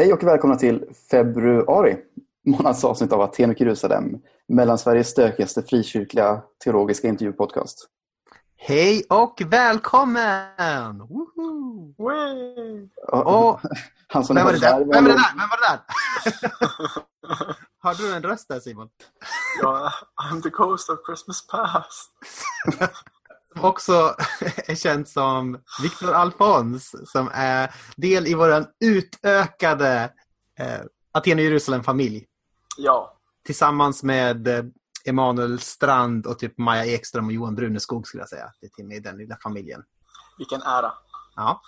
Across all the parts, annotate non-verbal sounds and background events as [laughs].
Hej och välkomna till februari, månads avsnitt av Aten och Jerusalem, mellan Sveriges stökigaste frikyrkliga teologiska intervjupodcast. Hej och välkommen! Woho! Och, [laughs] Han som vem var det där? Vem var det där? Vem var det där? Hörde du en röst där Simon? Ja, I'm the ghost of Christmas past. [laughs] Också [laughs] är känd som Viktor Alfons som är del i vår utökade eh, Aten och Jerusalem-familj. Ja, Tillsammans med eh, Emanuel Strand och typ Maja Ekström och Johan Bruneskog skulle jag säga. Det är i den lilla familjen. vilken ära. Ja.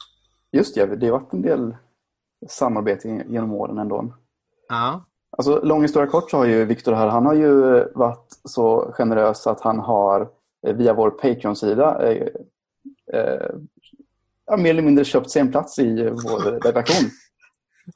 Just det, det har varit en del samarbete genom åren ändå. ja. Alltså, lång historia kort så har ju Viktor här, han har ju varit så generös att han har via vår Patreon-sida eh, eh, ja, mer eller mindre köpt sig en plats i vår redaktion.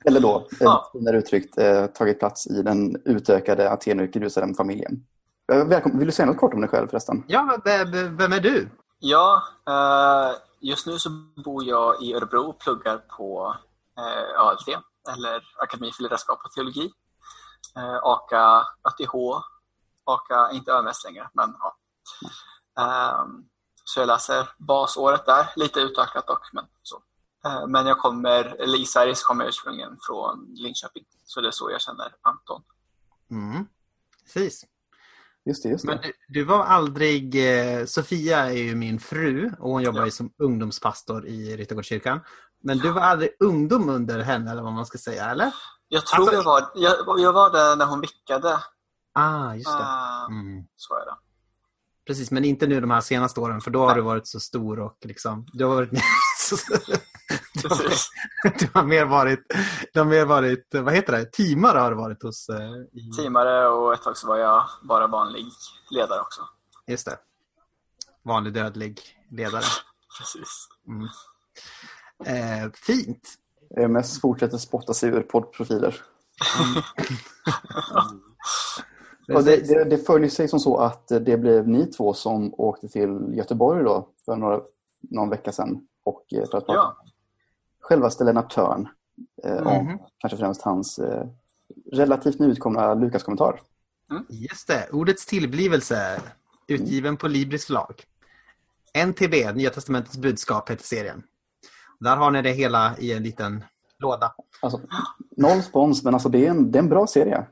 Eller då, eh, Ja. finare uttryckt, eh, tagit plats i den utökade Aten och Jerusalem-familjen. Eh, Välkommen. Vill du säga något kort om dig själv förresten? Ja, vem är du? Ja, eh, just nu så bor jag i Örebro och pluggar på eh, ALT, eller Akademi för ledarskap och teologi. Eh, AKA ATH, AKA inte ÖMS längre, men ja. Ehm, så jag läser basåret där, lite utökat dock, men så. Eh, men jag kommer, eller i Sverige så kommer jag ursprungligen från Linköping, så det är så jag känner Anton. Mm. Precis. Just det, just det. Men du, du var aldrig... Eh, Sofia är ju min fru och hon jobbar Ja. ju som ungdomspastor i Ryttargårdskyrkan. Men du var aldrig ungdom under henne eller vad man ska säga, eller? Jag tror Alltså- jag var, jag, jag var där när hon vickade. Ah, just det. Uh, Mm. Så är det. Precis, men inte nu de här senaste åren för då har du varit så stor och liksom... Du har varit... [laughs] du, har, du har mer varit... Du har mer varit... Vad heter det? Teamare har du varit hos... Eh, i, Teamare och ett tag så var jag bara vanlig ledare också. just det. Vanlig dödlig ledare. [laughs] Precis. Mm. Eh, fint. EMS fortsätter spotta sig ur poddprofiler. [laughs] Och det, det, det följer sig som så att det blev ni två som åkte till Göteborg då för några, någon vecka sedan och eh, för att Ja. självaste Lennart Törn eh, Mhm. kanske främst hans eh, relativt nyutkomna Lukas-kommentar. Just det, ordets tillblivelse. Utgiven på Libris förlag. NTB, Nya Testamentets budskap, heter serien. Där har ni det hela i en liten låda. Alltså, noll spons, men alltså det är en, det är en bra serie.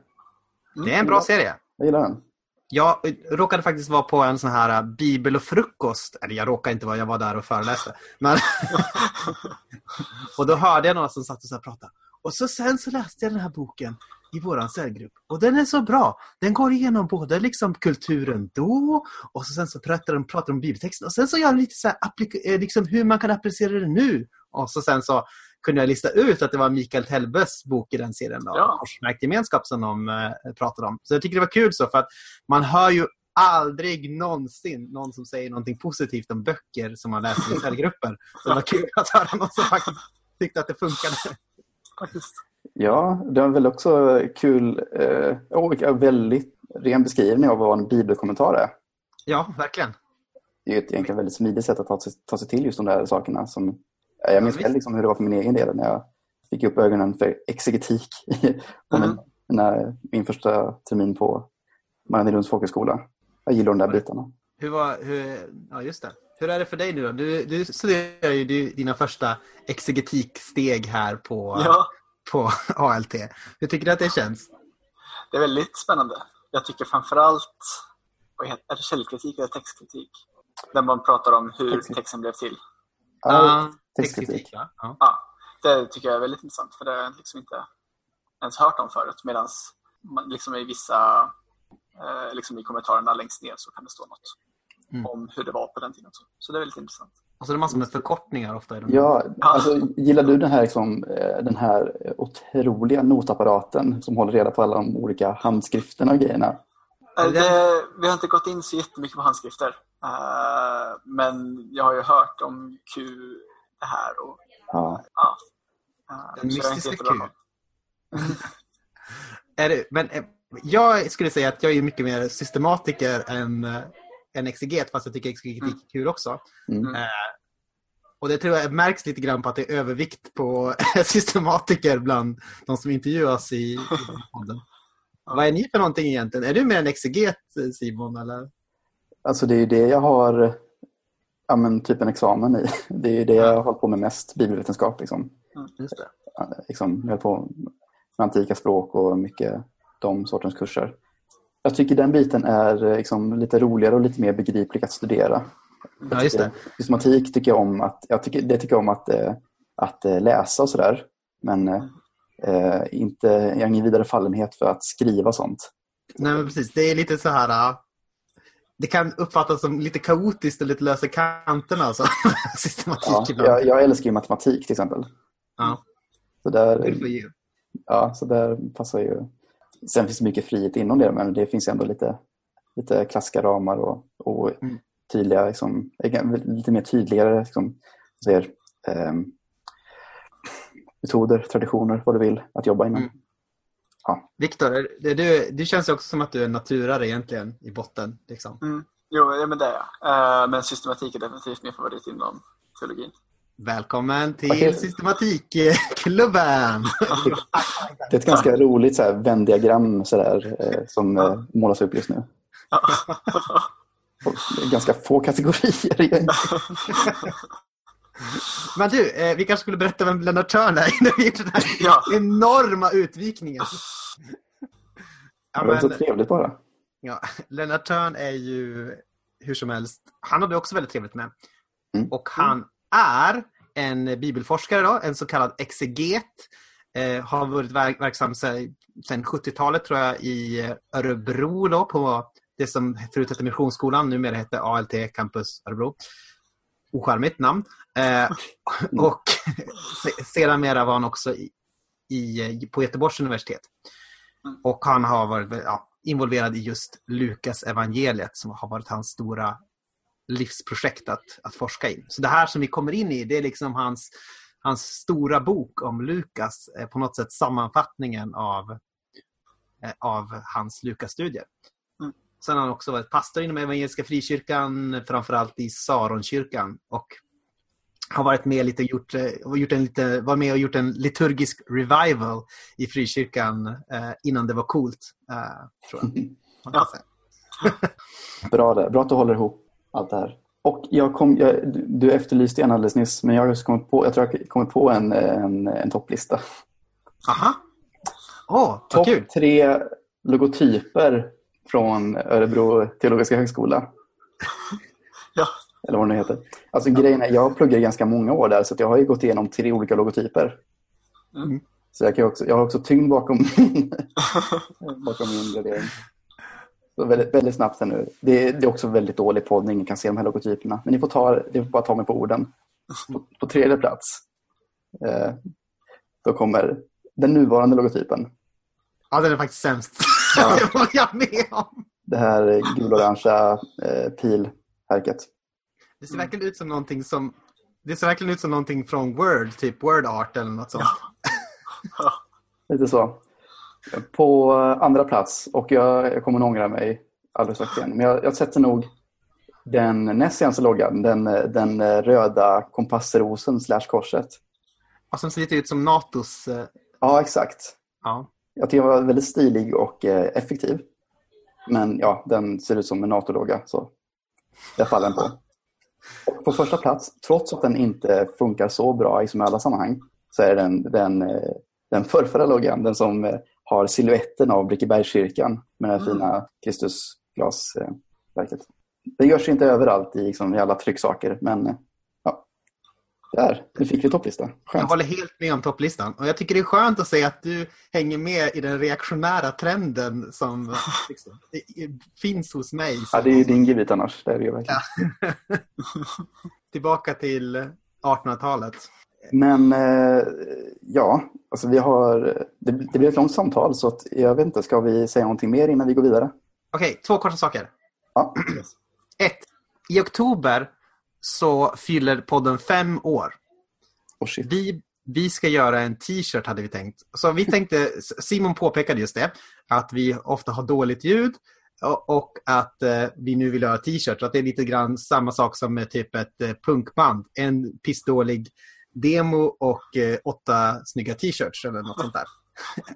Det är en bra serie. Jag gillar den. Jag råkade faktiskt vara på en sån här äh, bibel och frukost. Eller jag råkade inte vara, jag var där och föreläste. Men... [laughs] och då hörde jag några som satt och så här pratade. Och så sen så läste jag den här boken i vår cellgrupp. Och den är så bra. Den går igenom både liksom kulturen då och så sen så pratar de, pratar de om bibeltexten. Och sen så gör de lite så här eh, liksom hur man kan applicera det nu. Och så sen så kunde jag lista ut att det var Mikael Telbes bok i den serien. Då, Ja. Korsmärkt gemenskap som de eh, pratade om. Så jag tycker det var kul så för att man hör ju aldrig någonsin någon som säger någonting positivt om böcker som man läser i cellgrupper. Så det var kul att höra någon som faktiskt tyckte att det funkade. Faktiskt. Ja, det var väl också kul eh, och väldigt ren beskrivning av vad en bibelkommentar är. Ja, verkligen. Det är ju ett egentligen väldigt smidigt sätt att ta sig, ta sig till just de där sakerna. Som, jag minns visst. själv liksom hur det var för min egen del när jag fick upp ögonen för exegetik [laughs] på min, Mm. när, min första termin på Mariannelunds folkhögskola. Jag gillar de där bitarna. Hur var, hur, ja, just det. Hur är det för dig nu då? Du, du studerar ju dina första exegetiksteg här på, Ja, på [laughs] ALT. Hur tycker du att det känns? det är väldigt spännande. Jag tycker framförallt, vad heter är det källkritik eller textkritik? Där man pratar om hur texten blev till. Ja, textkritik. ja. ja. Ja, det tycker jag är väldigt intressant för det har jag liksom inte ens hört om förut. Medan man liksom i vissa, eh, liksom i kommentarerna längst ner så kan det stå något Mm. om hur det var på den tiden. också. Så det är väldigt intressant. Och så är det massor med förkortningar ofta. I de Ja, alltså, gillar du den här, liksom, eh, den här otroliga notapparaten som håller reda på alla de olika handskrifterna och grejerna? Eh, Det, vi har inte gått in så jättemycket på handskrifter. Eh, men jag har ju hört om Q det här. Och, Ja. ja. Eh, Den mystiska Q. [laughs] Är det, men eh, jag skulle säga att jag är mycket mer systematiker än, än exeget, fast jag tycker exegetik är kul också. Mm. Eh, Och det tror jag märks lite grann på att det är övervikt på [laughs] systematiker bland de som intervjuas i, i podden. [laughs] Vad är ni för någonting egentligen? Är du mer en exeget Simon? Eller? Alltså det är ju det jag har ja, men typ en examen i. Det är ju det jag har hållit på med mest, bibelvetenskap. Liksom. Just det. Liksom, jag höll på med antika språk och mycket de sortens kurser. Jag tycker den biten är liksom lite roligare och lite mer begriplig att studera. Ja, just det. Systematik tycker jag om att, jag tycker, det tycker jag om att, eh, att eh, läsa och sådär. Men eh, inte, jag har ingen vidare fallenhet för att skriva sånt. Nej, men precis. Det är lite så här... Det kan uppfattas som lite kaotiskt och lite lösa kanterna. Alltså. [laughs] Systematik Ja, jag, jag älskar ju matematik till exempel. Ja, Så där, ja, så där passar ju... Sen finns det mycket frihet inom det, men det finns ändå lite, lite klassiska ramar och, och Mm. tydliga, liksom, lite mer tydligare liksom, säger, ehm, metoder, traditioner, vad du vill att jobba inom. Mm. Viktor, är- det- du, du känns ju också som att du är naturare egentligen i botten. Liksom. Mm. Jo, ja, men det är jag. Eh, men systematik är definitivt min favorit inom teologin. Välkommen till Okej. Systematikklubben! [laughs] Det är ett ganska roligt så här, Venn-diagram så där, eh, som eh, målas upp just nu. Är ganska få kategorier egentligen. [laughs] Men du, eh, vi kanske skulle berätta vem Lennart Törn är [laughs] innan vi gjorde den här Ja. enorma utvikningen. Ja, Det var så men, trevligt bara. ja, Lennart Törn är ju hur som helst, han hade också väldigt trevligt med. Mm. Och han är en bibelforskare, då, en så kallad exeget. Eh, har varit verk- verksam sedan 70-talet tror jag i Örebro då, på det som förut hette Missionsskolan, numera hette ALT Campus Örebro. Ocharmigt namn. Eh, [laughs] och se- sedan mera var han också i, i, på Göteborgs universitet. Och han har varit ja, involverad i just Lukas evangeliet som har varit hans stora livsprojekt att, att forska i. Så det här som vi kommer in i, det är liksom hans, hans stora bok om Lukas, eh, på något sätt sammanfattningen av, eh, av hans Lukas-studier. Mm. Sen har han också varit pastor inom Evangeliska Frikyrkan, framförallt i Saronkyrkan. Och har varit med lite gjort, eh, gjort en lite, var med och gjort en liturgisk revival i frikyrkan eh, innan det var coolt. Eh, tror jag. [laughs] Ja. [laughs] Bra, det. Bra att du håller ihop allt det här. Och jag kom, jag, du- efterlyste en alldeles nyss, men jag har just kommit på, jag tror jag kommit på en, en, en topplista. Aha! Åh, vad Topp kul! tre logotyper från Örebro teologiska högskola. [laughs] Ja. Eller vad det nu heter. Alltså grejen är, jag pluggade ganska många år där så jag har ju gått igenom tre olika logotyper. Mm. Så jag, kan också, jag har också tyngd bakom, [laughs] bakom min gradering. Så väldigt, väldigt snabbt här nu. Det, är- det är också väldigt dålig podd, ingen kan se de här logotyperna. Men ni får, ta, ni får bara ta mig på orden. På, på tredje plats, eh, då kommer den nuvarande logotypen. Ja, den är faktiskt sämst. Ja. [laughs] det var jag med om. Det här gul-orangea eh, pilhärket. Det ser verkligen ut som någonting som... Det ser verkligen ut som någonting från Word, typ Word Art eller något sånt. Ja. [laughs] Lite så. På andra plats, och jag, jag kommer att ångra mig alldeles strax igen, men jag, jag sätter nog den näst senaste loggan, den, den röda kompassrosen slash korset. Och som ser lite ut som Natos... eh, Ja, exakt. Ja. Jag tycker den var väldigt stilig och eh, effektiv. Men ja, den ser ut som en NATO-logga, så jag faller den på. Och på första plats, trots att den inte funkar så bra i som alla sammanhang, så är den den, eh, den förrförra loggan, den som eh, har siluetten av Brickebergskyrkan med det här Mm. fina Kristusglasverket. Det görs inte överallt i, liksom, i alla trycksaker, men eh. Där, nu fick vi topplista. Jag håller helt med om topplistan. Och jag tycker det är skönt att se att du hänger med i den reaktionära trenden som [laughs] liksom, finns hos mig. Ja, det är ju din gebit annars. Det är det ju verkligen. [laughs] Tillbaka till 1800-talet. Men eh, ja, alltså vi har, det, det blir ett långt samtal så att jag vet inte, ska vi säga någonting mer innan vi går vidare? Okej, två korta saker. Ja, Ett. I oktober så fyller podden fem år. oh. Vi, vi ska göra en t-shirt hade vi tänkt. Så vi tänkte, Simon påpekade just det, att vi ofta har dåligt ljud och, och att eh, vi nu vill göra t-shirts. Att det är lite grann samma sak som med typ ett eh, punkband. En pissdålig demo och eh, åtta snygga t-shirts eller något sånt där.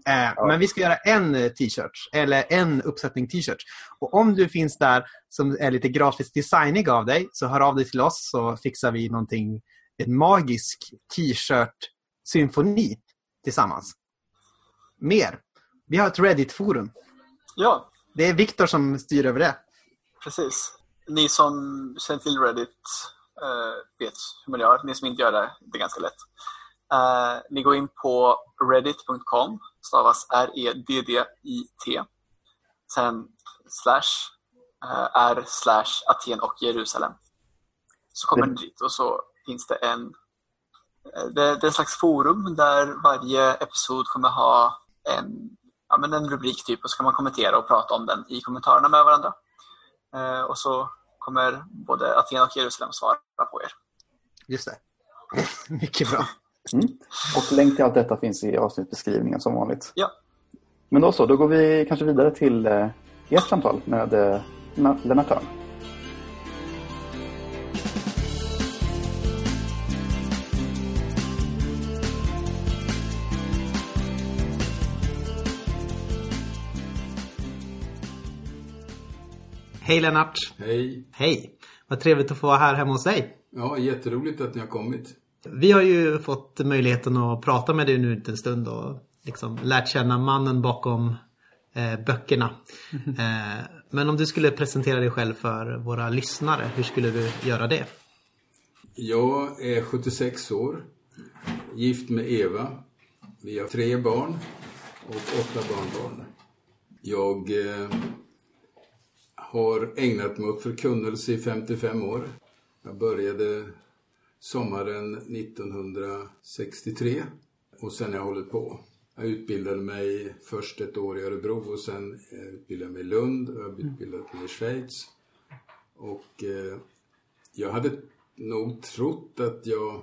Eh. Men vi ska göra en eh, t-shirt, eller en uppsättning t-shirts. Och om du finns där som är lite grafiskt designig av dig, så hör av dig till oss så fixar vi någonting, en magisk t-shirt-symfoni tillsammans. Mer. Vi har ett Reddit-forum. Ja, Det är Viktor som styr över det. precis. Ni som känner till Reddit eh, vet hur man gör. Ni som inte gör det, det är ganska lätt. Eh, ni går in på reddit.com, stavas R-E-D-D-I-T. Sen slash eh, R slash Aten och Jerusalem. Så kommer ni dit och så finns det en eh, det, det är en slags forum där varje episod kommer ha en, ja, men en rubrik typ och så kan man kommentera och prata om den i kommentarerna med varandra. Eh, och så kommer både Aten och Jerusalem svara på er. Just det. [laughs] Mycket bra. Mm. Och länk till allt detta finns i avsnittbeskrivningen som vanligt. Ja. Men då så, då går vi kanske vidare till eh, ert samtal med eh, Na- Lennart Törn. Hej Lennart. Hej. Hej. Vad trevligt att få vara här hemma hos dig. Ja, jätteroligt att ni har kommit. Vi har ju fått möjligheten att prata med dig nu en stund och liksom lärt känna mannen bakom eh, böckerna. Eh, men om du skulle presentera dig själv för våra lyssnare, hur skulle du göra det? Jag är 76 år, gift med Eva. Vi har tre barn och åtta barnbarn. Jag eh, har ägnat mig åt förkunnelse i 55 år. Jag började sommaren 1963 och sen har jag hållit på. Jag utbildade mig först ett år i Örebro och sen eh, utbildade jag mig i Lund och jag har utbildat mig i Schweiz. Och eh, jag hade nog trott att jag...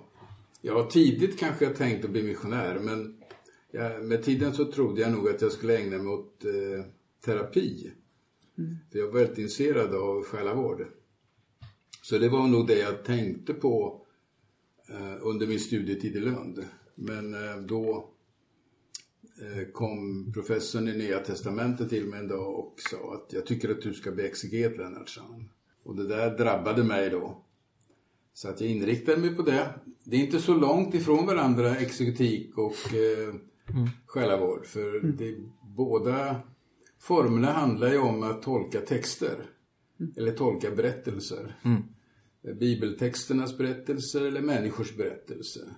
Jag har tidigt kanske jag tänkt att bli missionär men jag, med tiden så trodde jag nog att jag skulle ägna mig åt eh, terapi. För jag var väldigt intresserad av själavård. Så det var nog det jag tänkte på under min studietid i Lund. Men eh, då eh, kom professorn i Nya Testamentet till mig en dag och sa att jag tycker att du ska bli exeget Lennart. Och det där drabbade mig då. Så att jag inriktade mig på det. Det är inte så långt ifrån varandra, exekutik och eh, själavård. För det, båda formerna handlar ju om att tolka texter. Eller tolka berättelser. Bibeltexternas berättelser eller människors berättelser.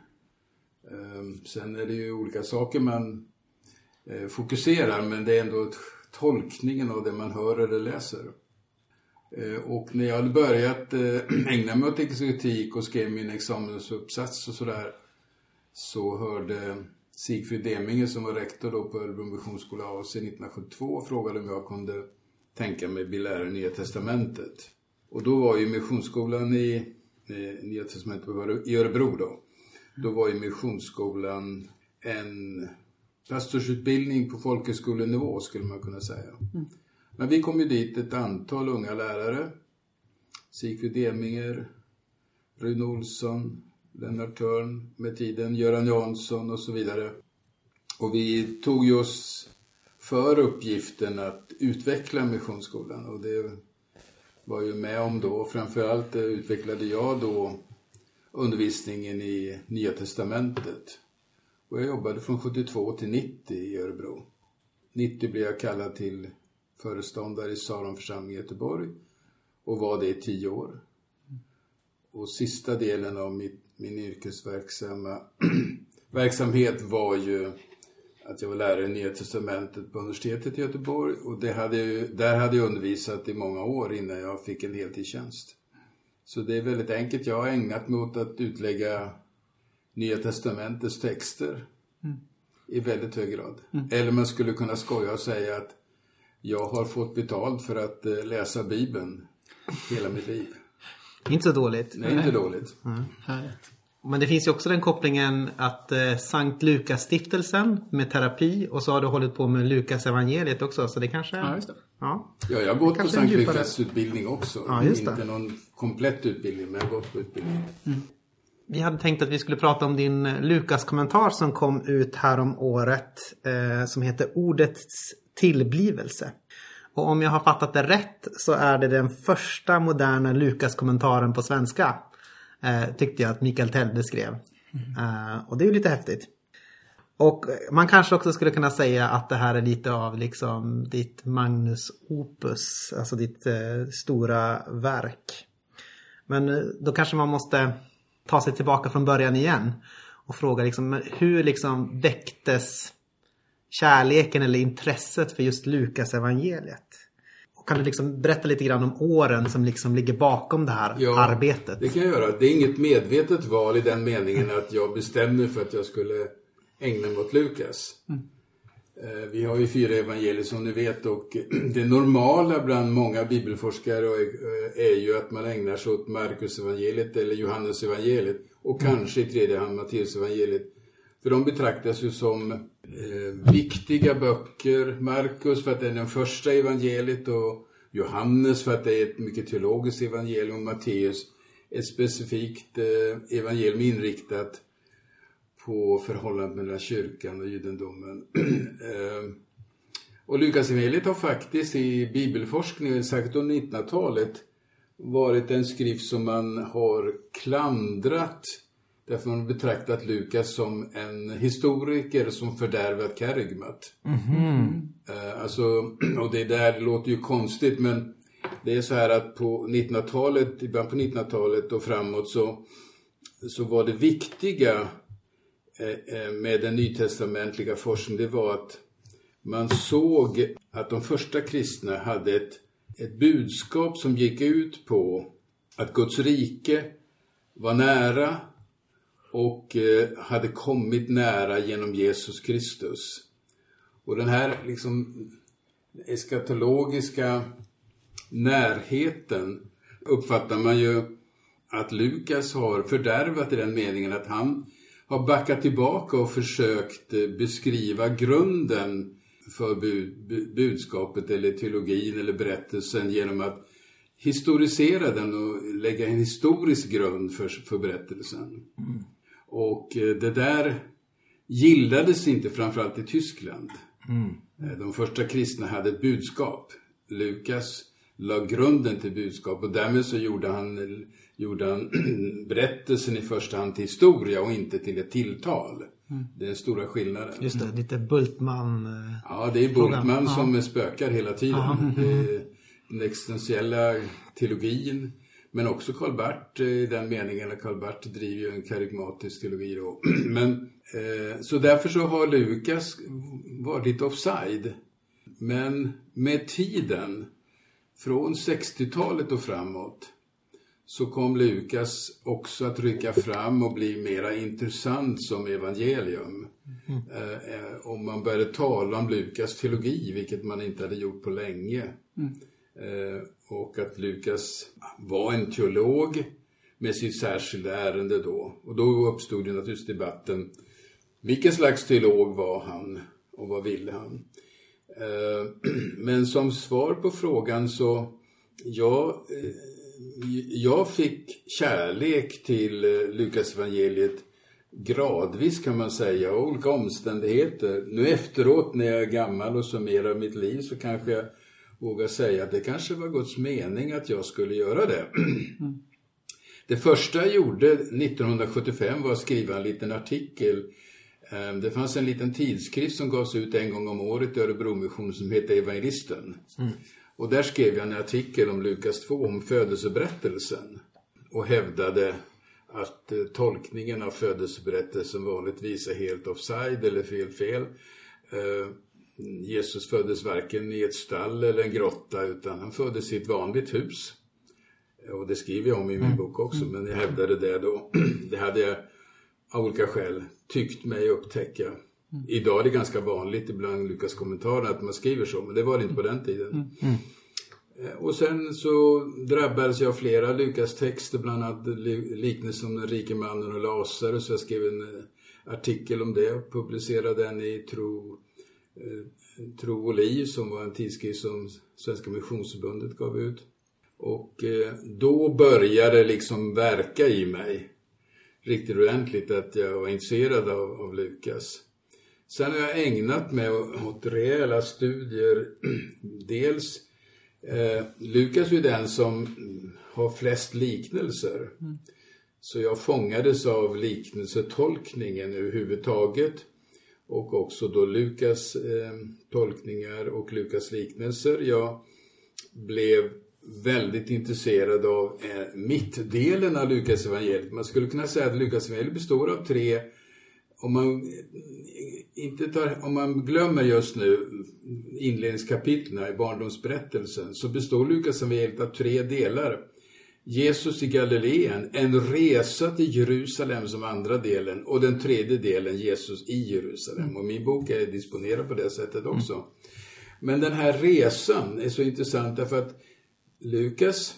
Ehm, sen är det ju olika saker man eh, fokuserar men det är ändå tolkningen av det man hör eller läser. Eh, och när jag hade börjat eh, [clears throat] ägna mig åt exekutik och skrev min examensuppsats och sådär så hörde Sigfrid Deminge som var rektor då på Örebro Missionsskola AC 1972 och frågade om jag kunde tänka mig bli lärare i Nya Testamentet. Och då var ju Missionsskolan i eh, Nya Testamentet i Örebro då. Då var ju Missionsskolan en pastorsutbildning på folkhögskolenivå skulle man kunna säga. Men vi kom ju dit ett antal unga lärare. Sigfrid Deminger, Rune Olsson, Lennart Törn med tiden, Göran Jansson och så vidare. Och vi tog ju oss för uppgiften att utveckla Missionsskolan och det var ju med om då. Framförallt eh, utvecklade jag då undervisningen i Nya Testamentet. Och jag jobbade från 72 till 90 i Örebro. 90 blev jag kallad till föreståndare i Saronförsamling i Göteborg och var det i tio år. Och sista delen av mitt, min yrkesverksamma [clears throat] verksamhet var ju att jag var lärare i Nya Testamentet på universitetet i Göteborg och det hade jag, där hade jag undervisat i många år innan jag fick en heltidstjänst. Så det är väldigt enkelt. Jag har ägnat mig åt att utlägga Nya Testamentets texter i väldigt hög grad. Eller man skulle kunna skoja och säga att jag har fått betalt för att eh, läsa Bibeln hela mitt liv. Inte så dåligt. Är inte dåligt. Härligt. Men det finns ju också den kopplingen att eh, Sankt Lukas-stiftelsen med terapi och så har du hållit på med Lukas evangeliet också. Så det kanske... Ja, just det. Ja. Ja, jag har gått på Sankt djupare- Lukas utbildning också. Ja, just det. Inte någon komplett utbildning, men jag har gått på utbildning. Vi hade tänkt att vi skulle prata om din eh, Lukas-kommentar som kom ut här om året eh, som heter Ordets tillblivelse. Och om jag har fattat det rätt så är det den första moderna Lukas-kommentaren på svenska. Eh, tyckte jag att Mikael Telde skrev. Eh, och det är ju lite häftigt. Och man kanske också skulle kunna säga att det här är lite av liksom ditt Magnus Opus, alltså ditt eh, stora verk. Men eh, då kanske man måste ta sig tillbaka från början igen och fråga liksom, hur liksom väcktes kärleken eller intresset för just Lukas evangeliet? Kan du liksom berätta lite grann om åren som liksom ligger bakom det här Ja, arbetet? Det kan jag göra. Det är inget medvetet val i den meningen att jag bestämde för att jag skulle ägna mig åt Lukas. Eh, Vi har ju fyra evangelier som ni vet och [clears throat] det normala bland många bibelforskare är- är ju att man ägnar sig åt Markus evangeliet eller Johannes evangeliet och kanske i tredje hand Matteus evangeliet. För de betraktas ju som eh, viktiga böcker. Markus för att det är den första evangeliet och Johannes för att det är ett mycket teologiskt evangelium och Matteus ett specifikt eh, evangelium inriktat på förhållandet mellan kyrkan och judendomen. [clears throat] Eh, och Lukas evangeliet har faktiskt i bibelforskningen, särskilt under 1900-talet, varit en skrift som man har klandrat därför man har betraktat Lukas som en historiker som fördärvat Kerygmat. Eh, Alltså, [clears throat] och det där det låter ju konstigt men det är så här att på 1900-talet, i början på 1900-talet och framåt så, så var det viktiga eh, eh, med den nytestamentliga forskningen, det var att man såg att de första kristna hade ett, ett budskap som gick ut på att Guds rike var nära och eh, hade kommit nära genom Jesus Kristus. Och den här liksom eskatologiska närheten uppfattar man ju att Lukas har fördärvat i den meningen att han har backat tillbaka och försökt eh, beskriva grunden för budskapet eller teologin eller berättelsen genom att historisera den och lägga en historisk grund för, för berättelsen. Mm. Och eh, det där gillades inte framförallt i Tyskland. Eh, De första kristna hade ett budskap. Lukas la grunden till budskap och därmed så gjorde han, gjorde han [clears throat] berättelsen i första hand till historia och inte till ett tilltal. Det är den stora skillnaden. Just det, lite Bultman. eh, Ja, det är Ja. som spökar hela tiden. Är den existentiella teologin. Men också Karl Barth eh, i den meningen att Karl Barth driver ju en karygmatisk teologi då. [clears throat] Men, eh, så därför så har Lukas varit lite offside. Men med tiden, från 60-talet och framåt, så kom Lukas också att rycka fram och bli mera intressant som evangelium. Eh, eh, Om man började tala om Lukas teologi, vilket man inte hade gjort på länge. Eh, och att Lukas var en teolog med sitt särskilda ärende då. Och då uppstod ju naturligtvis debatten, vilken slags teolog var han och vad ville han? Eh, [clears throat] men som svar på frågan så, ja, eh, jag fick kärlek till eh, Lukas evangeliet gradvis kan man säga, och olika omständigheter. Nu efteråt när jag är gammal och summerar mitt liv så kanske jag vågar säga att det kanske var Guds mening att jag skulle göra det. [clears throat] Det första jag gjorde 1975 var att skriva en liten artikel. Eh, Det fanns en liten tidskrift som gavs ut en gång om året i Örebromissionen som hette Evangelisten. Och där skrev jag en artikel om Lukas 2, om födelseberättelsen. Och hävdade att eh, tolkningen av födelseberättelsen vanligtvis är helt offside eller fel fel. Jesus föddes varken i ett stall eller en grotta utan han föddes i ett vanligt hus. Och det skriver jag om i min bok också, men jag hävdade det då. [clears throat] Det hade jag av olika skäl tyckt mig upptäcka. Idag är det ganska vanligt ibland Lukas kommentarer att man skriver så, men det var det inte på den tiden. Eh, och sen så drabbades jag av flera Lukas texter, bland annat liknelsen om den rike mannen och Lazarus. Jag skrev en eh, artikel om det och publicerade den i Tro, Tro och liv som var en tidskrift som Svenska Missionsförbundet gav ut. Och då började det liksom verka i mig riktigt ordentligt att jag var intresserad av, av Lukas. Sen har jag ägnat mig åt rejäla studier. [clears throat] Dels eh, Lukas är den som har flest liknelser. Mm. Så jag fångades av liknelsetolkningen överhuvudtaget. Och också då Lukas eh, tolkningar och Lukas liknelser. Jag blev väldigt intresserad av eh, mittdelen av Lukas evangeliet. Man skulle kunna säga att Lukas evangeliet består av tre om man, eh, inte tar, om man glömmer just nu inledningskapitlen i barndomsberättelsen så består Lukas evangeliet av tre delar. Jesus i Galileen, en resa till Jerusalem som andra delen och den tredje delen Jesus i Jerusalem. Och min bok är disponerad på det sättet också. Mm. Men den här resan är så intressant därför att Lukas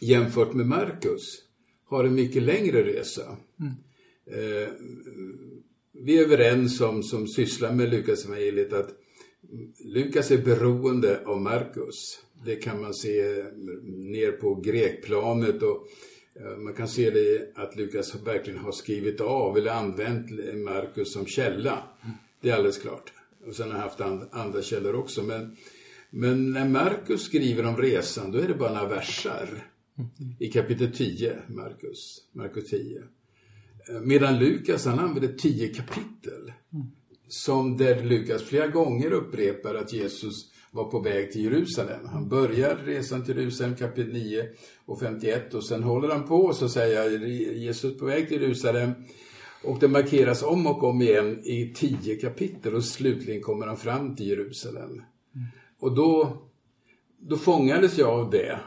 jämfört med Markus har en mycket längre resa. Mm. Eh, vi är överens om, som sysslar med Lukas evangeliet att Lukas är beroende av Markus. Det kan man se eh, ner på grekplanet och eh, man kan se det att Lukas verkligen har skrivit av eller använt Markus som källa. Det är alldeles klart. Och sen har han haft andra källor också. Men, men när Markus skriver om resan, då är det bara några versar. I kapitel 10, Markus, Markus 10. Eh, medan Lukas han använder tio kapitel. Som där Lukas flera gånger upprepar att Jesus var på väg till Jerusalem. Han börjar resan till Jerusalem kapitel 9 och 51 och sen håller han på och så säger Jesus på väg till Jerusalem. Och det markeras om och om igen i tio kapitel och slutligen kommer han fram till Jerusalem. Mm. Och då, då fångades jag av det.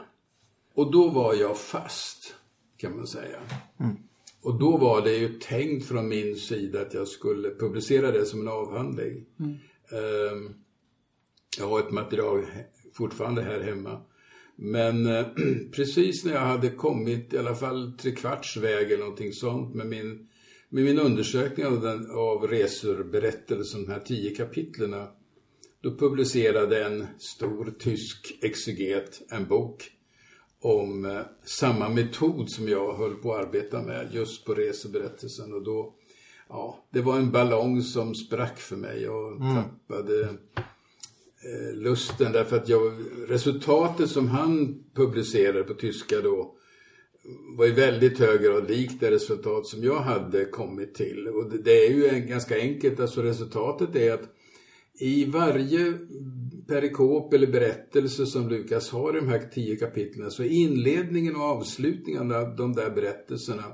Och då var jag fast, kan man säga. Mm. Och då var det ju tänkt från min sida att jag skulle publicera det som en avhandling. Mm. Ehm, jag har ett material fortfarande här hemma. Men eh, [clears throat] precis när jag hade kommit i alla fall tre kvarts väg eller någonting sånt med min, med min undersökning av, den, av resor, berättelsen, de här tio kapitlerna. Då publicerade en stor tysk exeget en bok om eh, samma metod som jag höll på att arbeta med just på reseberättelsen och då, ja, det var en ballong som sprack för mig. Jag mm. tappade Eh, lusten därför att jag, resultatet som han publicerade på tyska då var i väldigt hög grad likt det resultat som jag hade kommit till. Och det, det är ju en, ganska enkelt, alltså resultatet är att i varje perikop eller berättelse som Lukas har i de här tio kapitlen, så i inledningen och avslutningen av de där berättelserna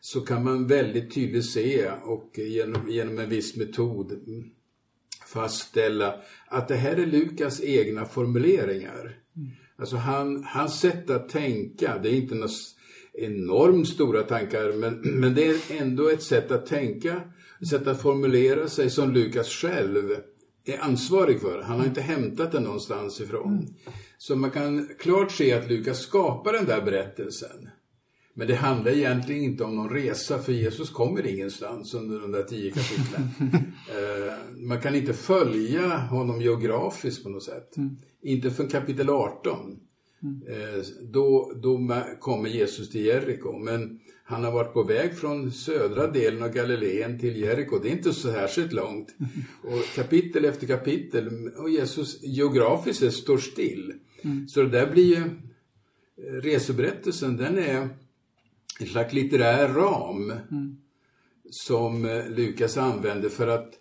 så kan man väldigt tydligt se och genom, genom en viss metod fastställa att det här är Lukas egna formuleringar. Mm. Alltså han, hans sätt att tänka, det är inte några enormt stora tankar, men, men det är ändå ett sätt att tänka, ett sätt att formulera sig som Lukas själv är ansvarig för. Han har inte hämtat den någonstans ifrån. Mm. Så man kan klart se att Lukas skapar den där berättelsen. Men det handlar egentligen inte om någon resa, för Jesus kommer ingenstans under de där tio kapitlen. [laughs] eh, man kan inte följa honom geografiskt på något sätt. Mm. Inte från kapitel 18. Mm. Eh, då, då kommer Jesus till Jeriko. Men han har varit på väg från södra delen av Galileen till Jeriko. Det är inte så särskilt långt. [laughs] Och kapitel efter kapitel, och Jesus geografiskt står still. Mm. Så det där blir ju, reseberättelsen, den är en slags litterär ram mm. som eh, Lukas använder för att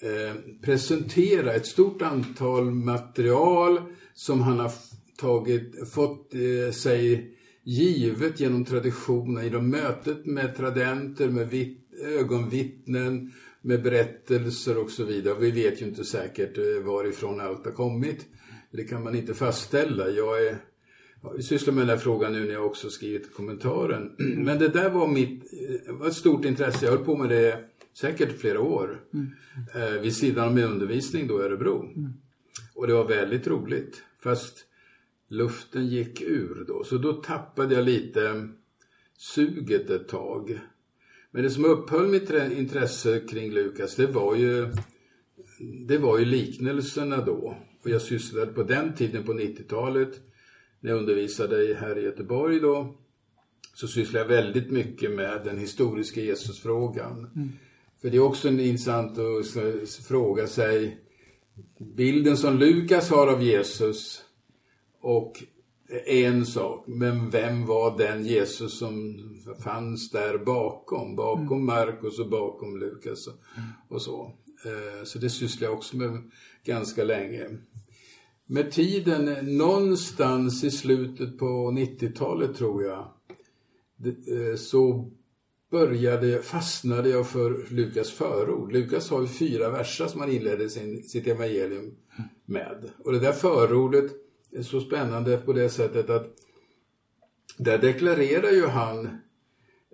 eh, presentera ett stort antal material som han har tagit, fått eh, sig givet genom traditionen, genom mötet med tradenter, med vitt, ögonvittnen, med berättelser och så vidare. Vi vet ju inte säkert eh, varifrån allt har kommit. Det kan man inte fastställa. Jag är sysslar med den här frågan nu när jag också skrivit kommentaren. [clears throat] Men det där var mitt eh, var ett stort intresse. Jag höll på med det säkert flera år. Mm. Eh, vid sidan av min undervisning då i Örebro. Mm. Och det var väldigt roligt. Fast luften gick ur då. Så då tappade jag lite suget ett tag. Men det som upphöll mitt intresse kring Lukas, det var ju, det var ju liknelserna då. Och jag sysslade på den tiden, på 90-talet, när jag undervisade här i Göteborg då, så sysslade jag väldigt mycket med den historiska Jesusfrågan. Mm. För det är också intressant att fråga sig, bilden som Lukas har av Jesus och en sak, men vem var den Jesus som fanns där bakom? Bakom mm. Markus och bakom Lukas och, och så. Eh, så det sysslar jag också med ganska länge. Med tiden, någonstans i slutet på 90-talet tror jag, eh, så började, fastnade jag för Lukas förord. Lukas har ju fyra verser som han inledde sin, sitt evangelium med. Och det där förordet är så spännande på det sättet att där deklarerar ju han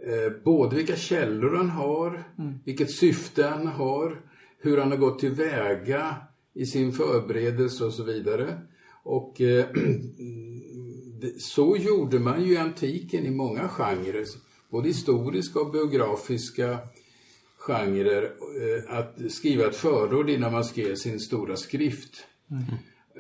eh, både vilka källor han har, mm. vilket syfte han har, hur han har gått tillväga i sin förberedelse och så vidare. Och eh, [clears throat] så gjorde man ju i antiken i många genrer, både historiska och biografiska genrer, eh, att skriva ett förord innan man skrev sin stora skrift. Mm.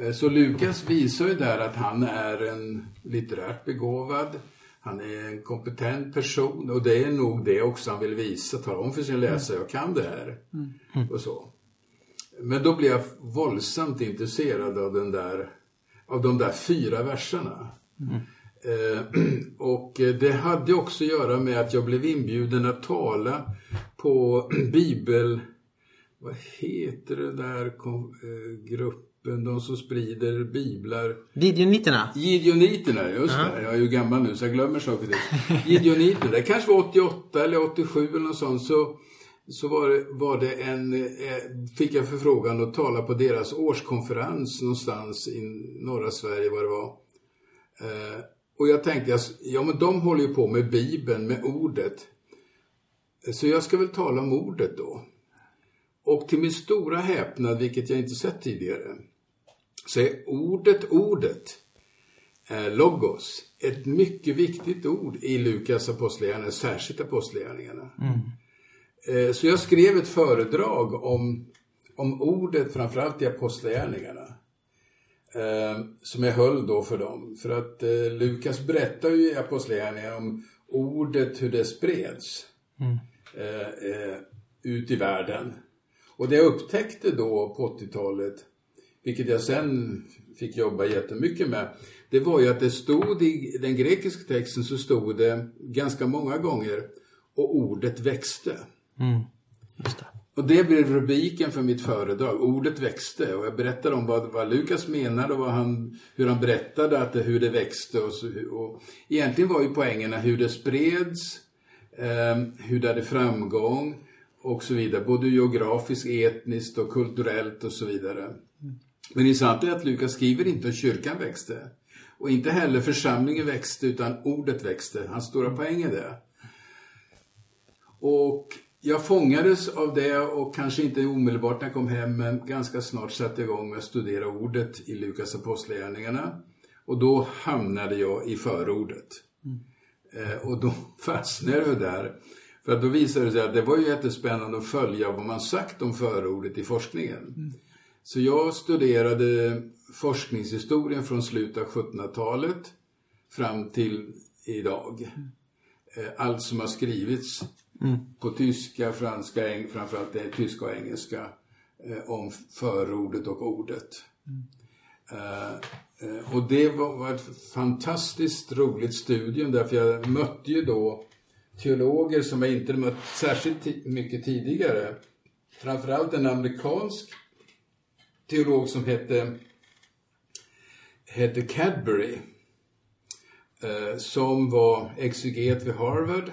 Eh, så Lukas visar ju där att han är en litterärt begåvad, han är en kompetent person och det är nog det också han vill visa, tala om för sin läsare, jag kan det här. Mm. Och så. Men då blev jag våldsamt intresserad av den där, av de där fyra verserna. Mm. [clears throat] Och det hade också att göra med att jag blev inbjuden att tala på [clears throat] bibel... Vad heter det där eh, grupp? gruppen, de som sprider biblar. Gideoniterna? Gideoniterna, just uh -huh. det. Jag är ju gammal nu så jag glömmer saker. Gideoniterna, det kanske var 88 eller 87 eller något sånt. Så, så var det, var det en, eh, fick jag förfrågan att tala på deras årskonferens någonstans i norra Sverige, vad det var. Eh, och jag tänkte, ja men de håller ju på med Bibeln, med ordet. Eh, så jag ska väl tala om ordet då. Och till min stora häpnad, vilket jag inte sett tidigare, så är ordet ordet, eh, logos, ett mycket viktigt ord i Lukas apostlagärningarna, särskilt apostlagärningarna. Mm. Eh, så jag skrev ett föredrag om, om ordet, framförallt i apostlagärningarna. Eh, som jag höll då för dem. För att eh, Lukas berättar ju i apostlagärningarna om ordet, hur det spreds mm. Ut i världen. Och det jag upptäckte då på 80-talet vilket jag sen fick jobba jättemycket med, det var ju att det stod i den grekiska texten så stod det ganska många gånger och ordet växte. Mm. Just det. Och det blev rubriken för mitt föredrag, ordet växte. Och jag berättade om vad, vad Lukas menade och vad han, hur han berättade att det, hur det växte. Och, så, och egentligen var ju poängerna hur det spreds, eh, hur det hade framgång och så vidare. Både geografiskt, etniskt och kulturellt och så vidare. Mm. Men intressant är att Lukas skriver inte att kyrkan växte. Och inte heller församlingen växte, utan ordet växte. Hans stora poäng är det. Och jag fångades av det och kanske inte omedelbart när jag kom hem, men ganska snart satte jag igång med att studera ordet i Lukas apostlagärningarna. Och då hamnade jag i förordet. Mm. Eh, och då [laughs] fastnade jag där. För att då visade det sig att det var ju jättespännande att följa vad man sagt om förordet i forskningen. Mm. Så jag studerade forskningshistorien från slutet av 1700-talet fram till idag. Mm. Allt som har skrivits mm. på tyska, franska, framförallt det tyska och engelska eh, om förordet och ordet. Mm. Uh, och det var, var, ett fantastiskt roligt studium därför jag mötte ju då teologer som jag inte mött särskilt mycket tidigare. Framförallt en amerikansk teolog som hette, hette Cadbury. Eh, som var exeget vid Harvard.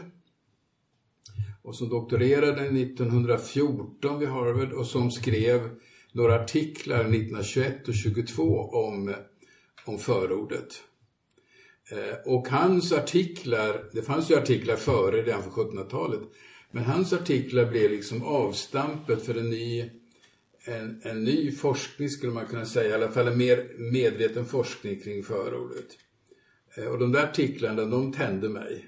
Och som doktorerade 1914 vid Harvard och som skrev några artiklar 1921 och 22 om, om förordet. Eh, och hans artiklar, det fanns ju artiklar före redan på 1700-talet, men hans artiklar blev liksom avstampet för en ny en, en ny forskning skulle man kunna säga, i alla fall en mer medveten forskning kring förordet. Eh, och de där artiklarna, de tände mig.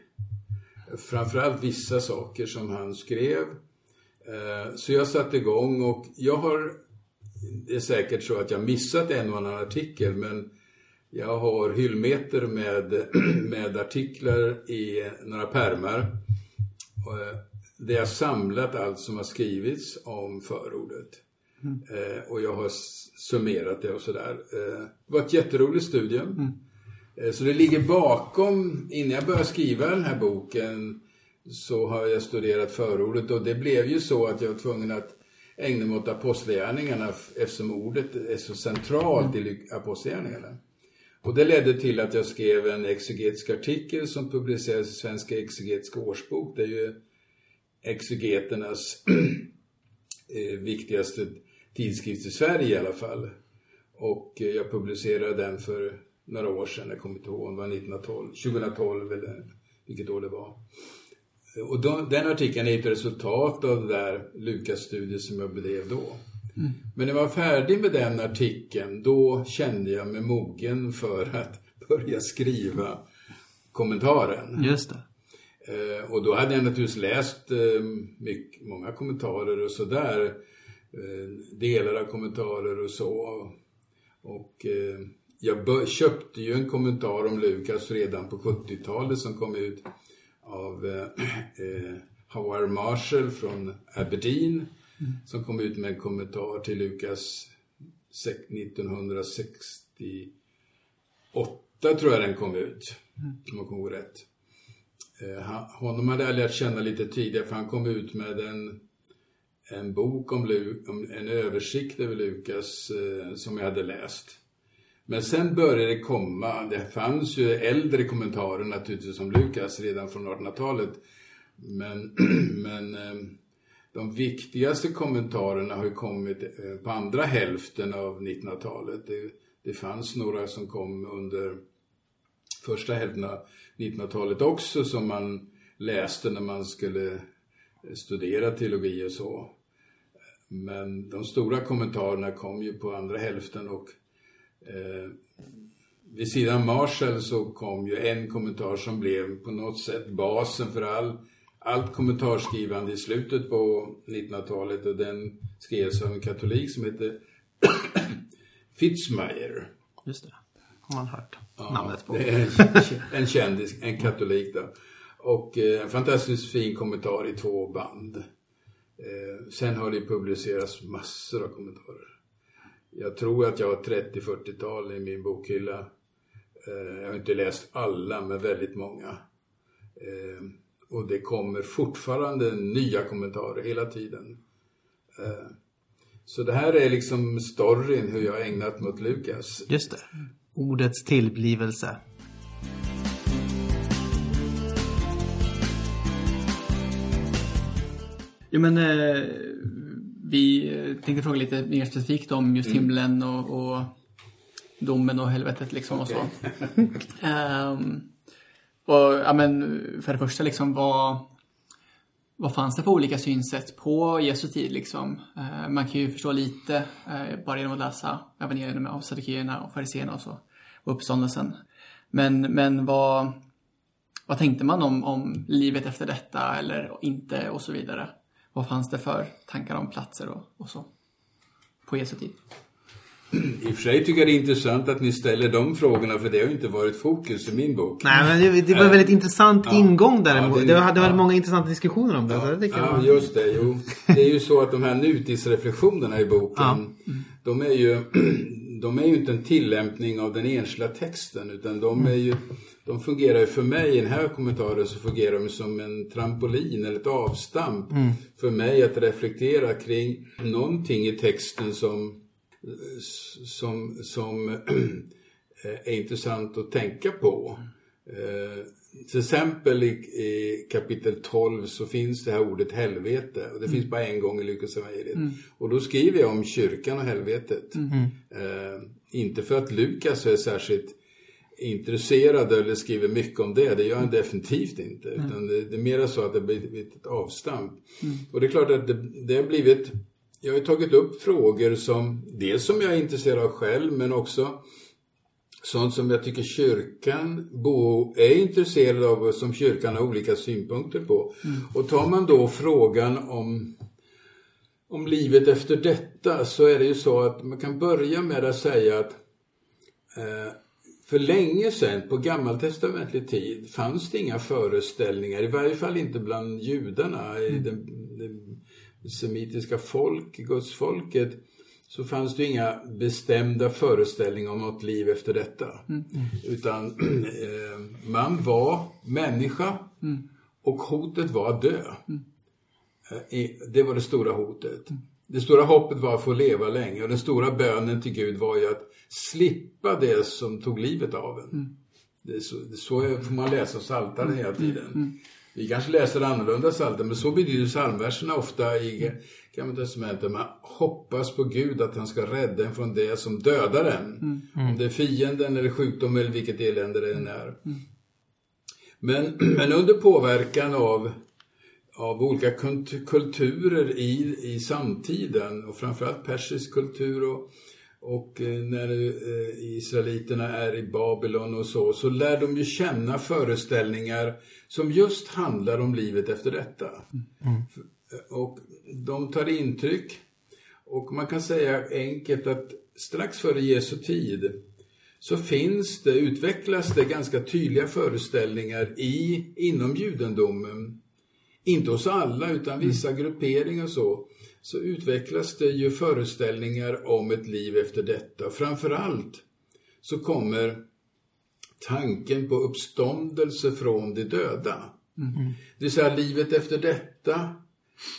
Framförallt vissa saker som han skrev. Eh, så jag satte igång och jag har, det är säkert så att jag missat en och annan artikel, men jag har hyllmeter med, [clears throat] med artiklar i några pärmar. Eh, där jag samlat allt som har skrivits om förordet. Mm. Eh, och jag har summerat det och sådär. Det var ett jätteroligt studium. Mm. Eh, så det ligger bakom, innan jag började skriva den här boken så har jag studerat förordet och det blev ju så att jag var tvungen att ägna mig åt apostlagärningarna eftersom ordet är så centralt i apostlagärningarna. Och det ledde till att jag skrev en exegetisk artikel som publicerades i Svenska exegetiska årsbok. Det är ju exegeternas [clears throat] eh, viktigaste tidskrift i Sverige i alla fall. Och eh, jag publicerade den för några år sedan, jag kommer inte ihåg, det var 1912, 2012 eller vilket år det var. Och då, den artikeln är ett resultat av det där Lukas-studien som jag bedrev då. Mm. Men när jag var färdig med den artikeln, då kände jag mig mogen för att börja skriva kommentaren. Just det. Eh, och då hade jag naturligtvis läst eh, mycket, många kommentarer och sådär. Eh, delar av kommentarer och så. Och eh, jag köpte ju en kommentar om Lukas redan på 70-talet som kom ut av eh, eh Howard Marshall från Aberdeen. Mm. Som kom ut med en kommentar till Lukas 1968 tror jag den kom ut. Mm. Om jag kommer ihåg rätt. Eh, honom hade jag lärt känna lite tidigare för han kom ut med en, en bok om, om en översikt över Lukas eh, som jag hade läst. Men sen började det komma, det fanns ju äldre kommentarer naturligtvis om Lukas redan från 1800-talet. Men, [clears throat] men eh, de viktigaste kommentarerna har ju kommit eh, på andra hälften av 1900-talet. Det, det fanns några som kom under första hälften av 1900-talet också som man läste när man skulle eh, studera teologi och så. Men de stora kommentarerna kom ju på andra hälften och eh, vid sidan Marshall så kom ju en kommentar som blev på något sätt basen för all, allt kommentarskrivande i slutet på 1900-talet och den skrevs av en katolik som hette [coughs] Fitzmyer. Just det har man hört ja, namnet på. [laughs] en kändis, en katolik då. Och eh, en fantastiskt fin kommentar i två band. Eh, sen har det publicerats massor av kommentarer. Jag tror att jag har 30-40-tal i min bokhylla. Eh, jag har inte läst alla, men väldigt många. Och det kommer fortfarande nya kommentarer hela tiden. Så det här är liksom storyn hur jag ägnat åt Lukas. Just det ordets tillblivelse. Jo men eh, vi tänkte fråga lite mer specifikt om just mm. himlen och, och domen och helvetet liksom okay. och så. um, [laughs] och ja men för det första liksom vad vad fanns det för olika synsätt på Jesu tid? Liksom? Eh, man kan ju förstå lite eh, bara genom att läsa evangelierna av saddukeerna och fariséerna och så, och uppståndelsen. Men, men vad, vad tänkte man om, om livet efter detta eller inte och så vidare? Vad fanns det för tankar om platser och, och så på Jesu tid? I och för sig tycker jag det är intressant att ni ställer de frågorna för det har ju inte varit fokus i min bok. Nej, men det, det var en väldigt intressant ja. ingång däremot. Ja, det, det, var, det var ja. många intressanta diskussioner om det. Ja, det ja just det. Jo. Det är ju så att de här nutidsreflektionerna i boken, de, är ju, [clears throat] de är ju inte en tillämpning av den enskilda texten utan de är ju de fungerar ju för mig, i den här kommentaren så fungerar de som en trampolin eller ett avstamp mm. för mig att reflektera kring någonting i texten som som, som [clears throat] är intressant att tänka på. Eh, till exempel i, i, kapitel 12 så finns det här ordet helvete och det mm. finns bara en gång i Lukas evangeliet. Mm. Och då skriver jag om kyrkan och helvetet. Mm. Eh, inte för att Lukas är särskilt intresserad eller skriver mycket om det, det gör han definitivt inte. Utan det, det, är mer så att det blir ett avstamp. Mm. Och det är klart att det, det har blivit jag har tagit upp frågor som dels som jag är intresserad av själv men också sånt som jag tycker kyrkan bo, är intresserad av och som kyrkan har olika synpunkter på. Mm. Och tar man då frågan om, om livet efter detta så är det ju så att man kan börja med att säga att eh, för länge sedan, på gammaltestamentlig tid, fanns det inga föreställningar, i varje fall inte bland judarna, i mm. den, det semitiska folk, gudsfolket, så fanns det inga bestämda föreställningar om något liv efter detta. Mm. Mm. Utan [clears throat] eh, man var människa mm. och hotet var att dö. Mm. Eh, det var det stora hotet. Mm. Det stora hoppet var att få leva länge och den stora bönen till Gud var ju att slippa det som tog livet av en. Mm. Det är så, det är så får man läsa Psaltaren hela tiden. Vi kanske läser annorlunda psalter, men så betyder psalmverserna ofta i Gamla Testamentet. Man hoppas på Gud att han ska rädda en från det som dödar en. Mm. Mm. Om det är fienden eller sjukdom eller vilket elände det än är. Mm. Men, [clears throat] men under påverkan av, av olika kulturer i, i samtiden och framförallt persisk kultur och och eh, när eh, israeliterna är i Babylon och så, så lär de ju känna föreställningar som just handlar om livet efter detta. Mm. Och de tar intryck. Och man kan säga enkelt att strax före Jesu tid så finns det, utvecklas det ganska tydliga föreställningar i, inom judendomen. Inte hos alla, utan vissa mm. grupperingar och så så utvecklas det ju föreställningar om ett liv efter detta. Framförallt så kommer tanken på uppståndelse från de döda. Mm. Det vill säga livet efter detta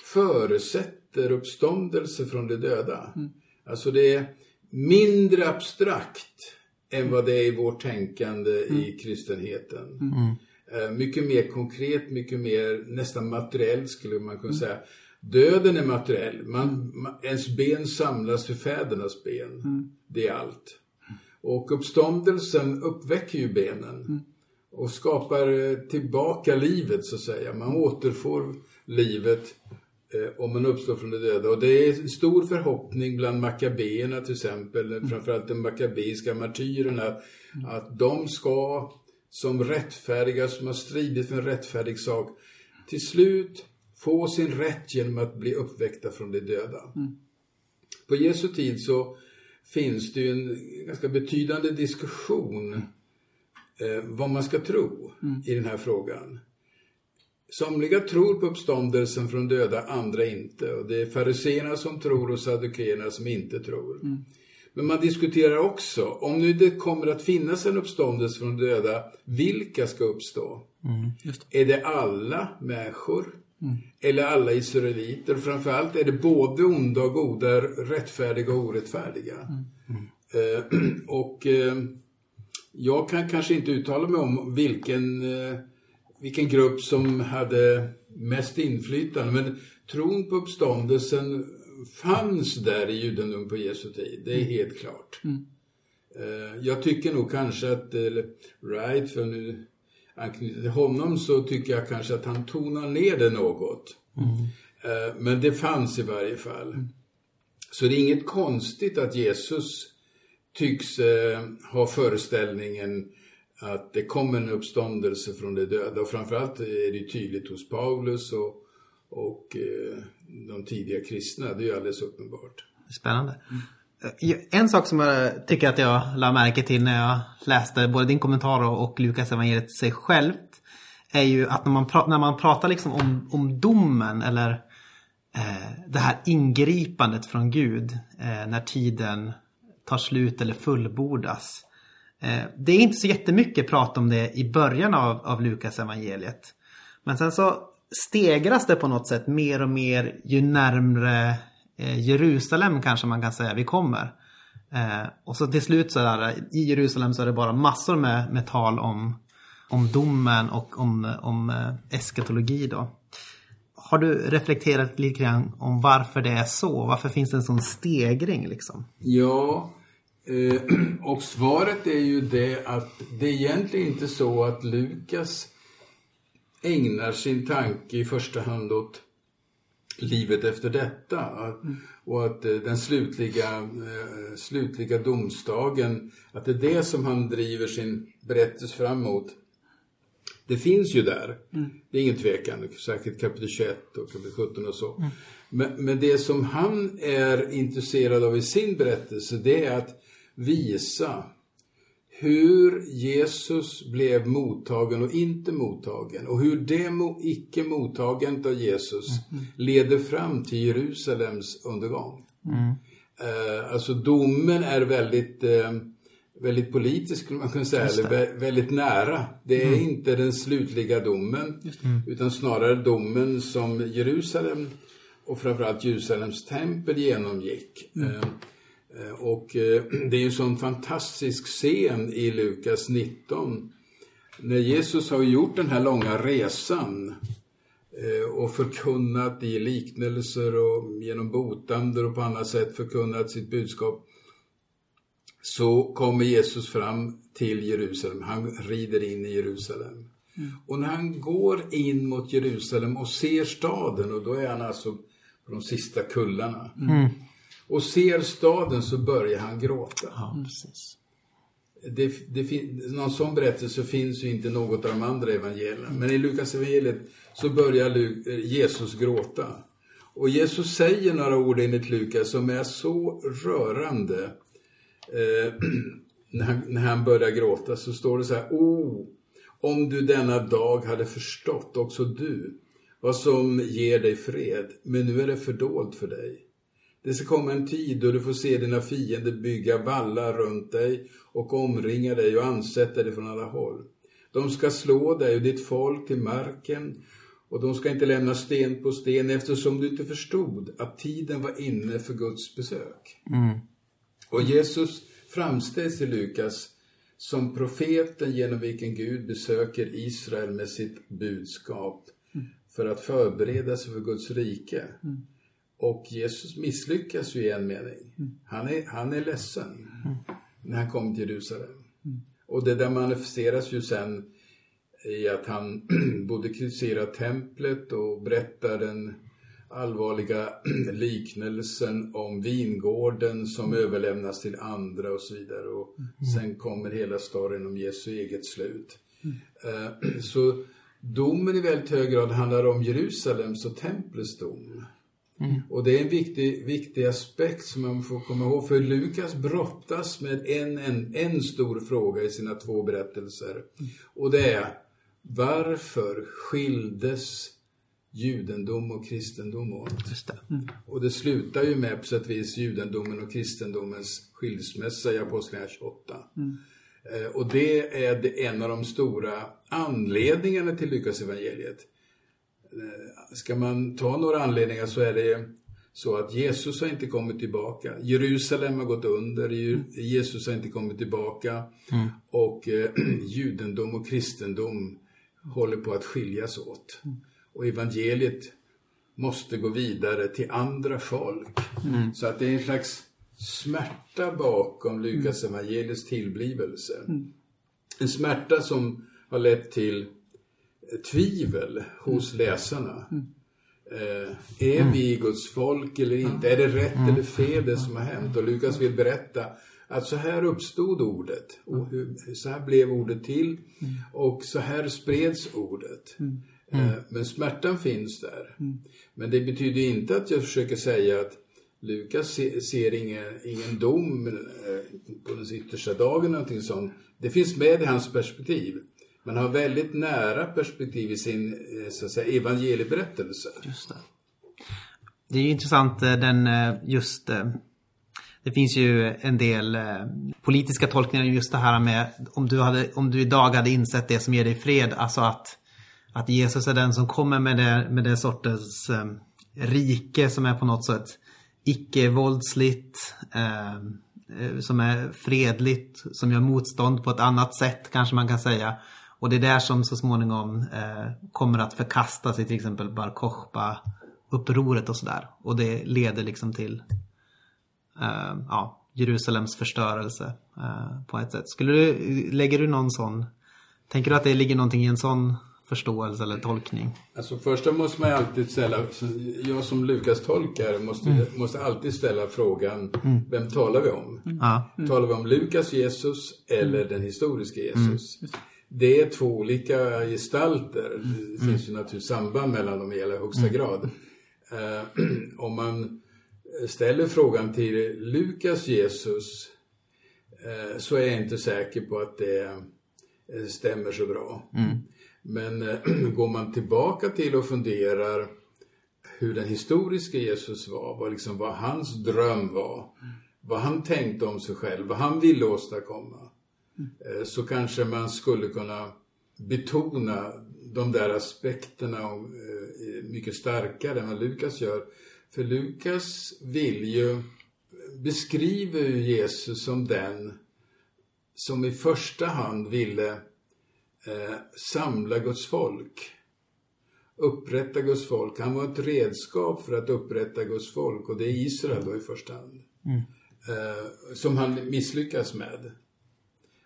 förutsätter uppståndelse från de döda. Mm. Alltså det är mindre abstrakt än vad det är i vårt tänkande mm. i kristenheten. Mm. Eh, mycket mer konkret, mycket mer nästan materiellt skulle man kunna mm. säga. Döden är materiell. Man, ens ben samlas för fädernas ben. Mm. Det är allt. Och uppståndelsen uppväcker ju benen. Mm. Och skapar eh, tillbaka livet så att säga. Man återfår livet eh, om man uppstår från de döda. Och det är en stor förhoppning bland makabeerna till exempel, mm. framförallt de makabeiska martyrerna, mm. att de ska som rättfärdiga, som har stridit för en rättfärdig sak, till slut få sin rätt genom att bli uppväckta från de döda. Mm. På Jesu tid så finns det ju en ganska betydande diskussion eh, vad man ska tro mm. i den här frågan. Somliga tror på uppståndelsen från döda, andra inte. Och det är fariseerna som tror och saddukeerna som inte tror. Mm. Men man diskuterar också, om nu det kommer att finnas en uppståndelse från döda, vilka ska uppstå? Mm, det. Är det alla människor? Mm. Eller alla israeliter. Framförallt är det både onda och goda, rättfärdiga och orättfärdiga. Mm. Mm. Eh, [clears throat] och eh, jag kan kanske inte uttala mig om vilken, eh, vilken grupp som hade mest inflytande. Men tron på uppståndelsen fanns där i judendom på Jesu tid. Det är mm. helt klart. Mm. Eh, jag tycker nog kanske att, eller, right, för nu anknyter till honom så tycker jag kanske att han tonar ner det något. Mm. Eh, men det fanns i varje fall. Mm. Så det är inget konstigt att Jesus tycks eh, ha föreställningen att det kommer en uppståndelse från de döda. Och framförallt är det tydligt hos Paulus och, och eh, de tidiga kristna. Det är ju alldeles uppenbart. Spännande. Eh, en sak som jag tycker att jag la märke till när jag läste både din kommentar och Lukas evangeliet sig självt är ju att när man, pratar, när man pratar liksom om, om domen eller eh, det här ingripandet från Gud eh, när tiden tar slut eller fullbordas. Eh, det är inte så jättemycket prat om det i början av, av Lukas evangeliet. Men sen så stegras det på något sätt mer och mer ju närmre Eh, Jerusalem kanske man kan säga vi kommer. Eh, och så till slut så där, i Jerusalem så är det bara massor med, med tal om, om domen och om, om eh, eskatologi då. Har du reflekterat lite grann om varför det är så? Varför finns det en sån stegring liksom? Ja, eh, [clears throat] och svaret är ju det att det är egentligen inte så att Lukas ägnar sin tanke i första hand åt livet efter detta. Att, Och att eh, den slutliga, eh, slutliga domsdagen, att det är det som han driver sin berättelse fram emot. Det finns ju där. Det är ingen tvekan. Säkert kapitel 21 och kapitel 17 och så. Men, men det som han är intresserad av i sin berättelse, det är att visa hur Jesus blev mottagen och inte mottagen och hur det mo- icke mottagandet av Jesus leder fram till Jerusalems undergång. Eh, alltså domen är väldigt, eh, väldigt politisk, skulle man kunna säga, eller vä- väldigt nära. Det är inte den slutliga domen, utan snarare domen som Jerusalem och framförallt Jerusalems tempel genomgick. Eh, eh, och eh, [clears throat] det är ju en sån fantastisk scen i Lukas 19 när Jesus har gjort den här långa resan eh, och förkunnat i liknelser och genom botander och på annat sätt förkunnat sitt budskap så kommer Jesus fram till Jerusalem. Han rider in i Jerusalem. Och när han går in mot Jerusalem och ser staden, och då är han alltså på de sista kullarna, och ser staden så börjar han gråta. Ja, precis. Det, det fin- någon sån berättelse finns ju inte i något av de andra evangelierna. Men i Lukas evangeliet så börjar Lu- eh, Jesus gråta. Och Jesus säger några ord enligt Lukas som är så rörande. Eh, [clears throat] när, han, när han börjar gråta så står det så här. Oh, om du denna dag hade förstått, också du, vad som ger dig fred. Men nu är det fördolt för dig. Det ska komma en tid då du får se dina fiender bygga vallar runt dig och omringa dig och ansätta dig från alla håll. De ska slå dig och ditt folk till marken och de ska inte lämna sten på sten eftersom du inte förstod att tiden var inne för Guds besök. Och Jesus framställs i Lukas som profeten genom vilken Gud besöker Israel med sitt budskap för att förbereda sig för Guds rike. Och Jesus misslyckas ju i en mening. Han är, han är ledsen när han kommer till Jerusalem. Och det där manifesteras ju sen i att han [clears throat] både kritiserar templet och berättar den allvarliga [clears throat] liknelsen om vingården som överlämnas till andra och så vidare. Och sen kommer hela storyn om Jesu eget slut. Eh, [clears throat] Så domen i väldigt hög grad handlar om Jerusalems och templets dom. Och det är en viktig, viktig aspekt som man får komma ihåg. För Lukas brottas med en, en, en stor fråga i sina två berättelser. Och det är varför skildes judendom och kristendom åt? Just det. Och det slutar ju med på sätt och vis judendomen och kristendomens skilsmässa i Apostlagärningarna 28. Eh, Och det är en av de stora anledningarna till Lukas evangeliet. Eh, Ska man ta några anledningar så är det så att Jesus har inte kommit tillbaka. Jerusalem har gått under, Ju- Jesus har inte kommit tillbaka. Och eh, [clears throat] judendom och kristendom håller på att skiljas åt. Och evangeliet måste gå vidare till andra folk. Så att det är en slags smärta bakom Lukas evangeliets tillblivelse. En smärta som har lett till tvivel hos läsarna. Eh, är vi Guds folk eller inte? Är det rätt eller fel det som har hänt? Och Lukas vill berätta att så här uppstod ordet. Och hur, så här blev ordet till. Och så här spreds ordet. Eh, men smärtan finns där. Men det betyder inte att jag försöker säga att Lukas se, ser ingen, ingen dom eh, på den yttersta dagen eller någonting sånt. Det finns med i hans perspektiv. Man har väldigt nära perspektiv i sin eh, så att säga, evangelieberättelse. Just det. Det är ju intressant eh, den eh, just det finns ju en del politiska tolkningar just det här med om du, hade, om du idag hade insett det som ger dig fred, alltså att, att Jesus är den som kommer med det, med det sortens rike som är på något sätt icke-våldsligt, som är fredligt, som gör motstånd på ett annat sätt kanske man kan säga. Och det är där som så småningom eh, kommer att förkastas i till exempel Bar Kokhba-upproret och sådär. Och det leder liksom till eh, ja, Jerusalems förstörelse eh, på ett sätt. Skulle du, lägger du någon sån, tänker du att det ligger någonting i en sån förståelse eller tolkning? Alltså första måste man alltid ställa, jag som Lukas-tolkare måste, mm. måste alltid ställa frågan, mm. vem talar vi om? Mm. Talar vi om Lukas Jesus eller mm. den historiska Jesus? Det är två olika gestalter. Det finns ju naturligtvis samband mellan dem i allra högsta grad. Uh, [clears throat] om man ställer frågan till Lukas Jesus uh, så är jag inte säker på att det uh, stämmer så bra. Mm. Men äh, [clears throat] går man tillbaka till och funderar hur den historiska Jesus var, vad, liksom, vad hans dröm var, mm. vad han tänkte om sig själv, vad han ville åstadkomma, mm. äh, så kanske man skulle kunna betona de där aspekterna äh, mycket starkare än vad Lukas gör. För Lukas vill ju, beskriver ju Jesus som den som i första hand ville eh, samla Guds folk. Upprätta Guds folk. Han var ett redskap för att upprätta Guds folk och det är Israel då i första hand. Mm. Eh, som han misslyckas med.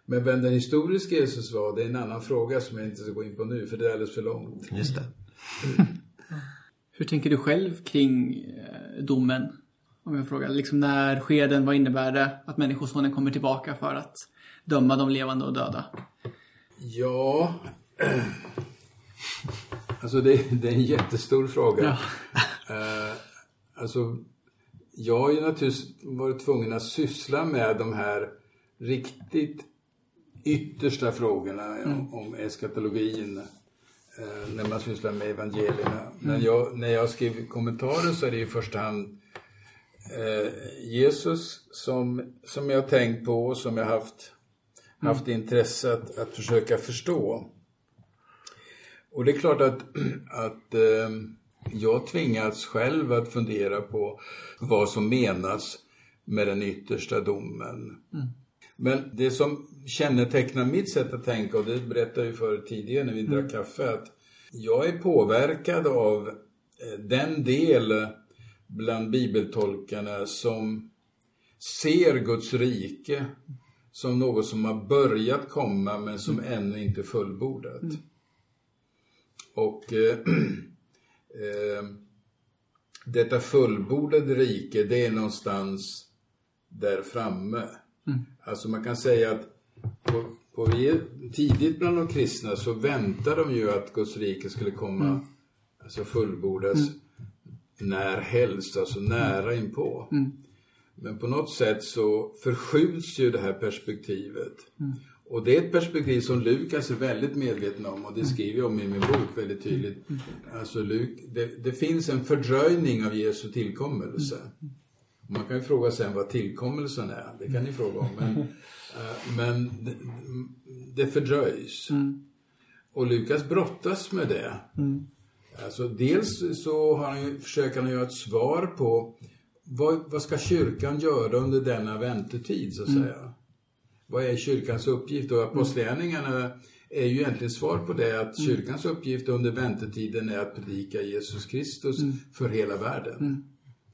Men vem den historiska Jesus var, det är en annan fråga som jag inte ska gå in på nu för det är alldeles för långt. Just det. [laughs] Hur tänker du själv kring eh, domen? Om jag frågar, liksom när sker den? Vad innebär det att Människosonen kommer tillbaka för att döma de levande och döda? Ja, [clears throat] alltså det, det, är en jättestor fråga. Ja. Uh, [laughs] alltså, jag har ju naturligtvis varit tvungen att syssla med de här riktigt yttersta frågorna mm. om eskatologin uh, när man sysslar med evangelierna. Mm. När, jag, när jag skriver kommentarer så är det i första hand uh, Jesus som, som jag tänkt på och som jag haft haft intresse att, att försöka förstå. Och det är klart att, [clears throat] att eh, jag tvingats själv att fundera på vad som menas med den yttersta domen. Mm. Men det som kännetecknar mitt sätt att tänka, och det berättade jag för tidigare när vi mm. drack kaffe, att jag är påverkad av eh, den del bland bibeltolkarna som ser Guds rike som något som har börjat komma men som mm. ännu inte är fullbordat. Mm. Och eh, [clears throat] eh, detta fullbordade rike, det är någonstans där framme. Mm. Alltså man kan säga att på, på, tidigt bland de kristna så väntade de ju att Guds rike skulle komma, mm. alltså fullbordas mm. när helst, alltså nära inpå. Mm. Men på något sätt så förskjuts ju det här perspektivet. Mm. Och det är ett perspektiv som Lukas är väldigt medveten om och det mm. skriver jag om i min bok väldigt tydligt. Mm. Alltså, Luk, det, det, finns en fördröjning av Jesu tillkommelse. Mm. Man kan ju fråga sen vad tillkommelsen är, det kan ni fråga om. Men, äh, [laughs] men det, det fördröjs. Mm. Och Lukas brottas med det. Mm. Alltså, dels så har han försöker han göra ett svar på vad, vad ska kyrkan göra under denna väntetid så att mm. säga? Vad är kyrkans uppgift? Och apostlagärningarna är ju egentligen svar på det att mm. kyrkans uppgift under väntetiden är att predika Jesus Kristus mm. för hela världen.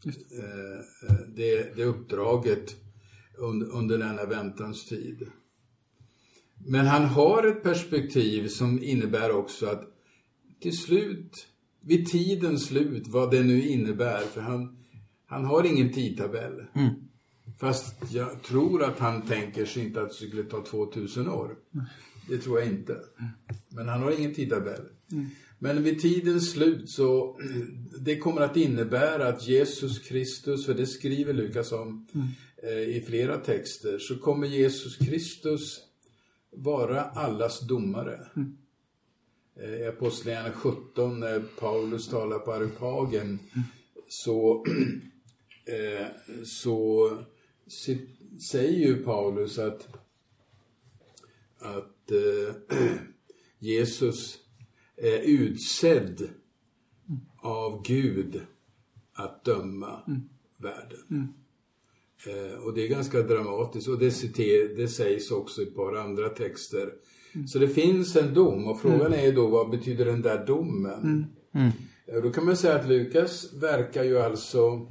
Mm. Eh, det, det uppdraget under, under denna väntans tid. Men han har ett perspektiv som innebär också att till slut, vid tidens slut, vad det nu innebär, för han, han har ingen tidtabell. Mm. Fast jag tror att han tänker sig inte att det skulle ta 2000 år. Det tror jag inte. Men han har ingen tidtabell. Mm. Men vid tidens slut så [clears throat] det kommer att innebära att Jesus Kristus, för det skriver Lukas om mm. eh, i flera texter, så kommer Jesus Kristus vara allas domare. Mm. Eh, I Apostlagärningarna 17 när Paulus talar på Areopagen mm. så [clears throat] eh, så säger ju Paulus att, att eh, [clears throat] Jesus är utsedd av Gud att döma mm. världen. Mm. Eh, och det är ganska dramatiskt och det, citer, det sägs också i ett par andra texter. Mm. Så det finns en dom och frågan mm. är då vad betyder den där domen? Mm. Mm. Då kan man säga att Lukas verkar ju alltså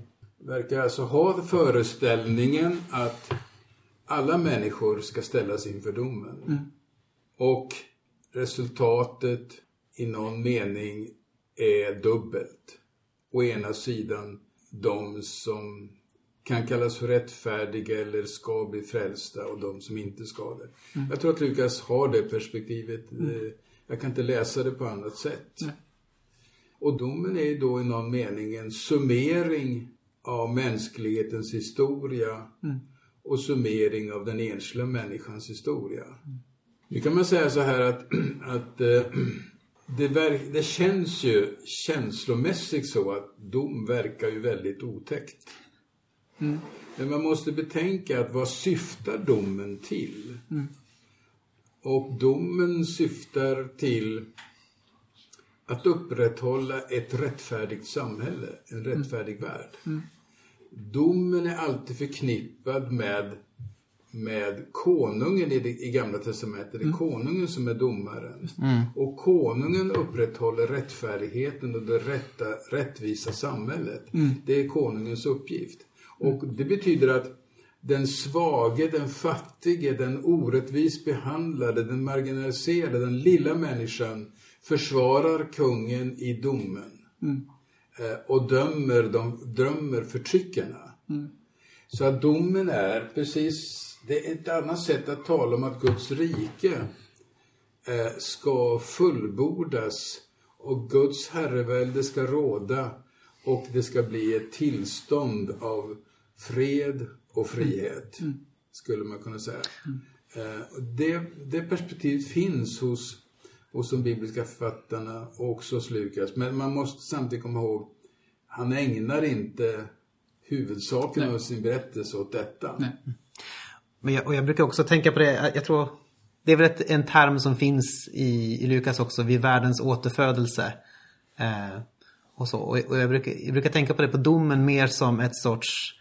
verkar alltså ha föreställningen att alla människor ska ställas inför domen. Mm. Och resultatet i någon mening är dubbelt. Å ena sidan de som kan kallas för rättfärdiga eller ska bli frälsta och de som inte ska det. Jag tror att Lukas har det perspektivet. Eh, Jag kan inte läsa det på annat sätt. Och domen är ju då i någon mening en summering av mänsklighetens historia och summering av den enskilda människans historia. Nu kan man säga så här att, [clears throat] att eh, [clears throat] det, verk, det känns ju känslomässigt så att dom verkar ju väldigt otäckt. Men man måste betänka att vad syftar domen till? Och domen syftar till att upprätthålla ett rättfärdigt samhälle, en rättfärdig värld. Domen är alltid förknippad med, med konungen i, det, i Gamla Testamentet. Det är konungen som är domaren. Och konungen upprätthåller rättfärdigheten och det rätta, rättvisa samhället. Det är konungens uppgift. Och det betyder att den svage, den fattige, den orättvis behandlade, den marginaliserade, den lilla människan försvarar kungen i domen. Eh, och dömer, de, dömer förtryckarna. Så att domen är precis, det är ett annat sätt att tala om att Guds rike eh, ska fullbordas och Guds herrevälde ska råda och det ska bli ett tillstånd av fred och frihet, skulle man kunna säga. Eh, och det, det perspektivet finns hos, hos de bibliska författarna och också hos Lukas. Men man måste samtidigt komma ihåg, han ägnar inte huvudsaken av sin berättelse åt detta. Nej. Men jag, och jag brukar också tänka på det, jag, tror det är väl ett, en term som finns i, i Lukas också, vid världens återfödelse. Eh, och så. Och, och jag, brukar, jag brukar tänka på det på domen mer som ett sorts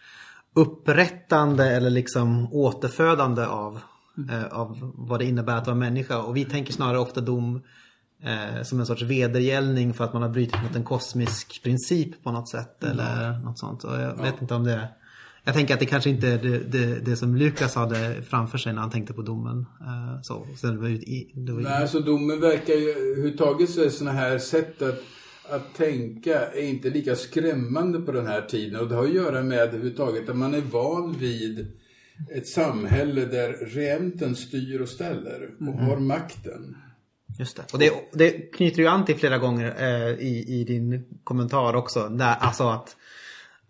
upprättande eller liksom återfödande av, eh, av vad det innebär att vara människa. Och vi tänker snarare ofta dom eh, som en sorts vedergällning för att man har brutit mot en kosmisk princip på något sätt eller något sånt. Och jag vet inte om det jag tänker att det kanske inte är det, det, det som Lukas hade framför sig när han tänkte på domen. Eh, så, så det var ju, det var ju, Nej, alltså domen verkar ju, överhuvudtaget så är sådana här sätt att, att tänka är inte lika skrämmande på den här tiden. Och det har att göra med överhuvudtaget att man är van vid ett samhälle där regenten styr och ställer och har makten. Just det. Och det, det knyter ju an till flera gånger eh, i, i din kommentar också. Där, alltså att,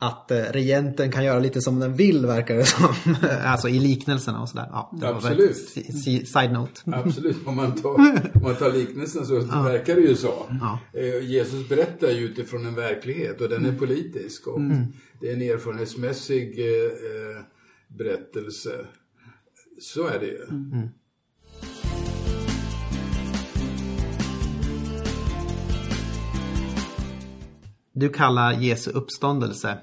att eh, regenten kan göra lite som den vill verkar det som. [laughs] alltså i liknelserna och sådär. Ja, Absolut. si- si- Side note. [laughs] Absolut, om man tar, [laughs] om man tar liknelsen så verkar det ju så. Eh, Jesus berättar ju utifrån en verklighet och den är politisk. Och Det är en erfarenhetsmässig eh, berättelse. Så är det ju. Du kallar Jesu uppståndelse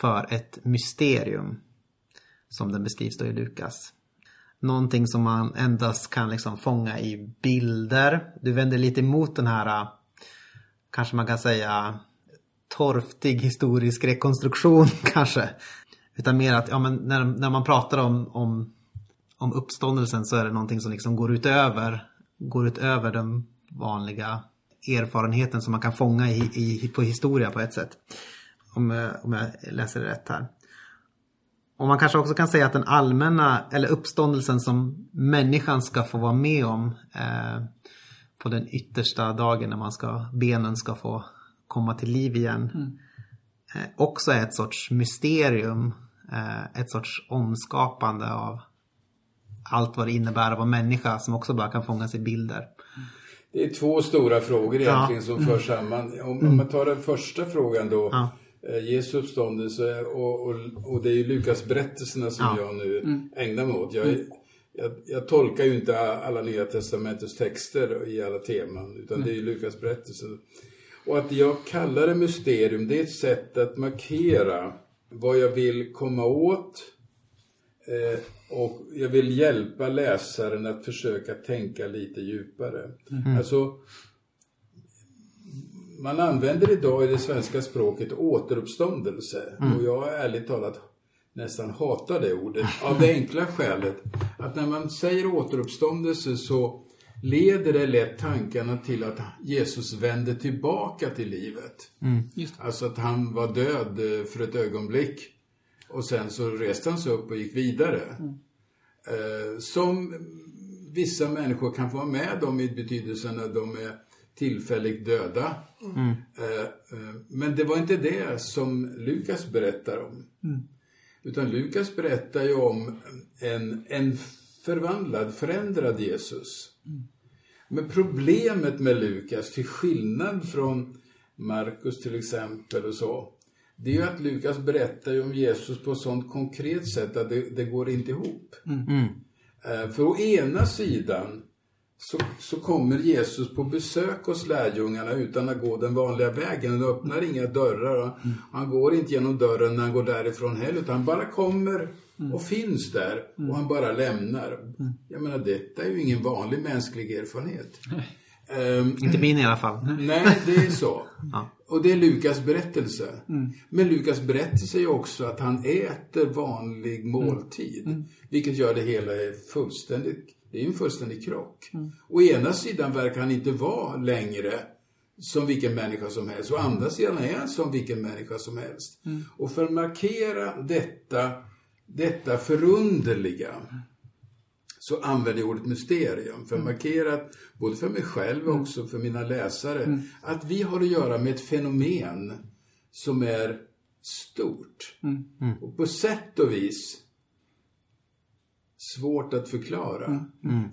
för ett mysterium. Som den beskrivs då i Lukas. Någonting som man endast kan liksom fånga i bilder. Du vänder lite emot den här, äh, kanske man kan säga, torftig historisk rekonstruktion [laughs] kanske. Utan mer att ja, men när, när man pratar om, om, om uppståndelsen så är det någonting som liksom går utöver, går utöver den vanliga erfarenheten som man kan fånga i, i, på historia på ett sätt. Om, jag- om jag läser det rätt här. Och man kanske också kan säga att den allmänna, eller uppståndelsen som människan ska få vara med om eh, på den yttersta dagen när man ska, benen ska få komma till liv igen. Eh, också är ett sorts mysterium. Eh, ett sorts omskapande av allt vad det innebär att vara människa som också bara kan fångas i bilder. Det är två stora frågor egentligen som förs samman. Om, om man tar den första frågan då. Ja. Eh, Jesu uppståndelse och, och, och det är ju Lukas berättelserna som Ja. jag nu ägnar mig åt. Jag, är- jag, jag tolkar ju inte alla nya testamentets texter i alla teman utan det är ju Lukas berättelsen. Och att jag kallar det mysterium det är ett sätt att markera vad jag vill komma åt eh, och jag vill hjälpa läsaren att försöka tänka lite djupare. Alltså man använder idag i det svenska språket återuppståndelse. Och jag har ärligt talat nästan hatar det ordet. [laughs] Av det enkla skälet att när man säger återuppståndelse så leder det lätt tankarna till att Jesus vände tillbaka till livet. Just Alltså att han var död eh, för ett ögonblick. Och sen så reste han sig upp och gick vidare. Eh, Som vissa människor kan få vara med om i betydelsen att de är tillfälligt döda. Eh, eh, Men det var inte det som Lukas berättar om. Utan Lukas berättar ju om en, en förvandlad, förändrad Jesus. Men problemet med Lukas, till skillnad från Markus till exempel och så, det är ju att Lukas berättar ju om Jesus på ett sånt konkret sätt att det, det går inte ihop. Eh, För å ena sidan så, så kommer Jesus på besök hos lärjungarna utan att gå den vanliga vägen. Han öppnar inga dörrar. Han går inte genom dörren när han går därifrån heller, utan han bara kommer och finns där och han bara lämnar. Jag menar, detta är ju ingen vanlig mänsklig erfarenhet. [laughs] Ehm, Inte min i alla fall. [laughs] Nej, det är så. Ja. Och det är Lukas berättelse. Men Lukas berättelse är också att han äter vanlig måltid. Vilket gör det hela fullständigt, det är ju en fullständig krock. Å ena sidan verkar han inte vara längre som vilken människa som helst. Å andra sidan är han som vilken människa som helst. Och för att markera detta, detta förunderliga så använder jag ordet mysterium. För att markera, att, både för mig själv och också för mina läsare, att vi har att göra med ett fenomen som är stort. Och på sätt och vis svårt att förklara.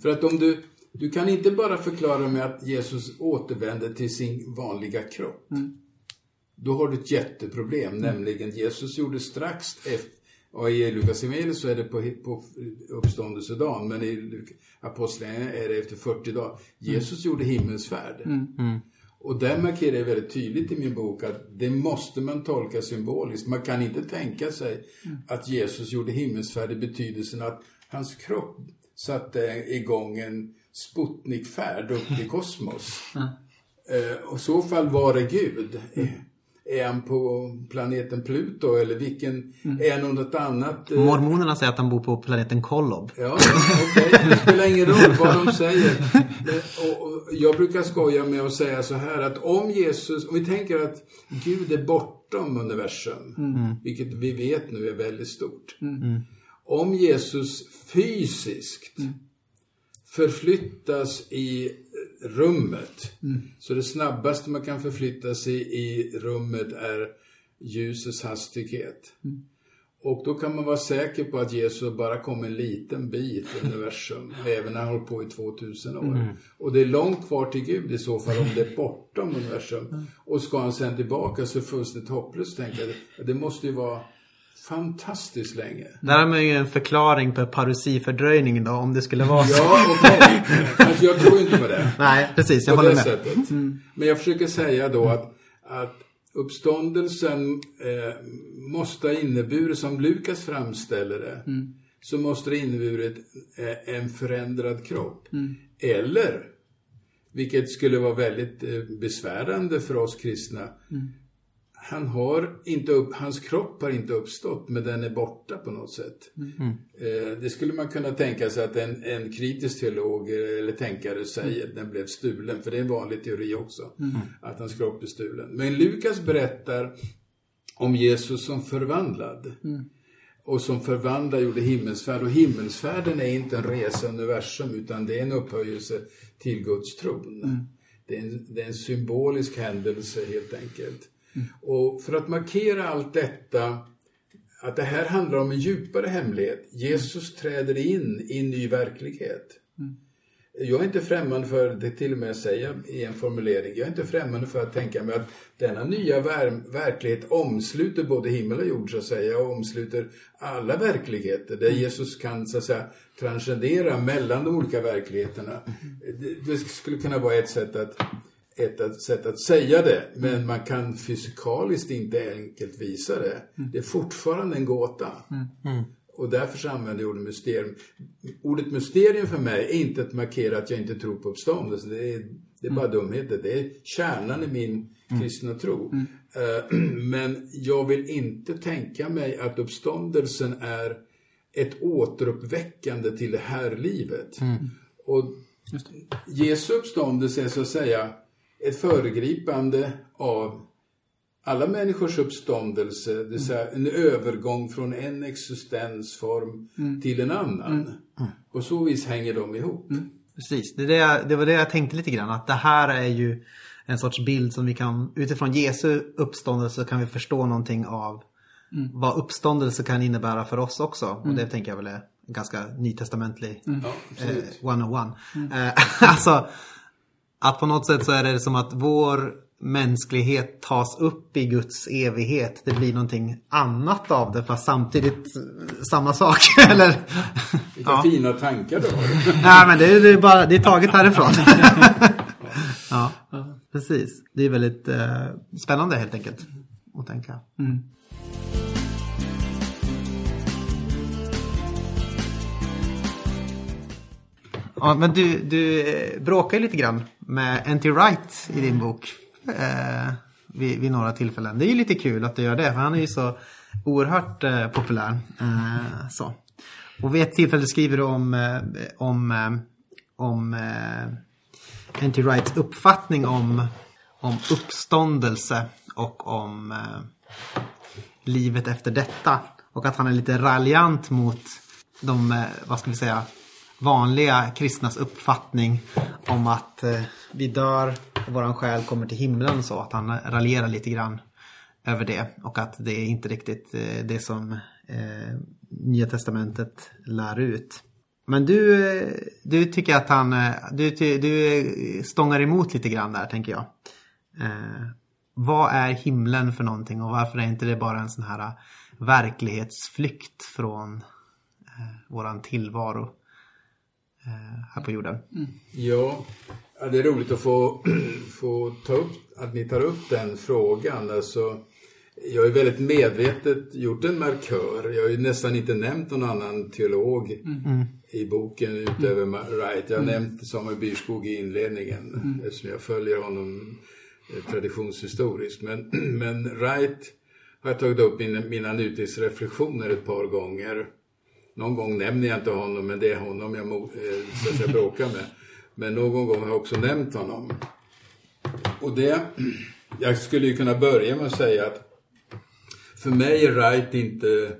För att om du, du kan inte bara förklara med att Jesus återvände till sin vanliga kropp. Då har du ett jätteproblem, nämligen Jesus gjorde strax efter och i Lukas evangeliet så är det på, på uppståndelsedagen, men i Apostlagärningarna är det efter 40 dagar. Jesus gjorde himmelsfärd. Och där markerar jag väldigt tydligt i min bok att det måste man tolka symboliskt. Man kan inte tänka sig att Jesus gjorde himmelsfärd i betydelsen att hans kropp satte igång en Sputnikfärd upp i kosmos. [laughs] Eh, och i så fall var det Gud. Är han på planeten Pluto eller vilken, är han något annat? eh, Mormonerna säger att han bor på planeten Kolob. Ja, okej. Det spelar ingen roll vad de säger. Eh, Och, jag brukar skoja med att säga så här att om Jesus, om vi tänker att Gud är bortom universum, vilket vi vet nu är väldigt stort. Om Jesus fysiskt förflyttas i rummet, så det snabbaste man kan förflytta sig i rummet är ljusets hastighet. Och då kan man vara säker på att Jesus bara kom en liten bit i universum, [laughs] även när han hållit på i 2000 år. Och det är långt kvar till Gud i så fall, om det är [laughs] bortom universum. Och ska han sen tillbaka så är det fullständigt hopplöst, tänker jag. Det måste ju vara fantastiskt länge. Där har man ju en förklaring på parusifördröjningen då, om det skulle vara så. Ja, okej. [laughs] Alltså jag tror inte på det. Nej, precis. Jag på håller det med. sättet. Men jag försöker säga då att, att uppståndelsen eh, måste ha inneburit, som Lukas framställer det, så måste det inneburit eh, en förändrad kropp. Eller, vilket skulle vara väldigt eh, besvärande för oss kristna, han har inte upp, hans kropp har inte uppstått, men den är borta på något sätt. Eh, det skulle man kunna tänka sig att en, en kritisk teolog eller tänkare säger att den blev stulen, för det är en vanlig teori också, att hans kropp är stulen. Men Lukas berättar om Jesus som förvandlad. Och som förvandlad gjorde himmelsfärd. Och himmelsfärden är inte en resa i universum, utan det är en upphöjelse till Guds tron. Det, är en, det är en symbolisk händelse helt enkelt. Och för att markera allt detta, att det här handlar om en djupare hemlighet. Jesus träder in i en ny verklighet. Jag är inte främmande för, det till och med säga i en formulering, jag är inte främmande för att tänka mig att denna nya ver- verklighet omsluter både himmel och jord så att säga, och omsluter alla verkligheter, där Jesus kan så att säga transcendera mellan de olika verkligheterna. Det, det skulle kunna vara ett sätt att ett att- sätt att säga det, men man kan fysikaliskt inte enkelt visa det. Det är fortfarande en gåta. Och därför så använder jag ordet mysterium. Ordet mysterium för mig är inte att markera att jag inte tror på uppståndelse. Det är, det är bara dumheter. Det är kärnan i min kristna tro. Eh, [clears throat] Men jag vill inte tänka mig att uppståndelsen är ett återuppväckande till det här livet. Och Jesu uppståndelse är så att säga ett föregripande av alla människors uppståndelse, det vill säga en övergång från en existensform till en annan. På så vis hänger de ihop. Precis, det, jag, det var det jag tänkte lite grann. Att det här är ju en sorts bild som vi kan, utifrån Jesu uppståndelse kan vi förstå någonting av vad uppståndelse kan innebära för oss också. Och det tänker jag väl är ganska nytestamentlig Ja, eh, absolut. 101. Eh, [laughs] alltså, att på något sätt så är det som att vår mänsklighet tas upp i Guds evighet. Det blir någonting annat av det fast samtidigt eh, samma sak. [laughs] Eller? Vilka Ja. fina tankar du har. [laughs] Nej men det är, det är, bara, det är taget härifrån. [laughs] ja, precis. Det är väldigt eh, spännande helt enkelt. Att tänka. Ja, men du, du eh, bråkar ju lite grann med N.T. Wright i din bok. Eh, vid, vid några tillfällen. Det är ju lite kul att du gör det. För han är ju så oerhört eh, populär. Eh, så. Och vid ett tillfälle skriver du om, eh, om, eh, om eh, N.T. Wrights uppfattning om, om uppståndelse och om eh, livet efter detta. Och att han är lite raljant mot de, eh, vad ska vi säga, vanliga kristnas uppfattning om att eh, vi dör och våran själ kommer till himlen så. Att han raljerar lite grann över det. Och att det är inte riktigt eh, det som eh, Nya Testamentet lär ut. Men du, eh, du tycker att han, eh, du, du eh, stångar emot lite grann där tänker jag. Eh, vad är himlen för någonting och varför är inte det bara en sån här verklighetsflykt från eh, våran tillvaro här på jorden? Ja, ja, det är roligt att få, [clears throat] få ta upp, att ni tar upp den frågan. Alltså, jag har ju väldigt medvetet gjort en markör. Jag har ju nästan inte nämnt någon annan teolog i boken utöver Ma- Wright. Jag har nämnt Samuel Byrskog i inledningen eftersom jag följer honom eh, traditionshistoriskt. Men, [clears throat] men Wright har jag tagit upp mina, mina nutidsreflektioner ett par gånger. Någon gång nämner jag inte honom, men det är honom jag, eh, säga, bråkar med. Men någon gång har jag också nämnt honom. Och det, jag skulle ju kunna börja med att säga att för mig är Wright inte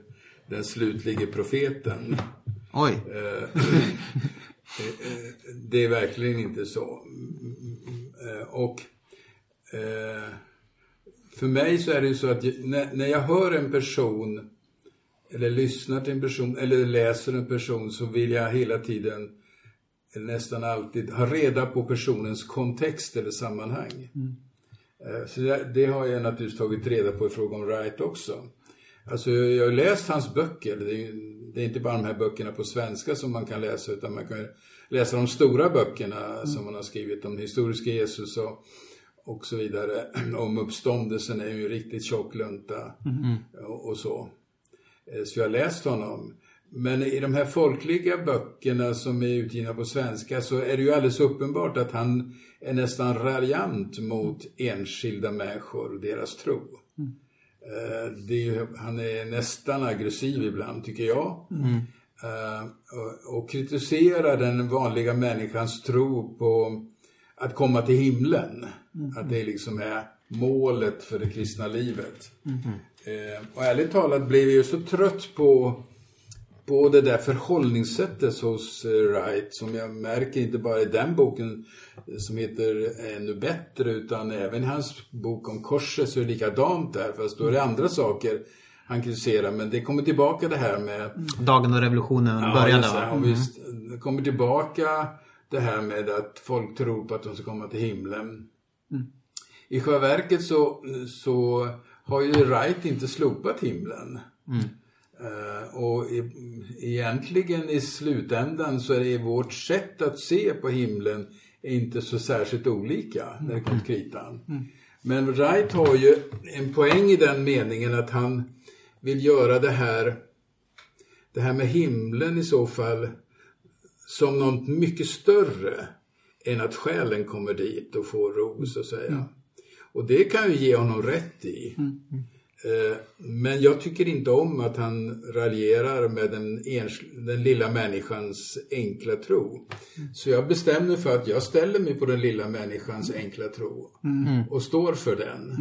den slutlige profeten. Oj, Eh, eh, det är verkligen inte så. Eh, Och för mig så är det ju så att jag- när jag hör en person eller lyssnar till en person eller läser en person så vill jag hela tiden nästan alltid ha reda på personens kontext eller sammanhang. Eh, Så det, det har jag naturligtvis tagit reda på i fråga om Wright också. Alltså jag har läst hans böcker. Det är, ju- det är inte bara de här böckerna på svenska som man kan läsa utan man kan läsa de stora böckerna som han har skrivit om historiska Jesus och, och så vidare. [clears throat] Om uppståndelsen är ju en riktigt tjock lunta och, och så. Eh, Så jag har läst honom. Men i de här folkliga böckerna som är utgivna på svenska så är det ju alldeles uppenbart att han är nästan raljant mot enskilda människor och deras tro. Det är han är nästan aggressiv ibland, tycker jag. Eh, och, och kritiserar den vanliga människans tro på att komma till himlen. Att det liksom är målet för det kristna livet. Eh, och ärligt talat blev jag ju så trött på, på det där förhållningssättet hos eh, Wright som jag märker inte bara i den boken eh, som heter Ännu bättre utan även i hans bok om korset så är det likadant där fast då är det andra saker han kritiserar men det kommer tillbaka det här med dagen och revolutionen Ja, började just? Ja, visst. Det kommer tillbaka det här med att folk tror på att de ska komma till himlen. I själva verket så, så har ju Wright inte slopat himlen. Eh, och i, egentligen i slutändan så är vårt sätt att se på himlen inte så särskilt olika när det kommer till kritan. Men Wright har ju en poäng i den meningen att han vill göra det här det här med himlen i så fall som något mycket större än att själen kommer dit och får ro, så att säga. Och det kan ju ge honom rätt i. Eh, Men jag tycker inte om att han raljerar med den, den lilla människans enkla tro. Så jag bestämde för att jag ställer mig på den lilla människans enkla tro och står för den.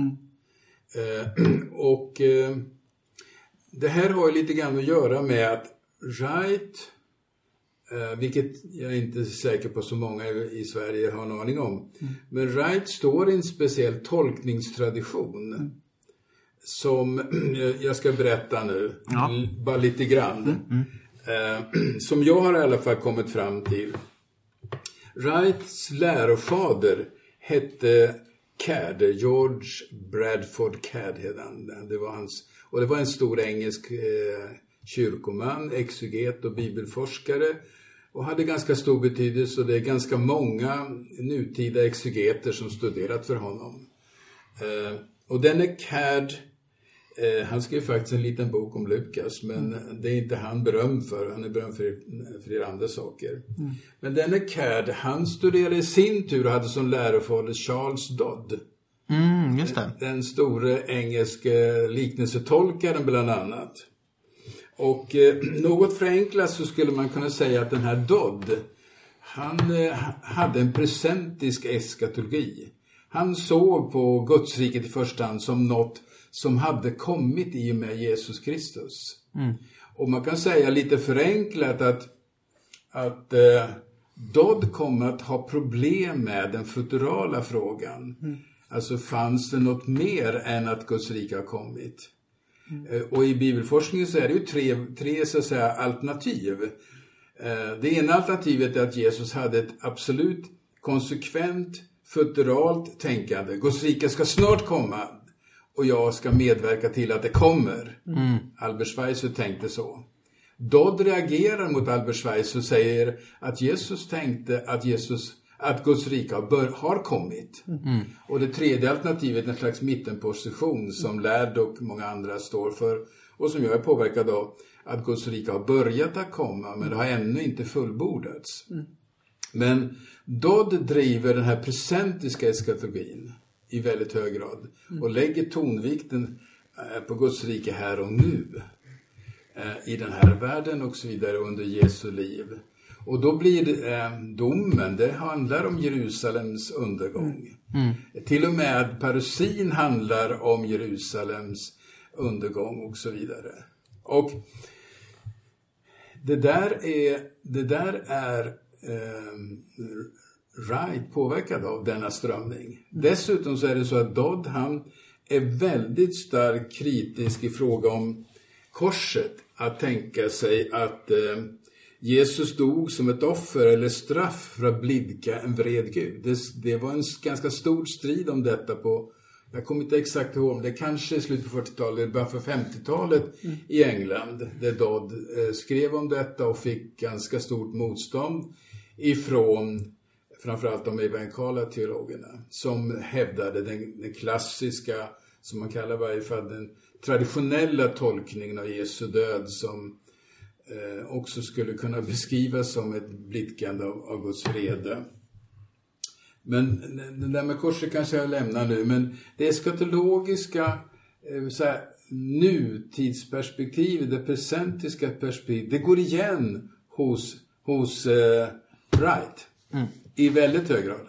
Eh, [clears throat] Och eh, det här har ju lite grann att göra med att Wright, vilket jag inte är säker på så många i Sverige har en aning om, men Wright står i en speciell tolkningstradition som [clears throat] jag ska berätta nu, Ja. l- bara lite grann. Eh, [clears throat] som jag har i alla fall kommit fram till. Wrights lärofader hette Cadd, George Bradford han. Det var hans, och det var en stor engelsk eh, kyrkoman, exeget och bibelforskare och hade ganska stor betydelse och det är ganska många nutida exegeter som studerat för honom. Eh, och denne Cadd Eh, han skrev faktiskt en liten bok om Lukas, men det är inte han berömd för. Han är berömd för flera andra saker. Men denne Cadd, han studerade i sin tur och hade som lärofader Charles Dodd. Mm, just det. Den store engelske liknelsetolkaren bland annat. Och eh, något förenklat så skulle man kunna säga att den här Dodd, han eh, hade en presentisk eskatologi. Han såg på Gudsriket i första hand som något som hade kommit i och med Jesus Kristus. Och man kan säga lite förenklat att, att eh, Dodd kommer att ha problem med den futurala frågan. Alltså fanns det något mer än att Guds rike har kommit? Eh, Och i bibelforskningen så är det ju tre, tre så att säga, alternativ. Eh, Det ena alternativet är att Jesus hade ett absolut konsekvent futuralt tänkande. Guds rike ska snart komma och jag ska medverka till att det kommer. Albert Schweitzer tänkte så. Dodd reagerar mot Albert Schweitzer och säger att Jesus tänkte att Jesus att Guds rike har, bör, har kommit. Och det tredje alternativet en slags mittenposition som Lärd och många andra står för och som jag är påverkad av. Att Guds rike har börjat att komma men det har ännu inte fullbordats. Men Dodd driver den här presentiska eskatologin i väldigt hög grad och lägger tonvikten eh, på Guds rike här och nu eh, i den här världen och så vidare under Jesu liv. Och då blir eh, domen, det handlar om Jerusalems undergång. Till och med parusin handlar om Jerusalems undergång och så vidare. Och det där är, det där är eh, Wright påverkad av denna strömning. Dessutom så är det så att Dodd han är väldigt starkt kritisk i fråga om korset. Att tänka sig att eh, Jesus dog som ett offer eller straff för att blidka en vred Gud. Det, det var en ganska stor strid om detta på jag kommer inte exakt ihåg, det kanske är slutet på 40-talet, eller början på 50-talet i England, där Dodd eh, skrev om detta och fick ganska stort motstånd ifrån framförallt de evangelikala teologerna som hävdade den, den klassiska, som man kallar varje fall den traditionella tolkningen av Jesu död som eh, också skulle kunna beskrivas som ett blidkande av, av Guds vrede. Men det där med korset kanske jag lämnar nu, men det eskatologiska eh, så här, nutidsperspektivet, det presentiska perspektivet, det går igen hos, hos eh, Wright i väldigt hög grad.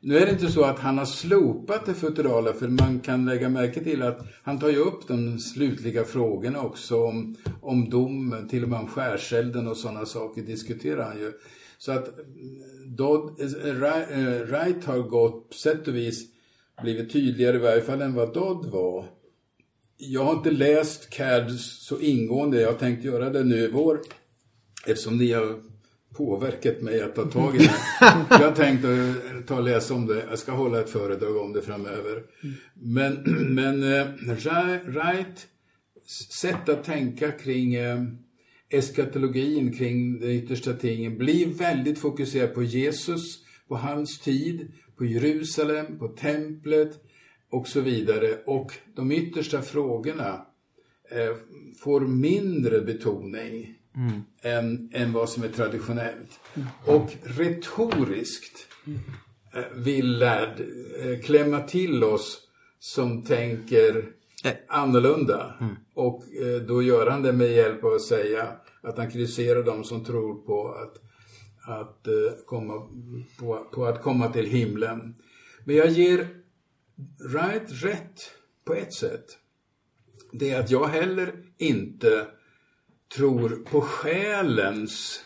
Nu är det inte så att han har slopat det futurala, för man kan lägga märke till att han tar ju upp de slutliga frågorna också om, om domen, till och med om skärselden och sådana saker diskuterar han ju. Så att eh, Dodd, eh, eh, Wright har gått, på sätt och vis, blivit tydligare i varje fall än vad Dodd var. Jag har inte läst CAD så ingående, jag har tänkt göra det nu i vår, eftersom ni har påverkat mig att ta tag i det. Jag tänkte ta och läsa om det. Jag ska hålla ett föredrag om det framöver. Men, men eh, Wright sätt att tänka kring eh, eskatologin, kring de yttersta tingen, blir väldigt fokuserad på Jesus, på hans tid, på Jerusalem, på templet och så vidare. Och de yttersta frågorna eh, får mindre betoning än, än vad som är traditionellt. Och retoriskt eh, vill Ladd eh, klämma till oss som tänker Eh. annorlunda. Och eh, då gör han det med hjälp av att säga att han kritiserar de som tror på att, att, eh, komma, på, på att komma till himlen. Men jag ger Wright rätt på ett sätt. Det är att jag heller inte tror på själens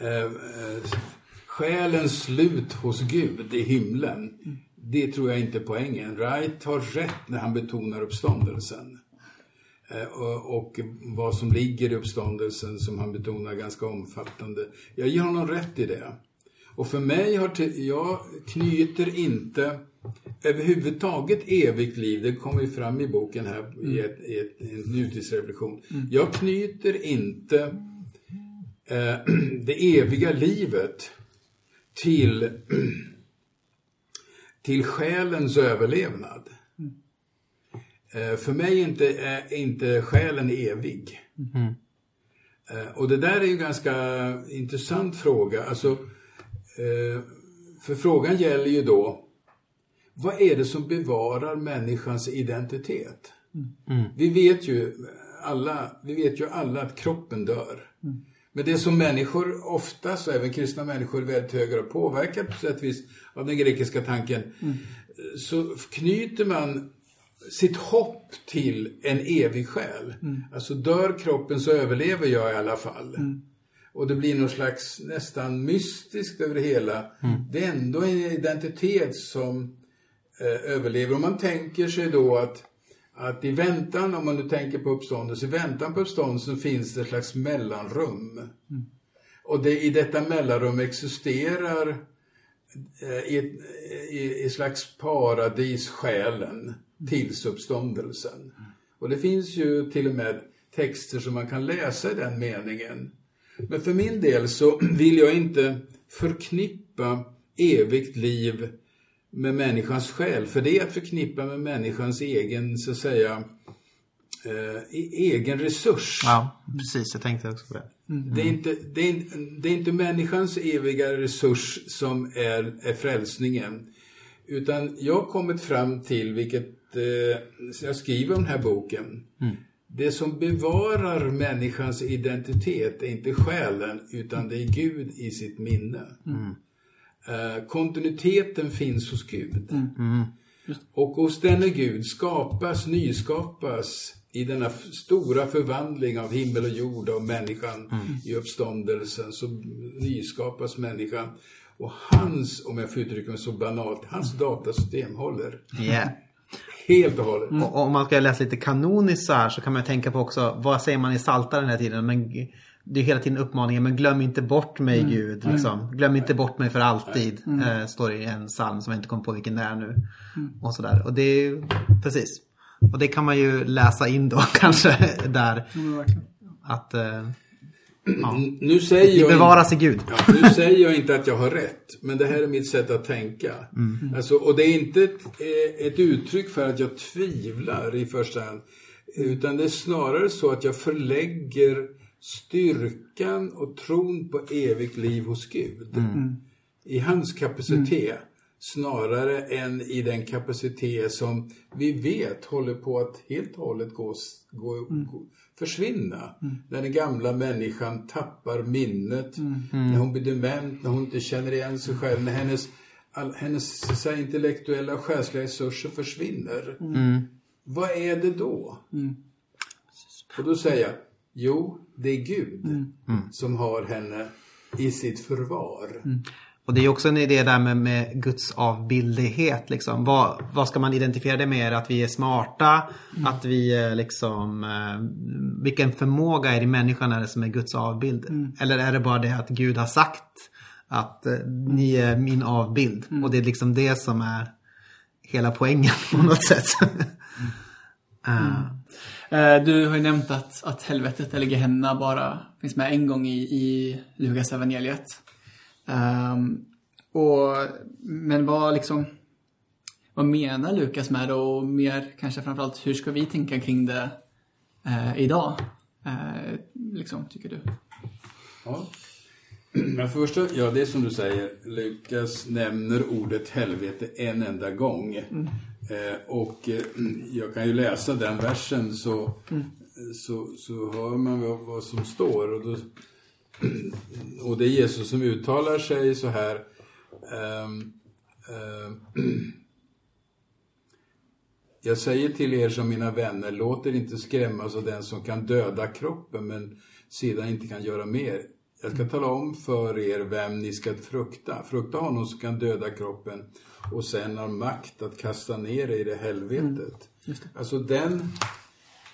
eh, eh, själens slut hos Gud i himlen. Det tror jag inte är poängen. Wright har rätt när han betonar uppståndelsen. Eh, och, vad som ligger i uppståndelsen som han betonar ganska omfattande. Jag ger honom rätt i det. Och för mig har jag knyter inte överhuvudtaget evigt liv, det kommer ju fram i boken här i, ett, i, ett, en nutidsreflektion. Jag knyter inte eh, [clears throat] det eviga livet till, [clears throat] till själens överlevnad. Eh, för mig inte, är inte själen evig. Eh, och det där är ju en ganska intressant fråga. Alltså, eh, för frågan gäller ju då, vad är det som bevarar människans identitet? Vi vet ju alla, vi vet ju alla att kroppen dör. Men det som människor oftast, och även kristna människor väldigt hög grad påverkat på sätt och vis av den grekiska tanken, så knyter man sitt hopp till en evig själ. Alltså dör kroppen så överlever jag i alla fall. Och det blir någon slags nästan mystiskt över det hela. Det är ändå en identitet som eh, överlever. Om man tänker sig då att, att i väntan, om man nu tänker på uppståndelse, i väntan på uppståndelsen finns det ett slags mellanrum. Och det, i detta mellanrum existerar eh, i ett, i, i slags paradis själen tills uppståndelsen. Och det finns ju till och med texter som man kan läsa i den meningen. Men för min del så vill jag inte förknippa evigt liv med människans själ. För det är att förknippa med människans egen, så att säga, eh, e- egen resurs. Ja, precis. Jag tänkte också på det. Det, är inte, det, är, det är inte människans eviga resurs som är, är frälsningen. Utan jag har kommit fram till, vilket eh, jag skriver om den här boken. Det som bevarar människans identitet är inte själen, utan det är Gud i sitt minne. Eh, kontinuiteten finns hos Gud. Och hos denne Gud skapas, nyskapas i denna stora förvandling av himmel och jord av människan i uppståndelsen så nyskapas människan. Och hans, om jag får uttrycka mig så banalt, hans datasystem håller Yeah. helt och hållet. Och och om man ska läsa lite kanoniskt så här så kan man tänka på också, vad säger man i Psaltaren hela tiden? Men det är hela tiden uppmaningen, men glöm inte bort mig Gud. Liksom. Glöm inte bort mig för alltid. Eh, står i en psalm som jag inte kommer på vilken det är nu. Och sådär. Och det är ju, precis. Och det kan man ju läsa in då [laughs] kanske där. Att eh, N- Nu säger jag bevaras i Gud. Ja, nu säger jag inte att jag har rätt, men det här är mitt sätt att tänka. Alltså, och det är inte ett, eh, ett uttryck för att jag tvivlar i första hand, utan det är snarare så att jag förlägger styrkan och tron på evigt liv hos Gud i hans kapacitet snarare än i den kapacitet som vi vet håller på att helt och hållet gå, gå, gå, försvinna. När den gamla människan tappar minnet, när hon blir dement, när hon inte känner igen sig själv, när hennes, all, hennes säga, intellektuella och själsliga resurser försvinner. Vad är det då? Och då säger jag, jo, det är Gud som har henne i sitt förvar. Och det är också en idé där med, med Guds avbildighet. Liksom. Vad, vad ska man identifiera det med? Att vi är smarta? Att vi är liksom... Eh, vilken förmåga är det i människan är det som är Guds avbild? Eller är det bara det att Gud har sagt att eh, ni är min avbild? Och det är liksom det som är hela poängen [laughs] på något sätt. Eh, Du har ju nämnt att, att helvetet eller Gehenna bara finns med en gång i, i Lukas evangeliet. Ehm, och, men vad liksom vad menar Lukas med det och mer kanske framförallt hur ska vi tänka kring det eh, idag? Eh, liksom, tycker du? Ja. Men först, ja det är som du säger, Lukas nämner ordet helvete en enda gång. Eh, och eh, jag kan ju läsa den versen så, så, så hör man vad, vad som står. Och, då, [clears throat] och det är Jesus som uttalar sig så här. ehm, ehm, [clears throat] jag säger till er som mina vänner, låt er inte skrämmas av den som kan döda kroppen men sedan inte kan göra mer. Jag ska tala om för er vem ni ska frukta. Frukta honom som kan döda kroppen och sen har makt att kasta ner er i det helvetet. Alltså den,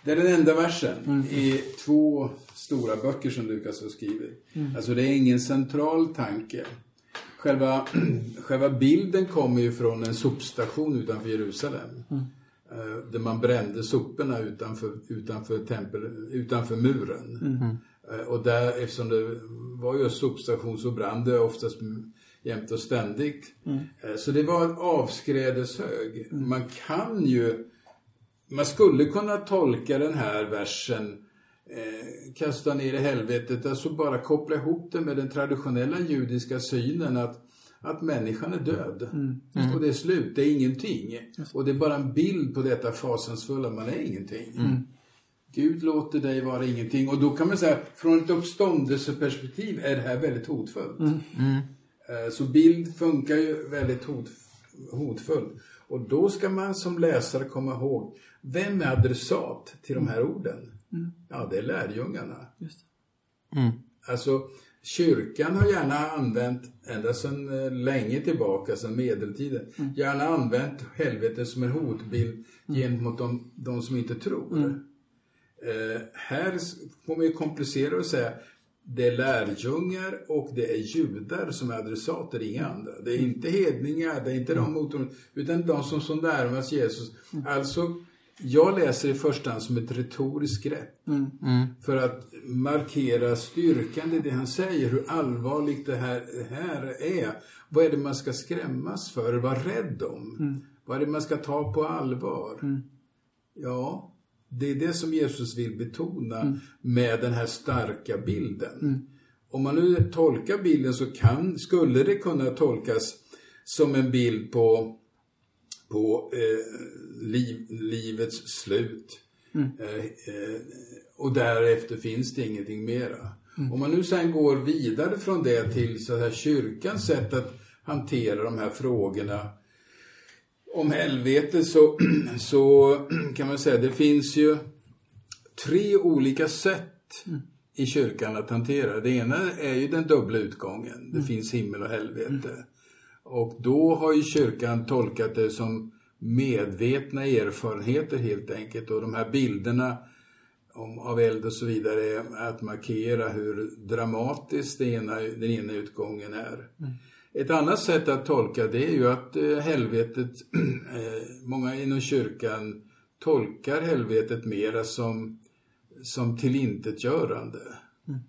det är den enda versen i två stora böcker som Lukas har skrivit. Alltså det är ingen central tanke. Själva, [clears throat] själva bilden kommer ju från en sopstation utanför Jerusalem. Eh, Där man brände soporna utanför, utanför, tempel, utanför muren. Eh, Och där, eftersom det var just sopstation så brann det oftast jämt och ständigt. Eh, Så det var en avskrädeshög. Man kan ju, man skulle kunna tolka den här versen eh, kasta ner i helvetet, alltså bara koppla ihop det med den traditionella judiska synen att, att människan är död. Och det är slut, det är ingenting. Och det är bara en bild på detta fasansfulla, man är ingenting. Gud låter dig vara ingenting. Och då kan man säga, från ett uppståndelseperspektiv är det här väldigt hotfullt. Eh, Så bild funkar ju väldigt hot, hotfull. Och då ska man som läsare komma ihåg, vem är adressat till de här orden? Ja, det är lärjungarna. Alltså, kyrkan har gärna använt, ända sedan eh, länge tillbaka, sedan medeltiden, gärna använt helvetet som en hotbild gentemot de, de som inte tror. Eh, här man ju komplicera och säga det är lärjungar och det är judar som är adressater, inga andra. Det är inte hedningar, det är inte de motorn, utan de som så närmast Jesus. Alltså, jag läser i första hand som ett retoriskt grepp. För att markera styrkan i det han säger, hur allvarligt det här, det här är. Vad är det man ska skrämmas för, vara rädd om? Vad är det man ska ta på allvar? Ja, det är det som Jesus vill betona med den här starka bilden. Om man nu tolkar bilden så kan, skulle det kunna tolkas som en bild på, på eh, liv, livets slut. Eh, eh, och därefter finns det ingenting mera. Om man nu sen går vidare från det till så här, kyrkans sätt att hantera de här frågorna om helvete så, [clears throat] så [clears throat] kan man säga det finns ju tre olika sätt i kyrkan att hantera. Det ena är ju den dubbla utgången. Det finns himmel och helvete. Och då har ju kyrkan tolkat det som medvetna erfarenheter helt enkelt. Och de här bilderna om, av eld och så vidare är att markera hur dramatiskt det ena, den ena utgången är. Ett annat sätt att tolka det är ju att eh, helvetet, [clears throat] eh, många inom kyrkan tolkar helvetet mera som, som tillintetgörande.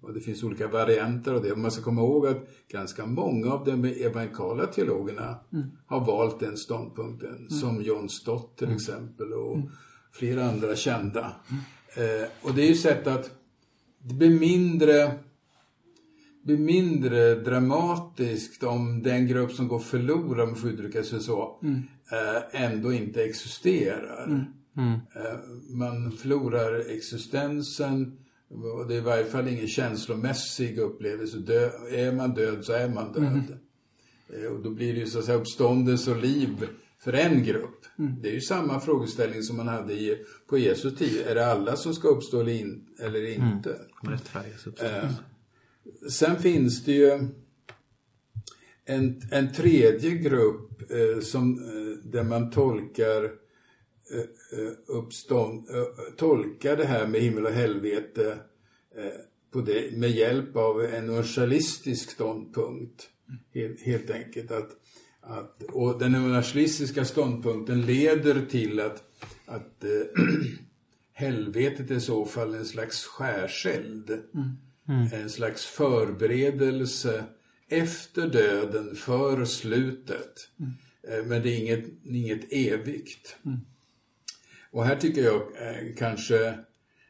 Och det finns olika varianter av det. Man ska komma ihåg att ganska många av de evangelikala teologerna har valt den ståndpunkten. Som John Stott till exempel och flera andra kända. Eh, och det är ju sätt att det blir mindre blir mindre dramatiskt om den grupp som går förlorad, om man får uttrycka sig så, eh, ändå inte existerar. Eh, man förlorar existensen och det är i varje fall ingen känslomässig upplevelse. Dö, är man död så är man död. Eh, och då blir det ju så att säga uppståndelse och liv för en grupp. Det är ju samma frågeställning som man hade i, på Jesu tid. Är det alla som ska uppstå eller, in, eller inte? Rättfärdigas Eh, sen finns det ju en, en tredje grupp eh, som, eh, där man tolkar eh, eh, uppstånd, eh, tolkar det här med himmel och helvete eh, på det, med hjälp av en universalistisk ståndpunkt. Helt, helt enkelt. Att, att, och den universalistiska ståndpunkten leder till att, att eh, [clears throat] helvetet är i så fall en slags skärseld. Mm. En slags förberedelse efter döden, för slutet. Eh, Men det är inget, inget evigt. Och här tycker jag eh, kanske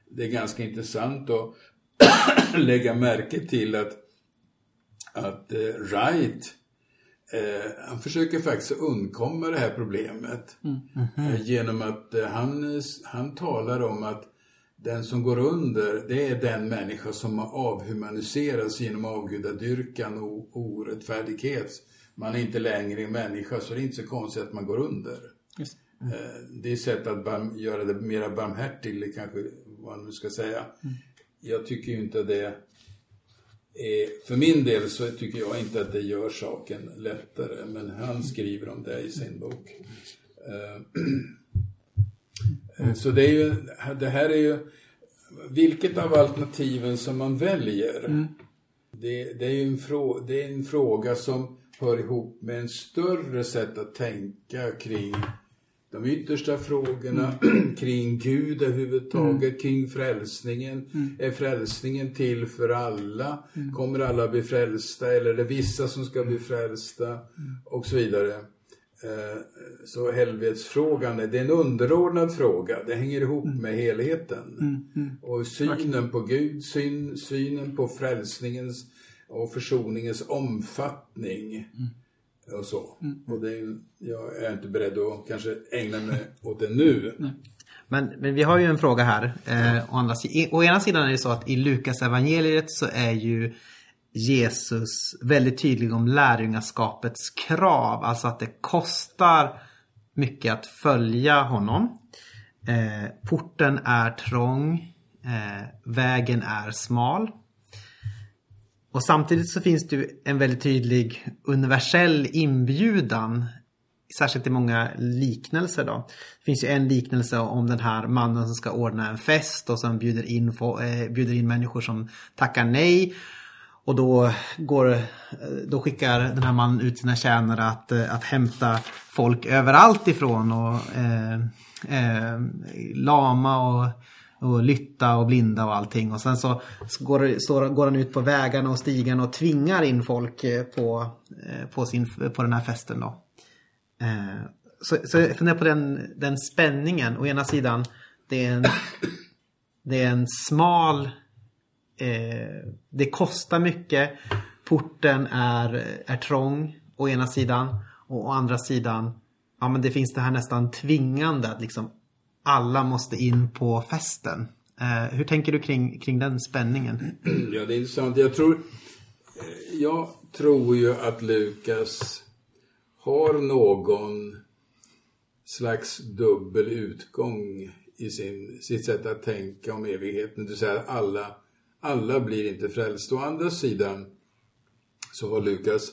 det är ganska intressant att [clears throat] lägga märke till att, att eh, Wright eh, han försöker faktiskt undkomma det här problemet. Eh, genom att eh, han, han talar om att den som går under, det är den människa som har avhumaniserats genom avgudadyrkan och orättfärdighet. Man är inte längre en människa, så det är inte så konstigt att man går under. Just. Eh, Det är ett sätt att barm, göra det mer barmhärtigt, kanske vad man nu ska säga. Jag tycker ju inte det är... För min del så tycker jag inte att det gör saken lättare, men han skriver om det i sin bok. Eh, [clears throat] eh, Så det är ju, det här är ju, vilket av alternativen som man väljer, det, det är ju en, frå, det är en fråga som hör ihop med en större sätt att tänka kring de yttersta frågorna, [clears throat] kring Gud överhuvudtaget, kring frälsningen. Är frälsningen till för alla? Kommer alla bli frälsta eller är det vissa som ska bli frälsta? Och så vidare. Eh, Så helvetsfrågan, är- det är en underordnad fråga. Det hänger ihop med helheten. Och synen på Gud, syn, synen på frälsningens och försoningens omfattning. Och så. Och det är, jag är inte beredd att kanske ägna mig [laughs] åt det nu. Men, men vi har ju en fråga här. Eh, å, andra, å ena sidan är det så att i Lukas evangeliet så är ju Jesus väldigt tydlig om lärjungaskapets krav. Alltså att det kostar mycket att följa honom. Eh, porten är trång. Eh, vägen är smal. Och samtidigt så finns det ju en väldigt tydlig universell inbjudan Särskilt i många liknelser då. Det finns ju en liknelse om den här mannen som ska ordna en fest och som bjuder in, eh, bjuder in människor som tackar nej. Och då, går, eh, då skickar den här mannen ut sina tjänare att, eh, att hämta folk överallt ifrån. Och, eh, eh, lama och, och lytta och blinda och allting. Och sen så, så går, så går han ut på vägarna och stigarna och tvingar in folk eh, på, på, sin, på den här festen. Då. Eh, så, så jag funderar på den, den spänningen. Å ena sidan, det är en, det är en smal... Eh, det kostar mycket. Porten är, är trång å ena sidan. Och å andra sidan, ja men det finns det här nästan tvingande att liksom alla måste in på festen. Eh, hur tänker du kring, kring den spänningen? [clears throat] Ja, det är intressant. Jag tror, eh, jag tror ju att Lukas har någon slags dubbel utgång i sin, sitt sätt att tänka om evigheten. Du säger att alla, alla blir inte frälsta. Å andra sidan så har Lukas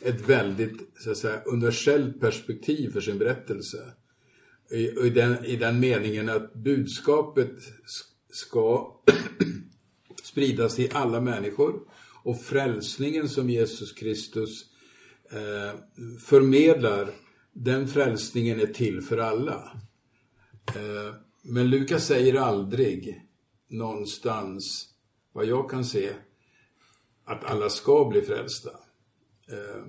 ett väldigt så att säga, universellt perspektiv för sin berättelse. I, i, den, I den meningen att budskapet ska [clears throat] spridas till alla människor och frälsningen som Jesus Kristus eh, förmedlar, den frälsningen är till för alla. Eh, men Lukas säger aldrig någonstans, vad jag kan se, att alla ska bli frälsta. Eh,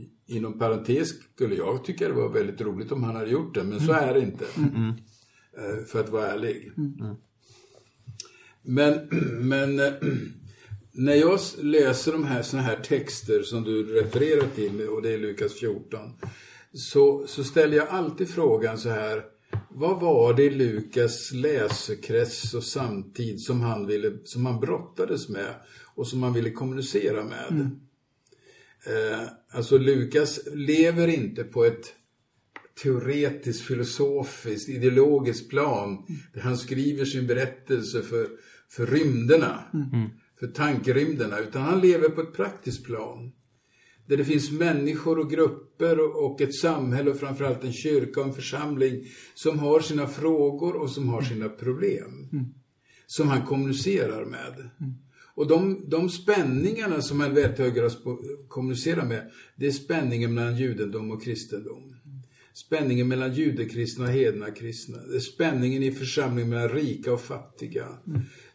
i- inom parentes skulle jag tycka det var väldigt roligt om han hade gjort det, men så är det inte. Eh, för att vara ärlig. Men, men eh, när jag läser de här såna här texter som du refererar till, och det är Lukas 14, så, så ställer jag alltid frågan så här, vad var det i Lukas läsekrets och samtid som han, ville, som han brottades med och som han ville kommunicera med? Eh, alltså Lukas lever inte på ett teoretiskt, filosofiskt, ideologiskt plan där han skriver sin berättelse för, för rymderna, för tankerymderna, utan han lever på ett praktiskt plan. Där det finns människor och grupper och, ett samhälle och framförallt en kyrka och en församling som har sina frågor och som har sina problem. Som han kommunicerar med. Och de, de spänningarna som han sp- kommunicerar med, det är spänningen mellan judendom och kristendom. Spänningen mellan judekristna och hedna kristna. Det är spänningen i församlingen mellan rika och fattiga.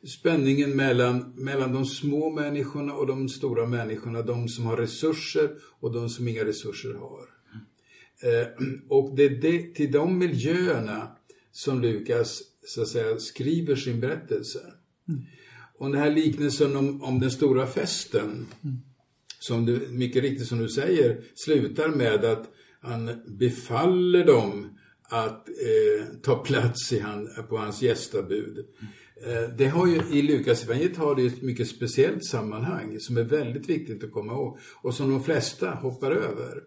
Spänningen mellan, mellan de små människorna och de stora människorna. De som har resurser och de som inga resurser har. Eh, och det är det, till de miljöerna som Lukas så att säga, skriver sin berättelse. Och den här liknelsen om, om den stora festen som du, mycket riktigt som du säger, slutar med att han befaller dem att eh, ta plats i han, på hans gästabud. Mm det har ju, I Lukas evangeliet har det ett mycket speciellt sammanhang som är väldigt viktigt att komma ihåg och som de flesta hoppar över.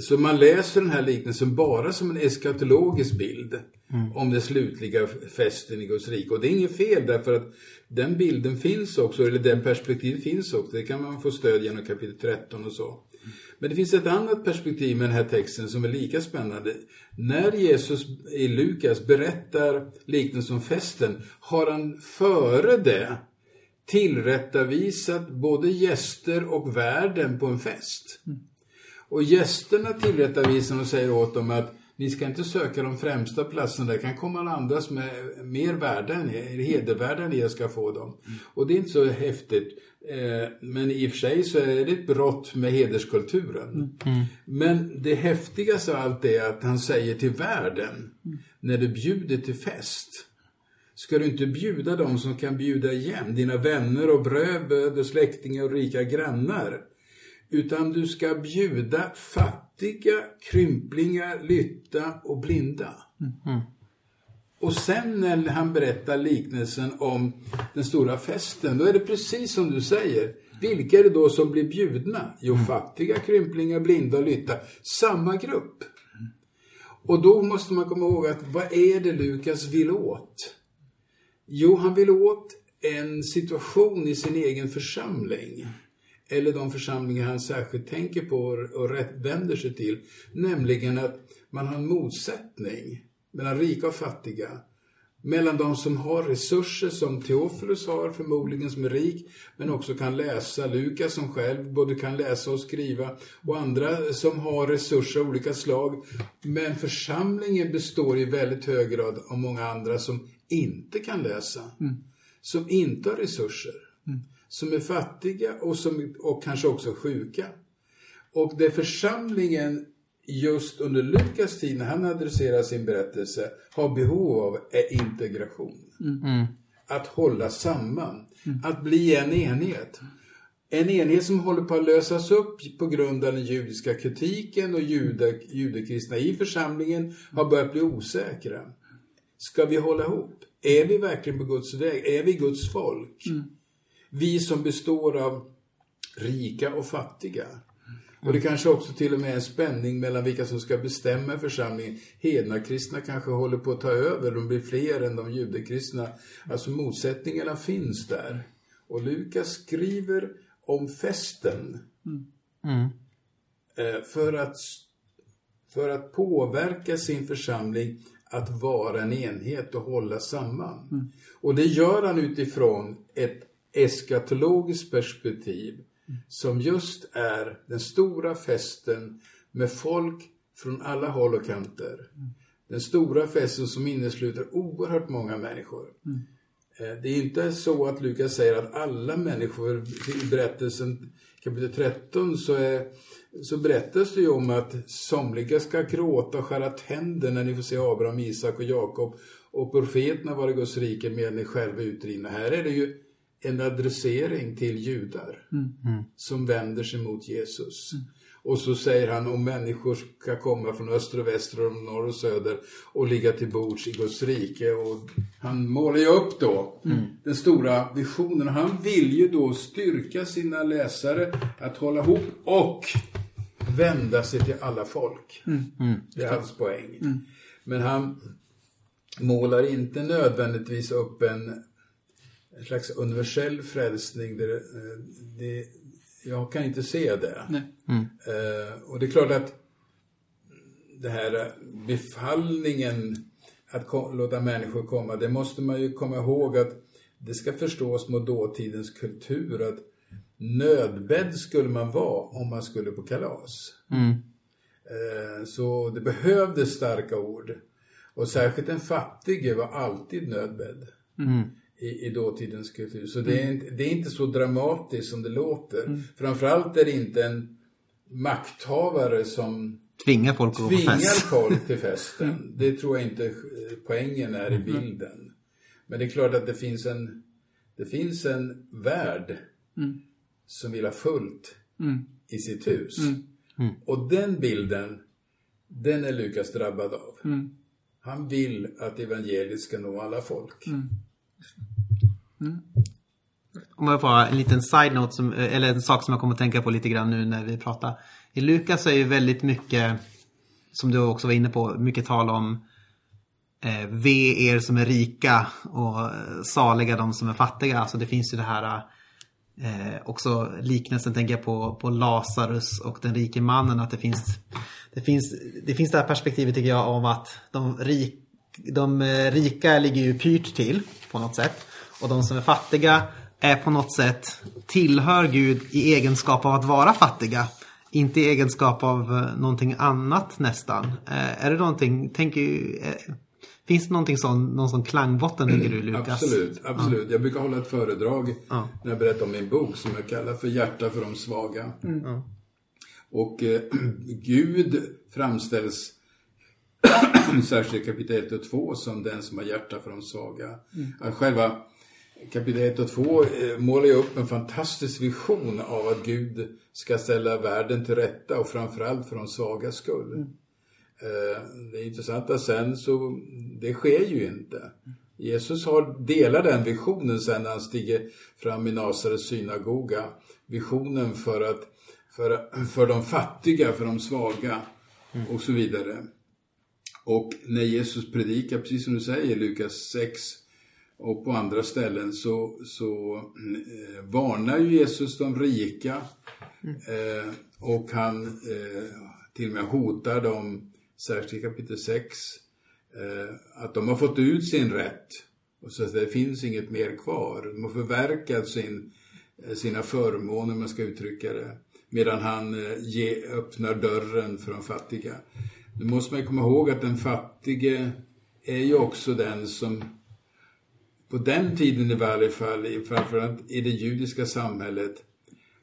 Så man läser den här liknelsen bara som en eskatologisk bild mm. om den slutliga festen i Guds rike. Och det är inget fel därför att den bilden finns också, eller den perspektivet finns också. Det kan man få stöd genom kapitel 13 och så. Men det finns ett annat perspektiv med den här texten som är lika spännande. När Jesus i Lukas berättar liknelsen om festen har han före det tillrättavisat både gäster och värden på en fest. Och gästerna tillrättavisar och säger åt dem att ni ska inte söka de främsta platserna, det kan komma andra som är mer värda än er, hedervärda än er ska få dem. Mm. Och det är inte så häftigt. Eh, men i och för sig så är det ett brott med hederskulturen. Mm. Men det häftigaste av allt är att han säger till världen, när du bjuder till fest, ska du inte bjuda dem som kan bjuda igen, dina vänner och bröder, släktingar och rika grannar. Utan du ska bjuda fattiga, krymplingar, lytta och blinda. Mm. Och sen när han berättar liknelsen om den stora festen, då är det precis som du säger. Vilka är det då som blir bjudna? Jo, mm. fattiga, krymplingar, blinda och lytta. Samma grupp. Och då måste man komma ihåg att vad är det Lukas vill åt? Jo, han vill åt en situation i sin egen församling eller de församlingar han särskilt tänker på och vänder sig till, nämligen att man har en motsättning mellan rika och fattiga. Mellan de som har resurser som Teofilus har, förmodligen som är rik, men också kan läsa, Lukas som själv både kan läsa och skriva, och andra som har resurser av olika slag. Men församlingen består i väldigt hög grad av många andra som inte kan läsa, mm. som inte har resurser. Mm som är fattiga och, som, och kanske också sjuka. Och det församlingen just under Lukas tid, när han adresserar sin berättelse, har behov av är integration. Mm. Att hålla samman, mm. att bli en enhet. En enhet som håller på att lösas upp på grund av den judiska kritiken och jude, judekristna i församlingen har börjat bli osäkra. Ska vi hålla ihop? Är vi verkligen på Guds väg? Är vi Guds folk? Mm. Vi som består av rika och fattiga. Och det kanske också till och med är en spänning mellan vilka som ska bestämma församlingen. Hedna kristna kanske håller på att ta över, de blir fler än de judekristna. Alltså motsättningarna finns där. Och Lukas skriver om festen. Mm. För, att, för att påverka sin församling att vara en enhet och hålla samman. Mm. Och det gör han utifrån ett eskatologiskt perspektiv som just är den stora festen med folk från alla håll och kanter. Den stora festen som innesluter oerhört många människor. Mm. Det är inte så att Lukas säger att alla människor i berättelsen kapitel 13 så, är, så berättas det ju om att somliga ska gråta och skära tänder när ni får se Abraham, Isak och Jakob och profeterna var i Guds rike med ni själva utdrivna. Här är det ju en adressering till judar mm. mm. som vänder sig mot Jesus. Mm. Och så säger han om människor ska komma från öster och väster och norr och söder och ligga till bords i Guds rike. Och han målar ju upp då mm. den stora visionen. Han vill ju då styrka sina läsare att hålla ihop och vända sig till alla folk. Mm. Mm. Det är hans poäng. Men han målar inte nödvändigtvis upp en en slags universell frälsning. Där, eh, det, jag kan inte se det. Mm. Uh, och det är klart att det här befallningen att låta människor komma, det måste man ju komma ihåg att det ska förstås mot dåtidens kultur att nödbedd skulle man vara om man skulle på kalas. Mm. Så det behövdes starka ord. Och särskilt en fattige var alltid nödbedd. Mm i, i dåtidens kultur. Så det, är inte, det är inte så dramatiskt som det låter. Mm. Framförallt är det inte en makthavare som tvingar folk, tvingar folk till [laughs] festen. Mm. Det tror jag inte poängen är i mm. bilden. Men det är klart att det finns en, det finns en värld mm. som vill ha fullt Mm. i sitt hus. Mm. Och den bilden, den är Lukas drabbad av. Mm. Han vill att evangeliet ska nå alla folk. Mm. Om jag får en liten side-note, som, eh, eller en sak som jag kommer att tänka på lite grann nu när vi pratar. I Lukas är ju väldigt mycket, som du också var inne på, mycket tal om eh, ve er som är rika och eh, saliga de som är fattiga. Alltså det finns ju det här eh, också liknelsen tänker jag på, på Lazarus och den rike mannen. Att det finns, det finns det finns det här perspektivet tycker jag om att de, rik, de eh, rika ligger ju pyrt till på något sätt. Och de som är fattiga är på något sätt tillhör Gud i egenskap av att vara fattiga. Inte i egenskap av eh, någonting annat nästan. Eh, är det någonting, tänker, finns det någonting sån, någon sån klangbotten tänker du Lukas? [clears throat] Absolut, absolut. Jag brukar hålla ett föredrag Ja. när jag berättar om min bok som jag kallar för Hjärta för de svaga. Ja. Och eh, [clears throat] Gud framställs [clears throat] särskilt kapitel 1 och 2 som den som har hjärta för de svaga. Att själva kapitel 1 och 2 eh, målar ju upp en fantastisk vision av att Gud ska ställa världen till rätta och framförallt för de svagas skull. Eh, det intressanta sen så, det sker ju inte. Jesus har, delar den visionen sen när han stiger fram i Nasarets synagoga. Visionen för, att, för, för de fattiga, för de svaga och så vidare. Och när Jesus predikar, precis som du säger, Lukas 6 och på andra ställen så, så eh, varnar ju Jesus de rika eh, och han eh, till och med hotar dem, särskilt i kapitel 6, eh, att de har fått ut sin rätt. Och så att det finns inget mer kvar. De har förverkat sin, eh, sina förmåner, om man ska uttrycka det. Medan han eh, ge, öppnar dörren för de fattiga. Nu måste man komma ihåg att den fattige är ju också den som på den tiden i varje fall, framförallt i det judiska samhället,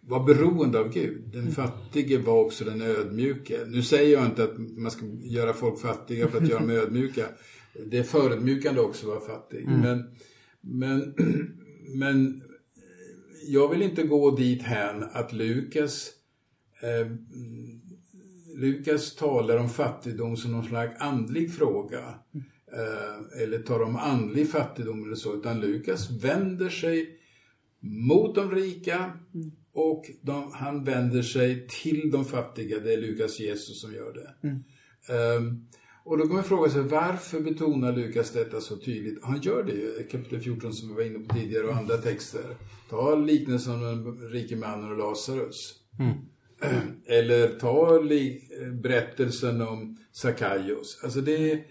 var beroende av Gud. Den fattige var också den ödmjuke. Nu säger jag inte att man ska göra folk fattiga för att göra dem [laughs] ödmjuka. Det är förödmjukande också att vara fattig. Men, men, [clears throat] men jag vill inte gå dit hän att Lukas eh, Lukas talar om fattigdom som någon slags andlig fråga. Eh, eller tar om andlig fattigdom eller så. Utan Lukas vänder sig mot de rika och de, han vänder sig till de fattiga. Det är Lukas Jesus som gör det. Ehm, och då kan man fråga sig varför betonar Lukas detta så tydligt? Han gör det ju i kapitel 14 som vi var inne på tidigare och andra texter. Ta liknelsen om den rike mannen och Lazarus. [clears throat] Eller ta berättelsen om Sakaios. Alltså det är,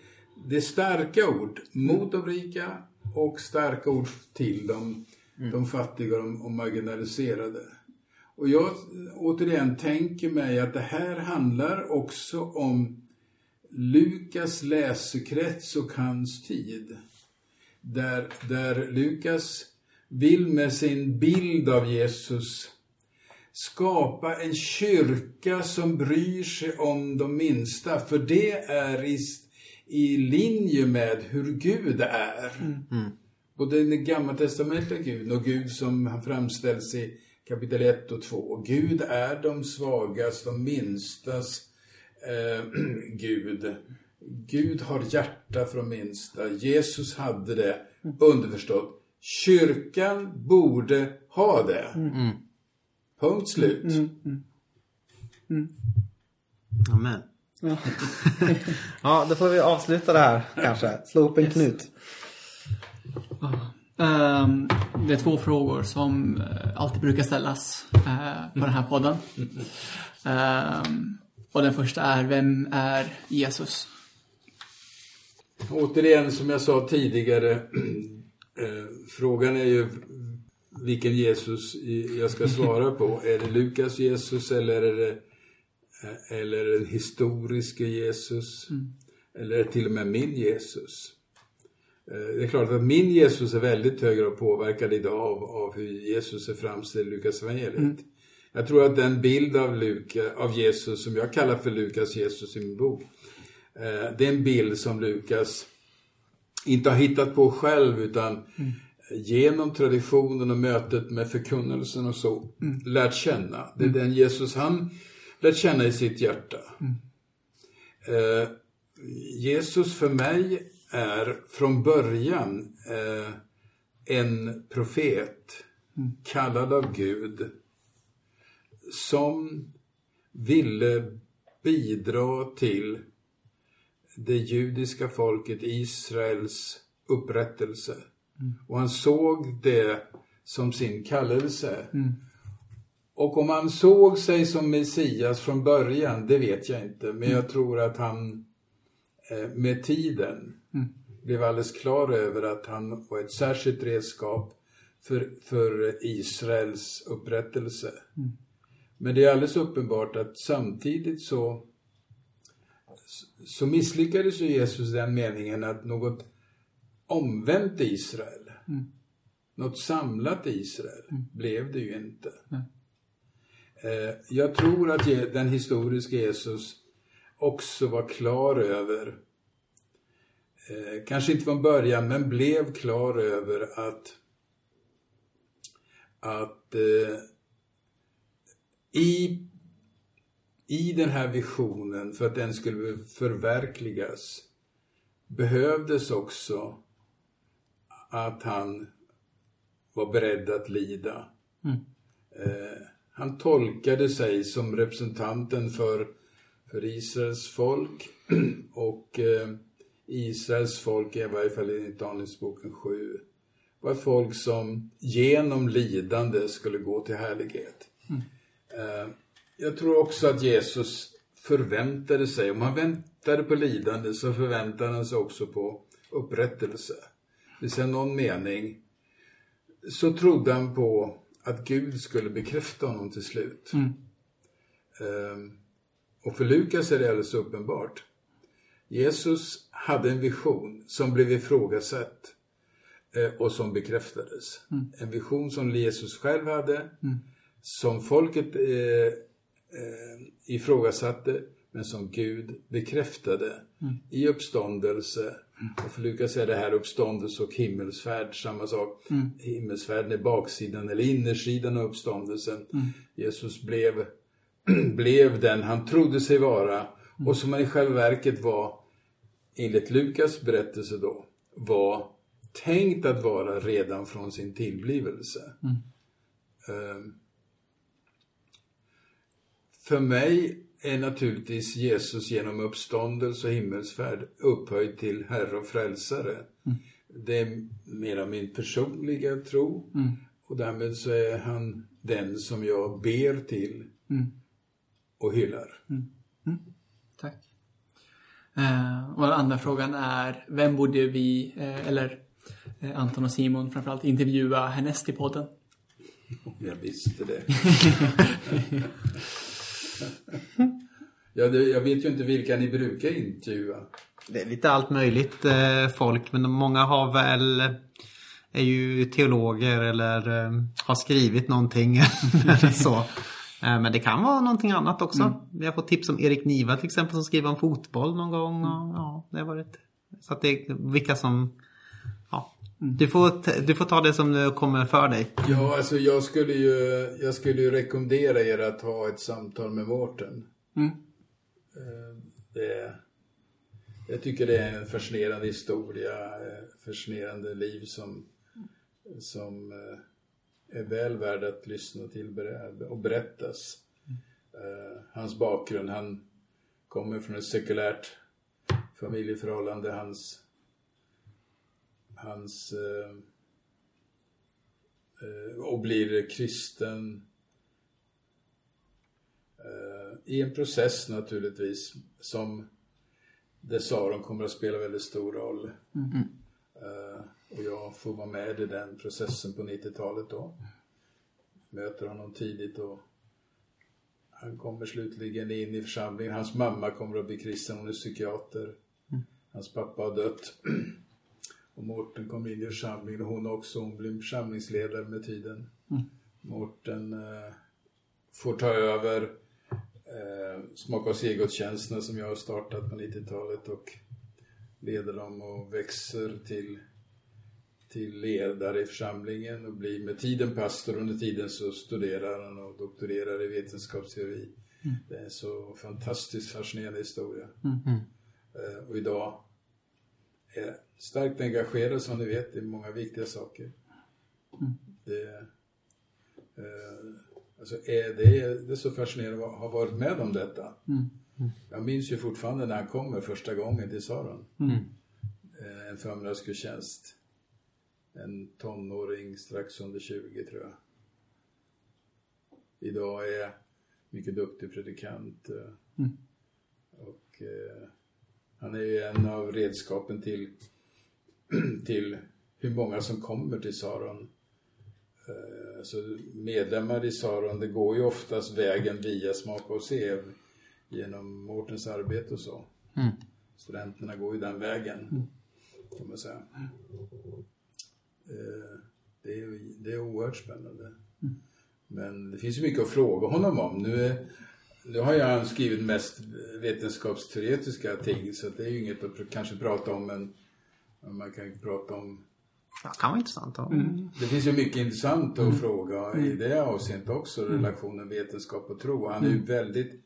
det är starka ord mot de rika och starka ord till de, de fattiga och, de, och marginaliserade. Och jag återigen tänker mig att det här handlar också om Lukas läsekrets och hans tid. Där, där Lukas vill med sin bild av Jesus skapa en kyrka som bryr sig om de minsta. För det är i, i linje med hur Gud är. Både den gammaltestamentliga Gud och Gud som han framställs i kapitel 1 och 2. Gud är de svagas, de minstas eh, [clears throat] Gud. Gud har hjärta för de minsta. Jesus hade det, underförstått. Kyrkan borde ha det. Punkt slut. Amen. [laughs] ja, då får vi avsluta det här kanske. Slå upp en knut. Ehm, det är två frågor som eh, alltid brukar ställas eh, på den här podden. Ehm, och den första är, vem är Jesus? Återigen, som jag sa tidigare, [clears throat] eh, frågan är ju vilken Jesus jag ska svara på. Är det Lukas Jesus eller är det, eller den historiska Jesus? Eller är det till och med min Jesus? Eh, Det är klart att min Jesus är väldigt hög grad påverkad idag av, av hur Jesus är framställd i Lukas evangeliet. Jag tror att den bild av, Luka, av Jesus som jag kallar för Lukas Jesus i min bok, eh, det är en bild som Lukas inte har hittat på själv utan genom traditionen och mötet med förkunnelsen och så lärt känna. Det är den Jesus han lärt känna i sitt hjärta. Eh, Jesus för mig är från början eh, en profet kallad av Gud som ville bidra till det judiska folket Israels upprättelse. Och han såg det som sin kallelse. Och om han såg sig som Messias från början, det vet jag inte. Men jag tror att han eh, med tiden blev alldeles klar över att han var ett särskilt redskap för, för Israels upprättelse. Men det är alldeles uppenbart att samtidigt så, så misslyckades ju Jesus den meningen att något omvänt Israel, något samlat Israel, blev det ju inte. Eh, Jag tror att den historiska Jesus också var klar över, eh, kanske inte från början, men blev klar över att, att eh, i, i den här visionen, för att den skulle förverkligas, behövdes också att han var beredd att lida. Eh, han tolkade sig som representanten för, för Israels folk [clears throat] och eh, Israels folk, i varje fall enligt Danielsboken 7, var folk som genom lidande skulle gå till härlighet. Eh, jag tror också att Jesus förväntade sig, om han väntade på lidande så förväntade han sig också på upprättelse. Säga någon mening så trodde han på att Gud skulle bekräfta honom till slut. Ehm, och för Lukas är det alldeles uppenbart. Jesus hade en vision som blev ifrågasatt eh, och som bekräftades. En vision som Jesus själv hade, som folket eh, eh, ifrågasatte, men som Gud bekräftade i uppståndelse. Och för Lukas är det här uppståndelse och himmelsfärd samma sak. Himmelsfärden är baksidan eller innersidan av uppståndelsen. Jesus blev, [clears throat] blev den han trodde sig vara och som han i själva verket var, enligt Lukas berättelse då, var tänkt att vara redan från sin tillblivelse. Ehm, för mig är naturligtvis Jesus genom uppståndelse och himmelsfärd upphöjd till Herre och Frälsare. Det är mera min personliga tro och därmed så är han den som jag ber till och hyllar. Tack. Eh, och den andra frågan är, vem borde vi, eh, eller eh, Anton och Simon framförallt, intervjua härnäst i podden? [laughs] Jag visste det. [laughs] ja, det. Jag vet ju inte vilka ni brukar intervjua. Det är lite allt möjligt eh, folk men många har väl är ju teologer eller eh, har skrivit någonting [laughs] eller så. Eh, men det kan vara någonting annat också. Vi har fått tips om Erik Niva till exempel som skriver om fotboll någon gång. Och, ja, det har varit... Så att det är vilka som... Ja, du, får, du får ta det som det kommer för dig. Ja, alltså jag skulle ju, jag skulle ju rekommendera er att ha ett samtal med Mårten. Mm. Eh, det, jag tycker det är en fascinerande historia, eh, fascinerande liv som, som eh, är väl värd att lyssna till och berättas. Hans bakgrund, han kommer från ett sekulärt familjeförhållande. Hans, hans och blir kristen i en process naturligtvis som där Saron kommer att spela väldigt stor roll. Eh, och jag får vara med i den processen på 90-talet då. Möter honom tidigt och han kommer slutligen in i församlingen. Hans mamma kommer att bli kristen, hon är psykiater. Hans pappa har dött. [clears throat] Och Mårten kommer in i församlingen och hon också. Hon blir församlingsledare med tiden. Mårten eh, får ta över eh, Smaka och se-gudstjänsterna som jag har startat på 90-talet och leder dem och växer till, till ledare i församlingen och blir med tiden pastor. Under tiden så studerar han och doktorerar i vetenskapsteori. Det är en så fantastiskt fascinerande historia. Eh, Och idag är starkt engagerad som ni vet i många viktiga saker. Det, eh, alltså det, är, det är så fascinerande att ha varit med om detta. Jag minns ju fortfarande när han kommer första gången till Saron. Eh, En förmiddagsgudstjänst. En tonåring strax under 20 tror jag. Idag är mycket duktig predikant. eh, Och eh, han är ju en av redskapen till, [clears throat] till hur många som kommer till Saron. Eh, Så medlemmar i Saron, det går ju oftast vägen via Smaka och se genom Mårtens arbete och så. Studenterna går ju den vägen, kan man säga. Eh, Det är, det är oerhört spännande. Men det finns ju mycket att fråga honom om. Nu, är, nu har jag skrivit mest vetenskapsteoretiska ting så det är ju inget att kanske prata om men man kan ju prata om Ja, kan vara intressant. Ja. det finns ju mycket intressant att fråga i det avseendet också, relationen vetenskap och tro. Han är ju väldigt,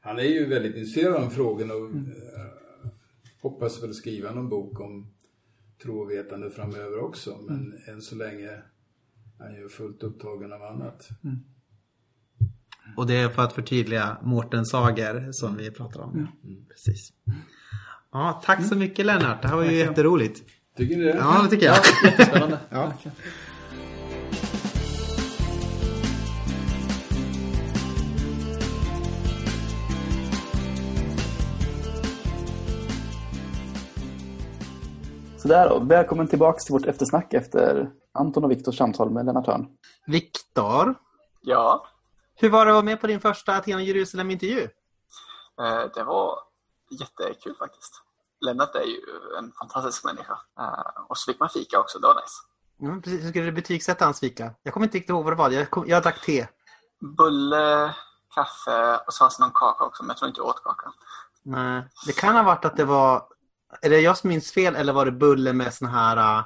han är ju väldigt intresserad av de frågorna och eh, hoppas väl skriva någon bok om tro och vetande framöver också. Men än så länge är han ju fullt upptagen av annat. Och det är för att förtydliga Mårten Sager som vi pratar om. Mm. Precis. Ja, tack så mycket Lennart. Det här var ju jätteroligt. Tycker ni det? Ja, det tycker jag. Jättespännande. [laughs] Ja. Sådär då, välkommen tillbaks till vårt eftersnack efter Anton och Viktors samtal med Lennart Hörn. Viktor, Ja, hur var det att vara med på din första Aten och Jerusalem-intervju? eh, det var jättekul faktiskt. Lennart är ju en fantastisk människa. Eh, Och så fick man fika också, det var nice. Mm, precis. Hur skulle du betygsätta hans fika? Jag kommer inte riktigt ihåg vad det var. Jag, kom, jag drack te. Bulle, kaffe och så fanns det någon kaka också, men jag tror inte jag åt kakan. Nej, det kan ha varit att det var... Är det jag som minns fel eller var det bulle med sån här... Uh,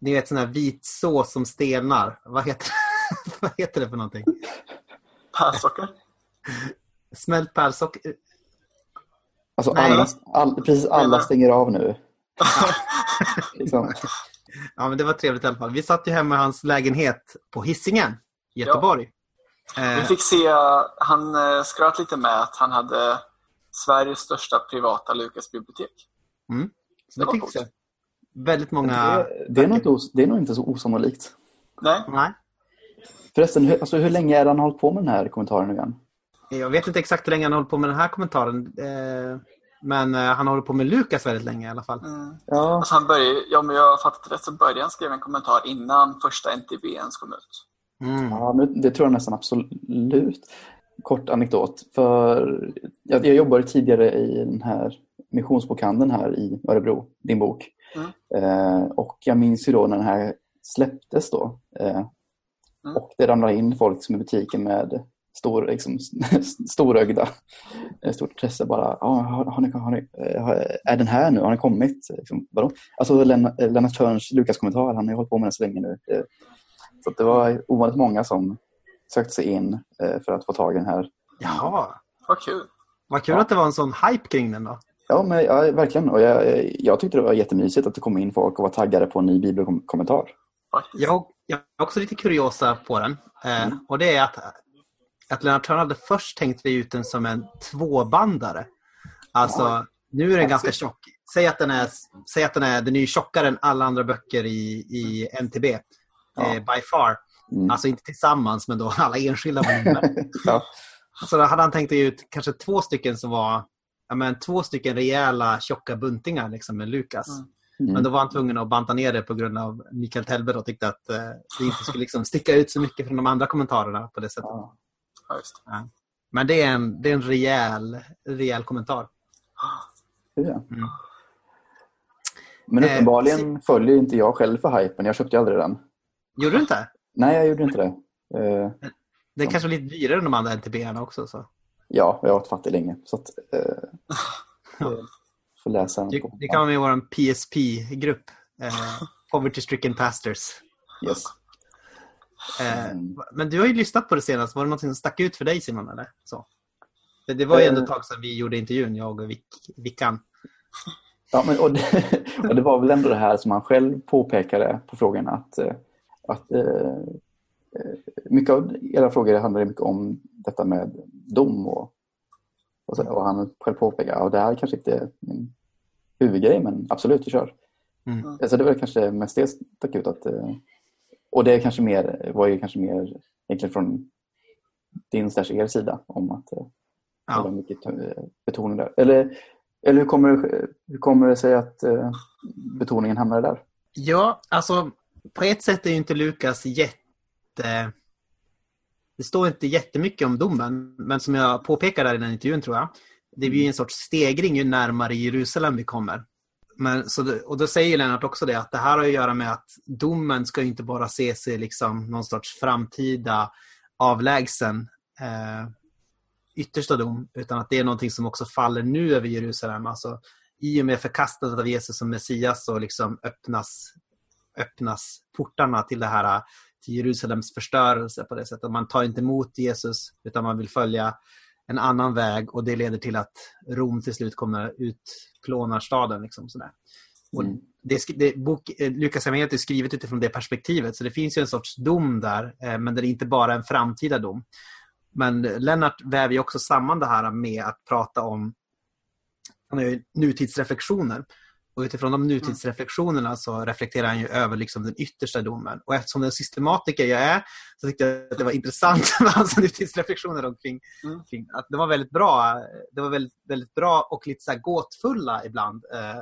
ni vet sån här vit sås som stelnar. Vad heter, [laughs] vad heter det för någonting? Pärlsocker? Smält pärlsocker? Alltså Nej. alla, all, precis alla stänger av nu. [laughs] liksom. Ja, men det var trevligt i alla fall. Vi satt ju hemma i hans lägenhet på Hisingen i Göteborg. Vi Eh, fick se, han eh, skröt lite med att han hade Sveriges största privata Lukas-bibliotek. mm. Så det det var fick coolt. se. Väldigt många... Det, det, är nog inte, det är nog inte så osannolikt. Nej, Nej, Förresten, hur, alltså, hur länge är det han har hållit på med den här kommentaren nu igen? Jag vet inte exakt hur länge han håller på med den här kommentaren. Eh, men eh, han håller på med Lukas väldigt länge i alla fall. mm. Ja, alltså han började, ja, om jag har fattat rätt så började han skriva en kommentar innan första NTB ens kom ut. Mm. ja men det tror jag nästan absolut. Kort anekdot. För jag, jag jobbade tidigare i den här missionsbokhandeln här i Örebro, din bok. Mm. Eh, och jag minns ju då när den här släpptes då. Eh, Mm. Och det ramlade in folk som i butiken med stor, liksom, [laughs] storögda, eh, stort intresse bara. Ah, har, har ni, har ni, eh, är den här nu? Har den kommit? Liksom, vadå? Alltså Lennart, Lennart Törns Lukas-kommentar, han har ju hållit på med den så länge nu. Eh, Så att det var ovanligt många som sökte sig in eh, för att få tag i den här. Jaha, Vad kul. vad kul att det var en sån hype kring den då. Ja, men, ja verkligen. Och jag, jag tyckte det var jättemysigt att det kom in folk och var taggade på en ny bibelkommentar. Jag, jag har också lite kuriosa på den. Eh, Och det är att, att Lennart Törn hade först tänkt ut den som en tvåbandare. Alltså, nu är den ganska tjock. Säg att den är, säg att den är, den är ju tjockare än alla andra böcker i, i NTB. Ja. Eh, by far. Mm. Alltså inte tillsammans, men då [laughs] alla enskilda volymer. [laughs] Ja. Så då hade han tänkt ut kanske två stycken som var ja, men, två stycken rejäla tjocka buntingar liksom, med Lukas. Mm. Mm. Men då var han tvungen att banta ner det på grund av Mikael Telber och tyckte att eh, det inte skulle liksom sticka ut så mycket från de andra kommentarerna på det sättet. Ja. Ja, det. Men det är en, det är en rejäl, rejäl kommentar. det. Mm. Men Eh, uppenbarligen följer inte jag själv för hypen. Jag köpte aldrig den. Gjorde du inte? Nej, jag gjorde inte det. Eh, Det är kanske lite dyrare än de andra NTB-arna också. Så. Ja, jag har varit fattig länge. Så att, eh, [laughs] får läsa. Det, det kan vara med i vår PSP-grupp. Eh, Poverty stricken pastors. Yes. Eh, Mm. Men du har ju lyssnat på det senast. Var det något som stack ut för dig Simon? Eller? Så. För det var ju ändå ett Eh. tag sedan vi gjorde intervjun, jag och Vic, Vickan. Ja, men, och, det, [laughs] och det var väl ändå det här som han själv påpekade på frågan att, eh, att eh, mycket av era frågor handlar mycket om detta med dom och, och, så, och han själv påpekade att det här kanske inte är min huvudgrej men absolut, vi kör. Mm. Så det var kanske mest det stack ut att eh, och det kanske mer, var ju kanske mer egentligen från din slash er sida om att eh, Ja. mycket eh, betoning där. Eller, eller hur, kommer, hur kommer det sig att eh, betoningen hamnade där? ja, alltså på ett sätt är ju inte Lukas jätte... Det står inte jättemycket om domen, men som jag påpekade där i den intervjun tror jag, det blir ju en sorts stegring ju närmare Jerusalem vi kommer. Men, så det, och då säger Lennart också det att det här har att göra med att domen ska ju inte bara ses i liksom någon sorts framtida avlägsen eh, yttersta dom, utan att det är någonting som också faller nu över Jerusalem. Alltså, I och med förkastandet av Jesus som Messias så liksom öppnas, öppnas portarna till det här till Jerusalems förstörelse på det sättet. Man tar inte emot Jesus utan man vill följa en annan väg och det leder till att Rom till slut kommer utplånar staden. Liksom, sådär. Och Mm. det, är sk- det, bok, eh, Lukas evangeliet är skrivet utifrån det perspektivet så det finns ju en sorts dom där eh, men det är inte bara en framtida dom. Men Lennart väver ju också samman det här med att prata om nutidsreflektioner. Och utifrån de nutidsreflektionerna så reflekterar han ju över liksom den yttersta domen. Och eftersom den systematiker jag är så tyckte jag att det var intressant [laughs] med hans nutidsreflektioner omkring Mm. kring, att det var väldigt bra. Det var väldigt, väldigt bra och lite så gåtfulla ibland. Eh,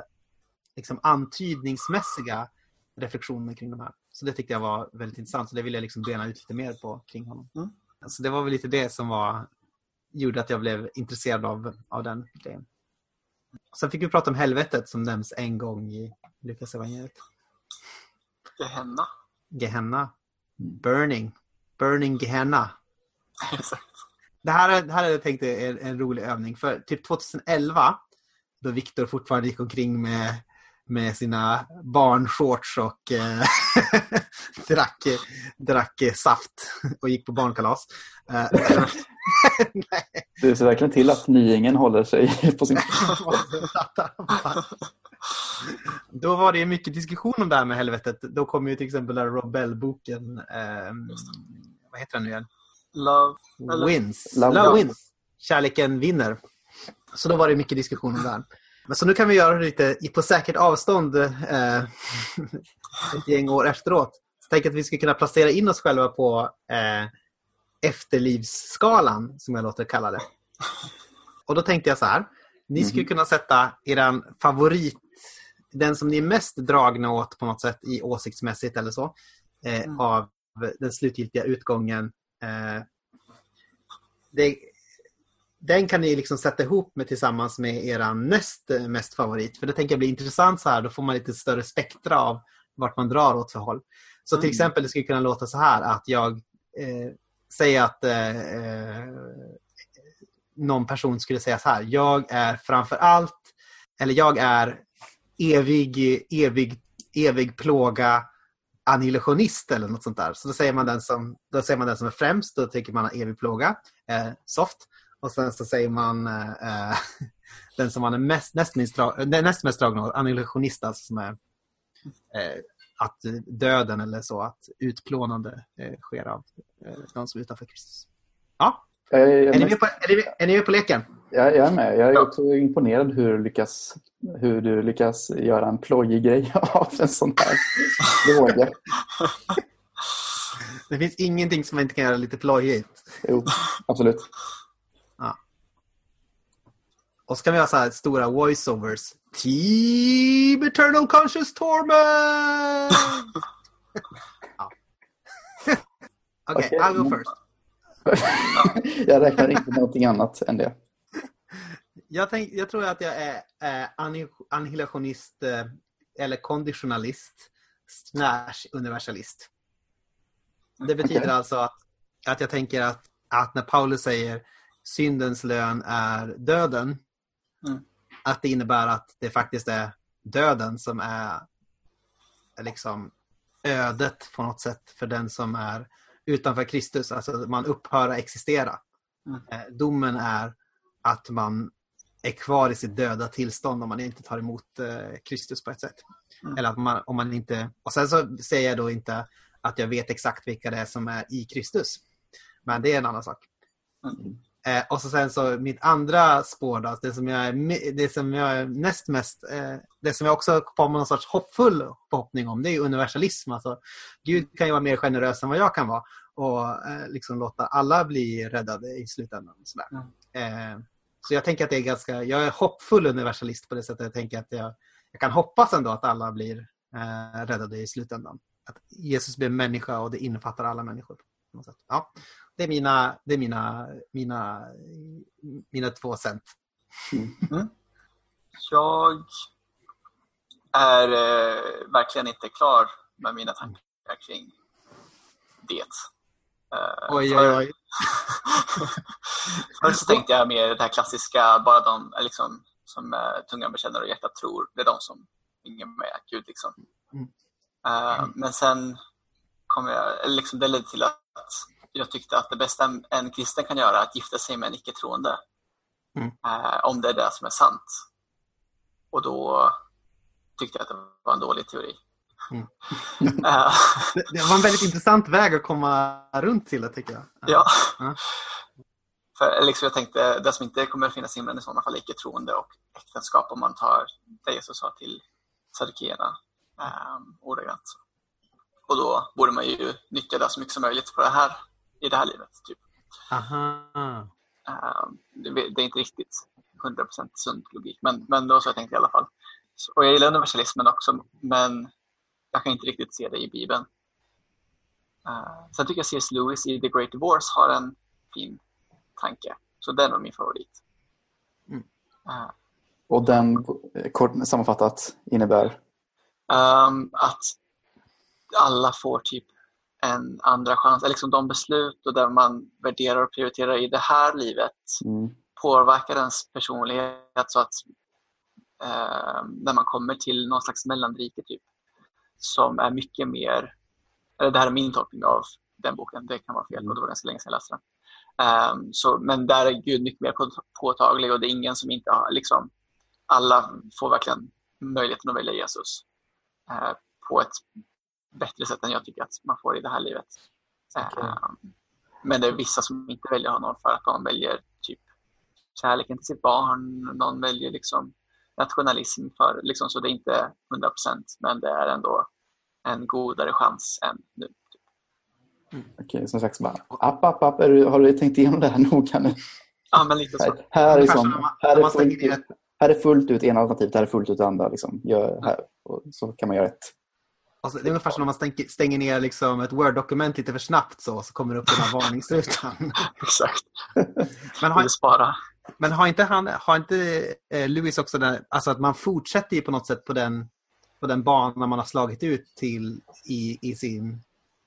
liksom antydningsmässiga reflektioner kring de här. Så det tyckte jag var väldigt intressant. Så det ville jag liksom bena ut lite mer på kring honom. Mm. Så det var väl lite det som var, gjorde att jag blev intresserad av, av den grejen. Sen fick vi prata om helvetet som nämns en gång i Lukas evangeliet. Gehenna. Gehenna. Burning. Burning Gehenna. Exakt. Det här, det här hade jag tänkt är en, en rolig övning. För typ 2011, då Viktor fortfarande gick omkring med, med sina barnshorts och eh, [laughs] drack, drack saft och gick på barnkalas. Eh, [laughs] Det ser verkligen till att nyingen håller sig [laughs] på sin... Då var det mycket diskussion om det här med helvetet. Då kom ju till exempel den Rob Bell-boken. Eh, vad heter den nu igen? Love. Wins. Love Love wins. Kärleken vinner. Så då var det mycket diskussion om det här. Men så nu kan vi göra det lite på säkert avstånd eh, [laughs] ett gäng år efteråt. Så tänk att vi ska kunna placera in oss själva på eh, efterlivsskalan, som jag låter kalla det. Och då tänkte jag så här. Ni skulle kunna sätta er favorit, den som ni är mest dragna åt på något sätt i åsiktsmässigt eller så, eh, av den slutgiltiga utgången. Eh, det, den kan ni liksom sätta ihop med tillsammans med era näst mest favorit. För det tänker jag blir intressant så här. Då får man lite större spektra av vart man drar åt för håll. Så till Mm. exempel det skulle kunna låta så här att jag eh, säga att eh, eh, någon person skulle säga så här. Jag är framför allt, eller jag är evig, evig, evig plåga annihilationist eller något sånt där. Så då säger man den som, då säger man den som är främst, då tycker man evig plåga, eh, soft. Och sen så säger man eh, [laughs] den som man är mest, näst, minst, näst mest dragen av, annihilationist, alltså som är eh, att döden eller så, att utplånande eh, sker av eh, någon som är utanför Kristus. Ja, Jag är, jag, är ni med på, är ni, är ni med på leken? jag är med. Jag är Ja. också imponerad hur du lyckas, hur du lyckas göra en plojig grej [laughs] av en sån här fråga. [laughs] Det finns ingenting som man inte kan göra lite plojigt. Jo, absolut. Och så kan vi ha så här stora voiceovers. Team Eternal Conscious Torment! ja. [laughs] Okej, Okej, I'll go first. [laughs] Jag räknar inte med någonting annat än det. Jag, tänk, jag tror att jag är eh, anni- annihilationist eh, eller konditionalist slash universalist. Det betyder Okej. alltså att, att jag tänker att, att när Paulus säger syndens lön är döden, Mm. att det innebär att det faktiskt är döden som är liksom ödet på något sätt för den som är utanför Kristus. Alltså man upphör att existera. Mm. Eh, domen är att man är kvar i sitt döda tillstånd om man inte tar emot eh, Kristus på ett sätt. Mm. Eller att man, om man inte... Och sen så säger jag då inte att jag vet exakt vilka det är som är i Kristus. Men det är en annan sak. Mm. Eh, och så sen så mitt andra spår då, det som jag det som jag näst mest, eh, det som jag också kommer någon sorts hoppfull förhoppning om, det är universalism. Alltså, Gud kan ju vara mer generös än vad jag kan vara och eh, liksom låta alla bli räddade i slutändan. Sådär. Eh, så jag tänker att det är ganska, jag är hoppfull universalist på det sättet. Jag tänker att jag, jag kan hoppas ändå att alla blir eh, räddade i slutändan. Att Jesus blir människa och det innefattar alla människor. På något sätt. Ja, det är mina, det är mina, mina, mina två cent. Jag är eh, verkligen inte klar med mina tankar kring det. Eh, Oj, för- oj, oj. [laughs] Först så tänkte jag mer det här klassiska, bara de liksom, som eh, tungan bekänner och hjärtat tror, det är de som ingen med Gud. Liksom. Mm. Eh, men sen kom jag, liksom, det ledde till att jag tyckte att det bästa en- en kristen kan göra är att gifta sig med en icke-troende. Mm. Eh, om det är det som är sant. Och då tyckte jag att det var en dålig teori. Mm. [laughs] Eh, Det, var en väldigt intressant väg att komma runt till det tycker jag. Ja. Ja. För liksom jag tänkte, det som inte kommer att finnas i himlen i sådana fall är icke-troende och äktenskap om man tar det Jesus sa till saddukeerna um, ordagrant. så. Och då borde man ju nyttja det så mycket som möjligt på det här, i det här livet. Typ. Aha. Ehm, det, det är inte riktigt 100% sund logik, men, men då så jag tänkte i alla fall. Och jag gillar universalismen också, men jag kan inte riktigt se det i Bibeln. Uh, sen tycker jag C.S. Lewis i The Great Divorce har en fin tanke, så den är nog min favorit. Mm. Eh, Och den, eh, kort sammanfattat, innebär Ehm, att alla får typ en andra chans. Liksom de beslut och där man värderar och prioriterar i det här livet mm, påverkar ens personlighet så att ehm, när man kommer till någon slags mellanrike typ som är mycket mer, eller det här är min tolkning av den boken, det kan vara fel och det var ganska länge sedan jag läste den. Ehm, så, men där är Gud mycket mer på- påtaglig och det är ingen som inte har, liksom, alla får verkligen möjligheten att välja Jesus eh, på ett bättre sätt än jag tycker att man får i det här livet. Okej. Ehm, men det är vissa som inte väljer honom för att de väljer typ kärleken till sitt barn, någon väljer liksom nationalism för, liksom, så det är inte 100% men det är ändå en godare chans än nu. okej, som sagt, så bara, app, app, app, du, har du tänkt igenom det här [laughs] noga nu? Ja, men lite så. Här, här, liksom, man- här, är fullt, ut, här är fullt ut ena alternativet, här är fullt ut andra. Liksom. Gör här, och så kan man göra ett. Alltså, det är ungefär som när man stänger, stänger ner liksom ett Word-dokument lite för snabbt så, så kommer det upp den här varningsrutan. [laughs] Exakt. Men har, spara. men har inte, han, har inte eh, Lewis också den, alltså att man fortsätter ju på något sätt på den, på den bana man har slagit ut till i, i sin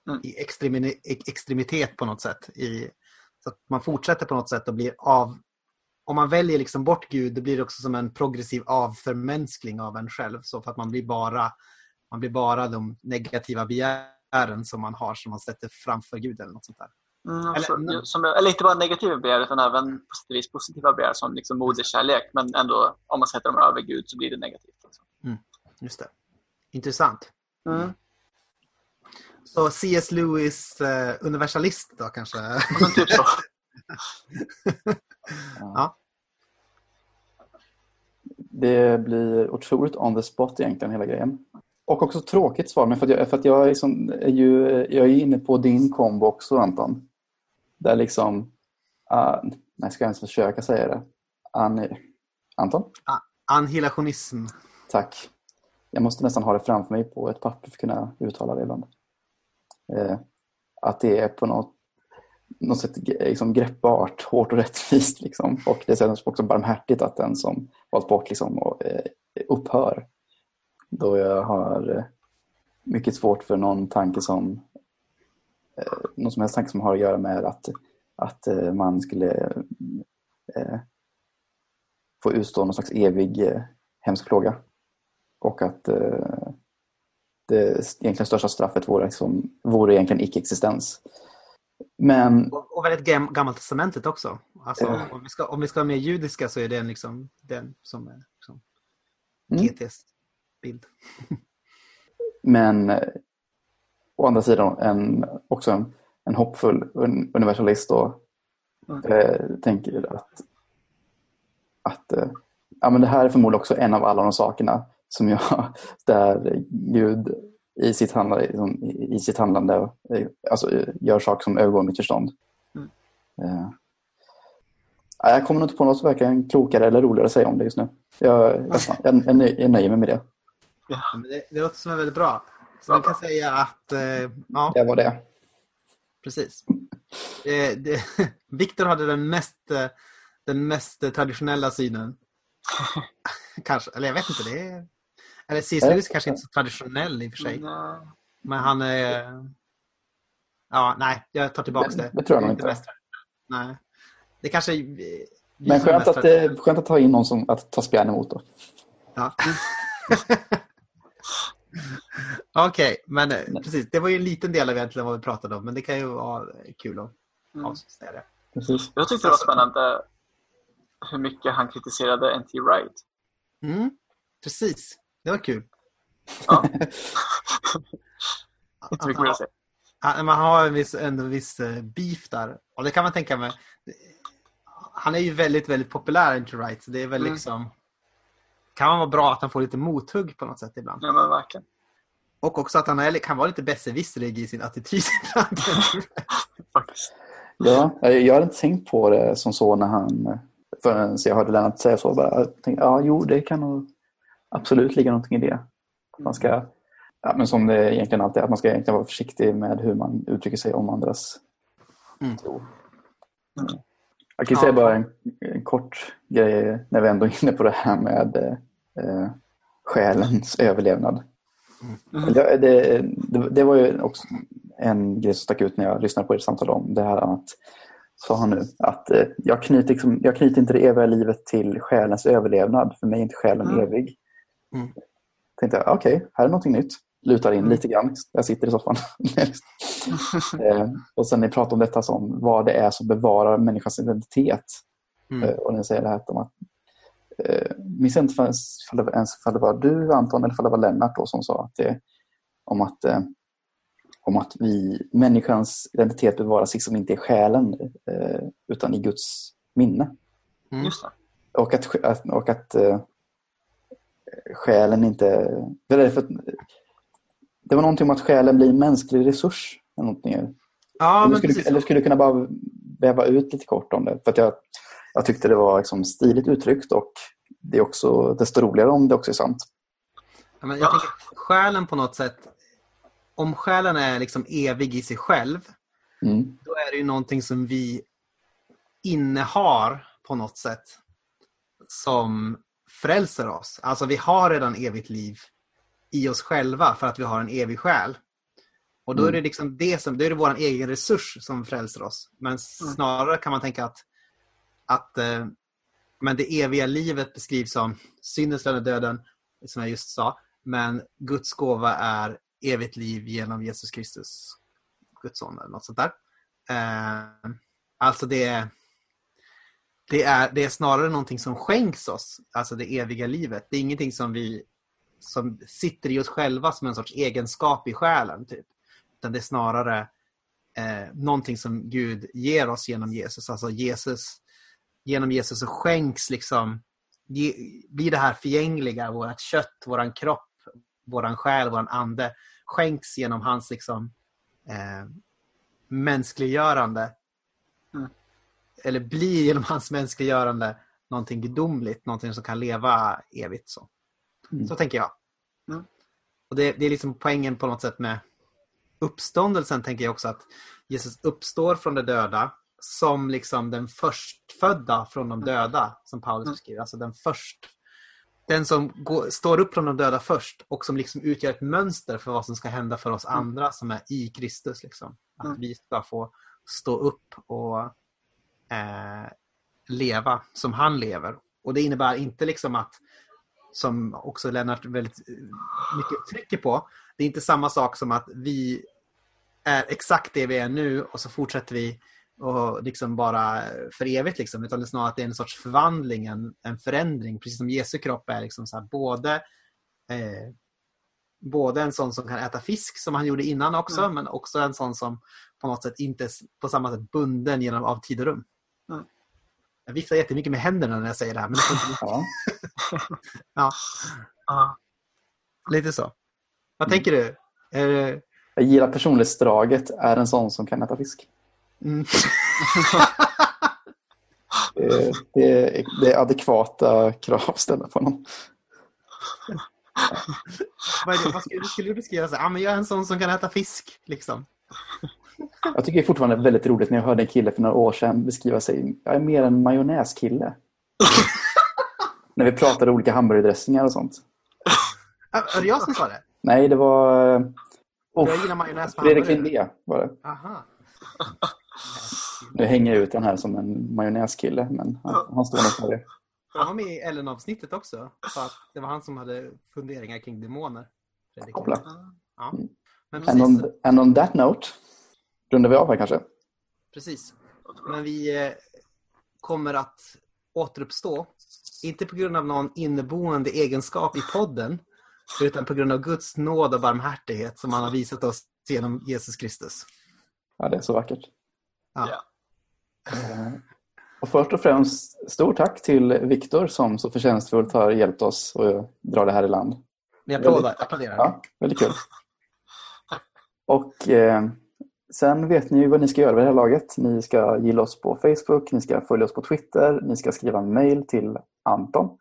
Mm. i extremi, extremitet på något sätt. I, så att man fortsätter på något sätt och blir av... Om man väljer liksom bort Gud, det blir också som en progressiv avförmänskling av en själv. Så för att man blir bara, man blir bara de negativa begären som man har som man sätter framför Gud eller något sånt där. Mm, Eller- eller, som, eller inte bara negativa begär utan även på sätt och vis positiva begär som liksom moderskärlek. Men ändå, om man sätter dem över Gud så blir det negativt. Liksom. Just det. Intressant. Mm. Så C.S. Lewis eh, universalist då kanske? Men typ så. [laughs] Ja. Det blir otroligt on the spot egentligen, hela grejen. Och också tråkigt svar, men för att jag, för att jag, är, som, är ju, jag är inne på din kombo också, Anton. Där liksom... Uh, nej, ska jag ens försöka säga det? An, Anton? Annihilationism. Tack. Jag måste nästan ha det framför mig på ett papper för att kunna uttala det ibland. Eh, att det är på något, något sätt liksom greppbart, hårt och rättvist. Liksom. Och det är också barmhärtigt att den som valt bort liksom, och, eh, upphör. Då jag har eh, mycket svårt för någon tanke som eh, någon som helst tanke som har att göra med att, att eh, man skulle eh, få utstå någon slags evig eh, hemsk plåga. Och att, eh, det egentligen största straffet vore, liksom, vore egentligen icke-existens. Men Och, och väldigt gam, gammaltestamentet också. Alltså, Ja. om, vi ska, om vi ska vara mer judiska så är det liksom den som är liksom, Mm. GTs bild. Men eh, å andra sidan en, också en, en hoppfull un, universalist och Mm. eh, tänker att, att eh, ja, men det här är förmodligen också en av alla de sakerna som jag, [laughs] där Gud i sitt handlande, liksom, i, sitt handlande eh, alltså, gör saker som övergår mitt förstånd. Mm. Eh, ja, jag kommer inte på något som verkar klokare eller roligare att säga om det just nu. Jag, jag, jag, jag nöjer mig med det. Men det, det låter som är väldigt bra. Så man kan säga att, eh, ja, Det var det. precis. Det, det, [laughs] Viktor hade den mest, eh, den mest traditionella synen. [laughs] Kanske, eller jag vet inte. Det är, eller C.S. Lewis kanske inte är så traditionell i och för sig. Nej. Men han är... Ja, nej, jag tar tillbaka Det- det. det tror jag nog inte. mest- Nej. Det kanske Men skönt att, eh, skönt att ta in någon som att ta spjärn emot då. Ja. [laughs] [laughs] Okej, men eh, precis. Det var ju en liten del av egentligen vad vi pratade om, men det kan ju vara kul att Mm. avsäga det. Precis. Jag tyckte det var spännande hur mycket han kritiserade N.T. Wright. Mm, precis. Det var kul. Ja. [laughs] Att Inte mycket mer att säga. han- Man har en viss, ändå en viss eh, beef där. Och det kan man tänka mig. Han är ju väldigt, väldigt populär, inte right? Så det är väl Mm. liksom... Kan man vara bra att han får lite mothugg på något sätt ibland. Ja, men verkligen. Och också att han är, kan vara lite besserwisserig i sin attityd [laughs] ibland. [laughs] Faktiskt. Ja, jag hade inte tänkt på det som så när han, förrän jag hörde Lennart säga så. Bara, jag tänkte, ja, jo, det kan nog absolut ligga någonting i det. Man ska, ja, men som det egentligen alltid är, att man ska egentligen vara försiktig med hur man uttrycker sig om andras Mm. tro. Mm. Jag kan Ja. säga bara en, en kort grej när vi ändå är inne på det här med eh, själens överlevnad. Mm. Det, det, det, var ju också en grej som stack ut när jag lyssnade på ert samtal om det här att, sa han nu, att eh, jag, knyter liksom, jag knyter inte det eviga livet till själens överlevnad. För mig är inte själen Mm. evig. Mm. Tänkte jag, okej, här är någonting nytt. Lutar in Mm. lite grann. Jag sitter i soffan. [laughs] eh, och sen ni pratar om detta som vad det är som bevarar människans identitet. Mm. Eh, och ni säger det här om att eh, minns inte ens ifall det, ens ifall det var du Anton eller ifall det var Lennart då, som sa att det, om att eh, om att vi, människans identitet bevaras liksom inte i själen eh, utan i Guds minne. Mm. Just det. Och att, att, och att eh, själen inte... Eller för, att- det var någonting om att själen blir en mänsklig resurs. Eller, någonting. Ja, eller, men skulle, eller skulle du kunna bara väva ut lite kort om det? För att jag, jag tyckte det var liksom stiligt uttryckt och det är också desto roligare om det också är sant. Ja, men jag tänker att själen på något sätt, om själen är liksom evig i sig själv, Mm. då är det ju någonting som vi innehar på något sätt som frälser oss. Alltså vi har redan evigt liv i oss själva för att vi har en evig själ. Och då är det liksom det som, då är det vår egen resurs som frälser oss. Men snarare kan man tänka att, att eh, men det eviga livet beskrivs som syndens lön döden, som jag just sa. Men Guds gåva är evigt liv genom Jesus Kristus, Guds son eller något sånt där. Eh, alltså det är, det, är, det är snarare någonting som skänks oss, alltså det eviga livet. Det är ingenting som vi som sitter i oss själva som en sorts egenskap i själen. Typ. Utan det är snarare eh, någonting som Gud ger oss genom Jesus. Alltså Jesus, genom Jesus så skänks liksom, blir det här förgängliga, vårt kött, våran kropp, våran själ, våran ande, skänks genom hans liksom eh, mänskliggörande. Mm. Eller blir genom hans mänskliggörande någonting gudomligt, någonting som kan leva evigt. Så, Mm. så tänker jag. Mm. Och det, det är liksom poängen på något sätt med uppståndelsen, tänker jag också att Jesus uppstår från de döda som liksom den förstfödda från de döda, som Paulus Mm. beskriver. Alltså den först den som går, står upp från de döda först och som liksom utgör ett mönster för vad som ska hända för oss andra som är i Kristus. Liksom. Att Mm. vi ska få stå upp och eh, leva som han lever. Och det innebär inte liksom att som också Lennart väldigt eh, mycket trycker på. Det är inte samma sak som att vi är exakt det vi är nu och så fortsätter vi och liksom bara för evigt. Liksom, utan det är snarare att det är en sorts förvandling, en, en förändring. Precis som Jesu kropp är liksom så här, både, eh, både en sån som kan äta fisk som han gjorde innan också, Mm. men också en sån som på något sätt inte på samma sätt bunden genom av tid och rum. Mm. Jag viftar jättemycket med händerna när jag säger det här, men det Ja. [laughs] ja, Ja. lite så. Vad tänker du? Är det... Jag gillar personlighetsdraget, är en sån som kan äta fisk. Mm. Det, [laughs] det, är- det är adekvata krav att ställa på honom. vad, är det, vad skulle, skulle du beskriva? Så, ah, men jag är en sån som kan äta fisk. Liksom. Jag tycker det är fortfarande väldigt roligt när jag hörde en kille för några år sedan beskriva sig. Jag är mer en majonnäskille. [laughs] när vi pratade olika hamburgerdressingar och sånt. Är det jag som sa det? Nej, det var... eh, Jag Oh, gillar majonnäs på Fredrik. Lindé var det. Aha. Nu hänger jag ut den här som en majonnäskille, men han, han står nog för det. Han var med i Ellen-avsnittet också. Så att det var han som hade funderingar kring demoner. Koppla. Ja. Men And on, and on that note, rundar vi av här kanske. precis. Men vi eh, kommer att återuppstå. Inte på grund av någon inneboende egenskap i podden. Utan på grund av Guds nåd och barmhärtighet som han har visat oss genom Jesus Kristus. Ja, det är så vackert. Ja. Eh, Och först och främst, stort tack till Viktor som så förtjänstfullt har hjälpt oss att dra det här i land. Vi applåderar. applåderar. Ja, väldigt kul. Och eh, sen vet ni ju vad ni ska göra vid det här laget. Ni ska gilla oss på Facebook, ni ska följa oss på Twitter, ni ska skriva en mail till Anton.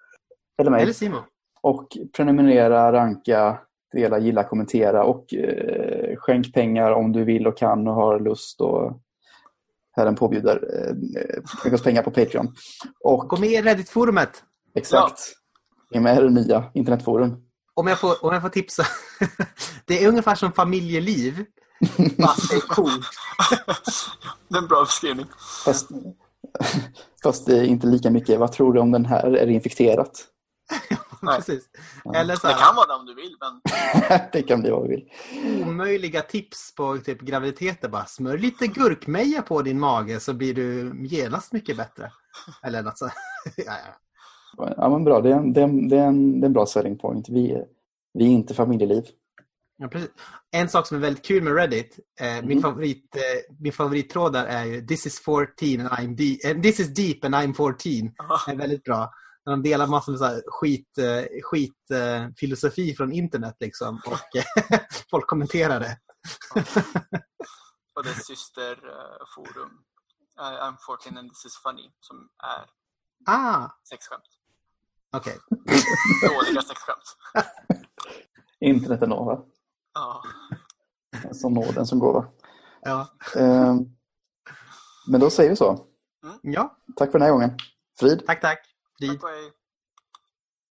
Eller mig. Eller Simon. Och prenumerera, ranka, dela, gilla, kommentera och eh, skänk pengar om du vill och kan och har lust och Herren påbjuder. Eh, oss pengar på Patreon. Och Gå med i Reddit-forumet. exakt, är med i det nya internetforum. Om jag får, om jag får tipsa. [laughs] Det är ungefär som familjeliv. Fast det är coolt. [laughs] Det är en bra beskrivning. Fast, fast det är inte lika mycket. Vad tror du om den här? Är det infekterat? [laughs] Precis. Eller så Det här, kan vara det om du vill, men [laughs] det kan bli vad vi vill. omöjliga tips på typ graviditeter. Bara smör lite gurkmeja på din mage så blir du genast mycket bättre. Eller något så. [laughs] ja, ja. Ja, men bra. Det är en, det är en, det är en, det är en bra selling point. Vi, är- vi är inte familjeliv. Ja, precis. En sak som är väldigt kul med Reddit, eh, min, Mm. favorit, eh, min favorittråd där är ju This is 14 and I'm deep, eh, This is deep and I'm 14. Det är väldigt bra. När de delar massor med så här skit, skit eh, filosofi från internet liksom. Och eh, [laughs] folk kommenterar det. och dess systerforum uh, I'm 14 and this is funny som är Ah, sexskämt. okej. Dåliga sexskämt. Internet är nåd, va? Ja. Som nåden som gåva. Ja. Eh, men då säger vi så. ja, Tack för den här gången. Frid. tack tack. Frid. Tack och hej.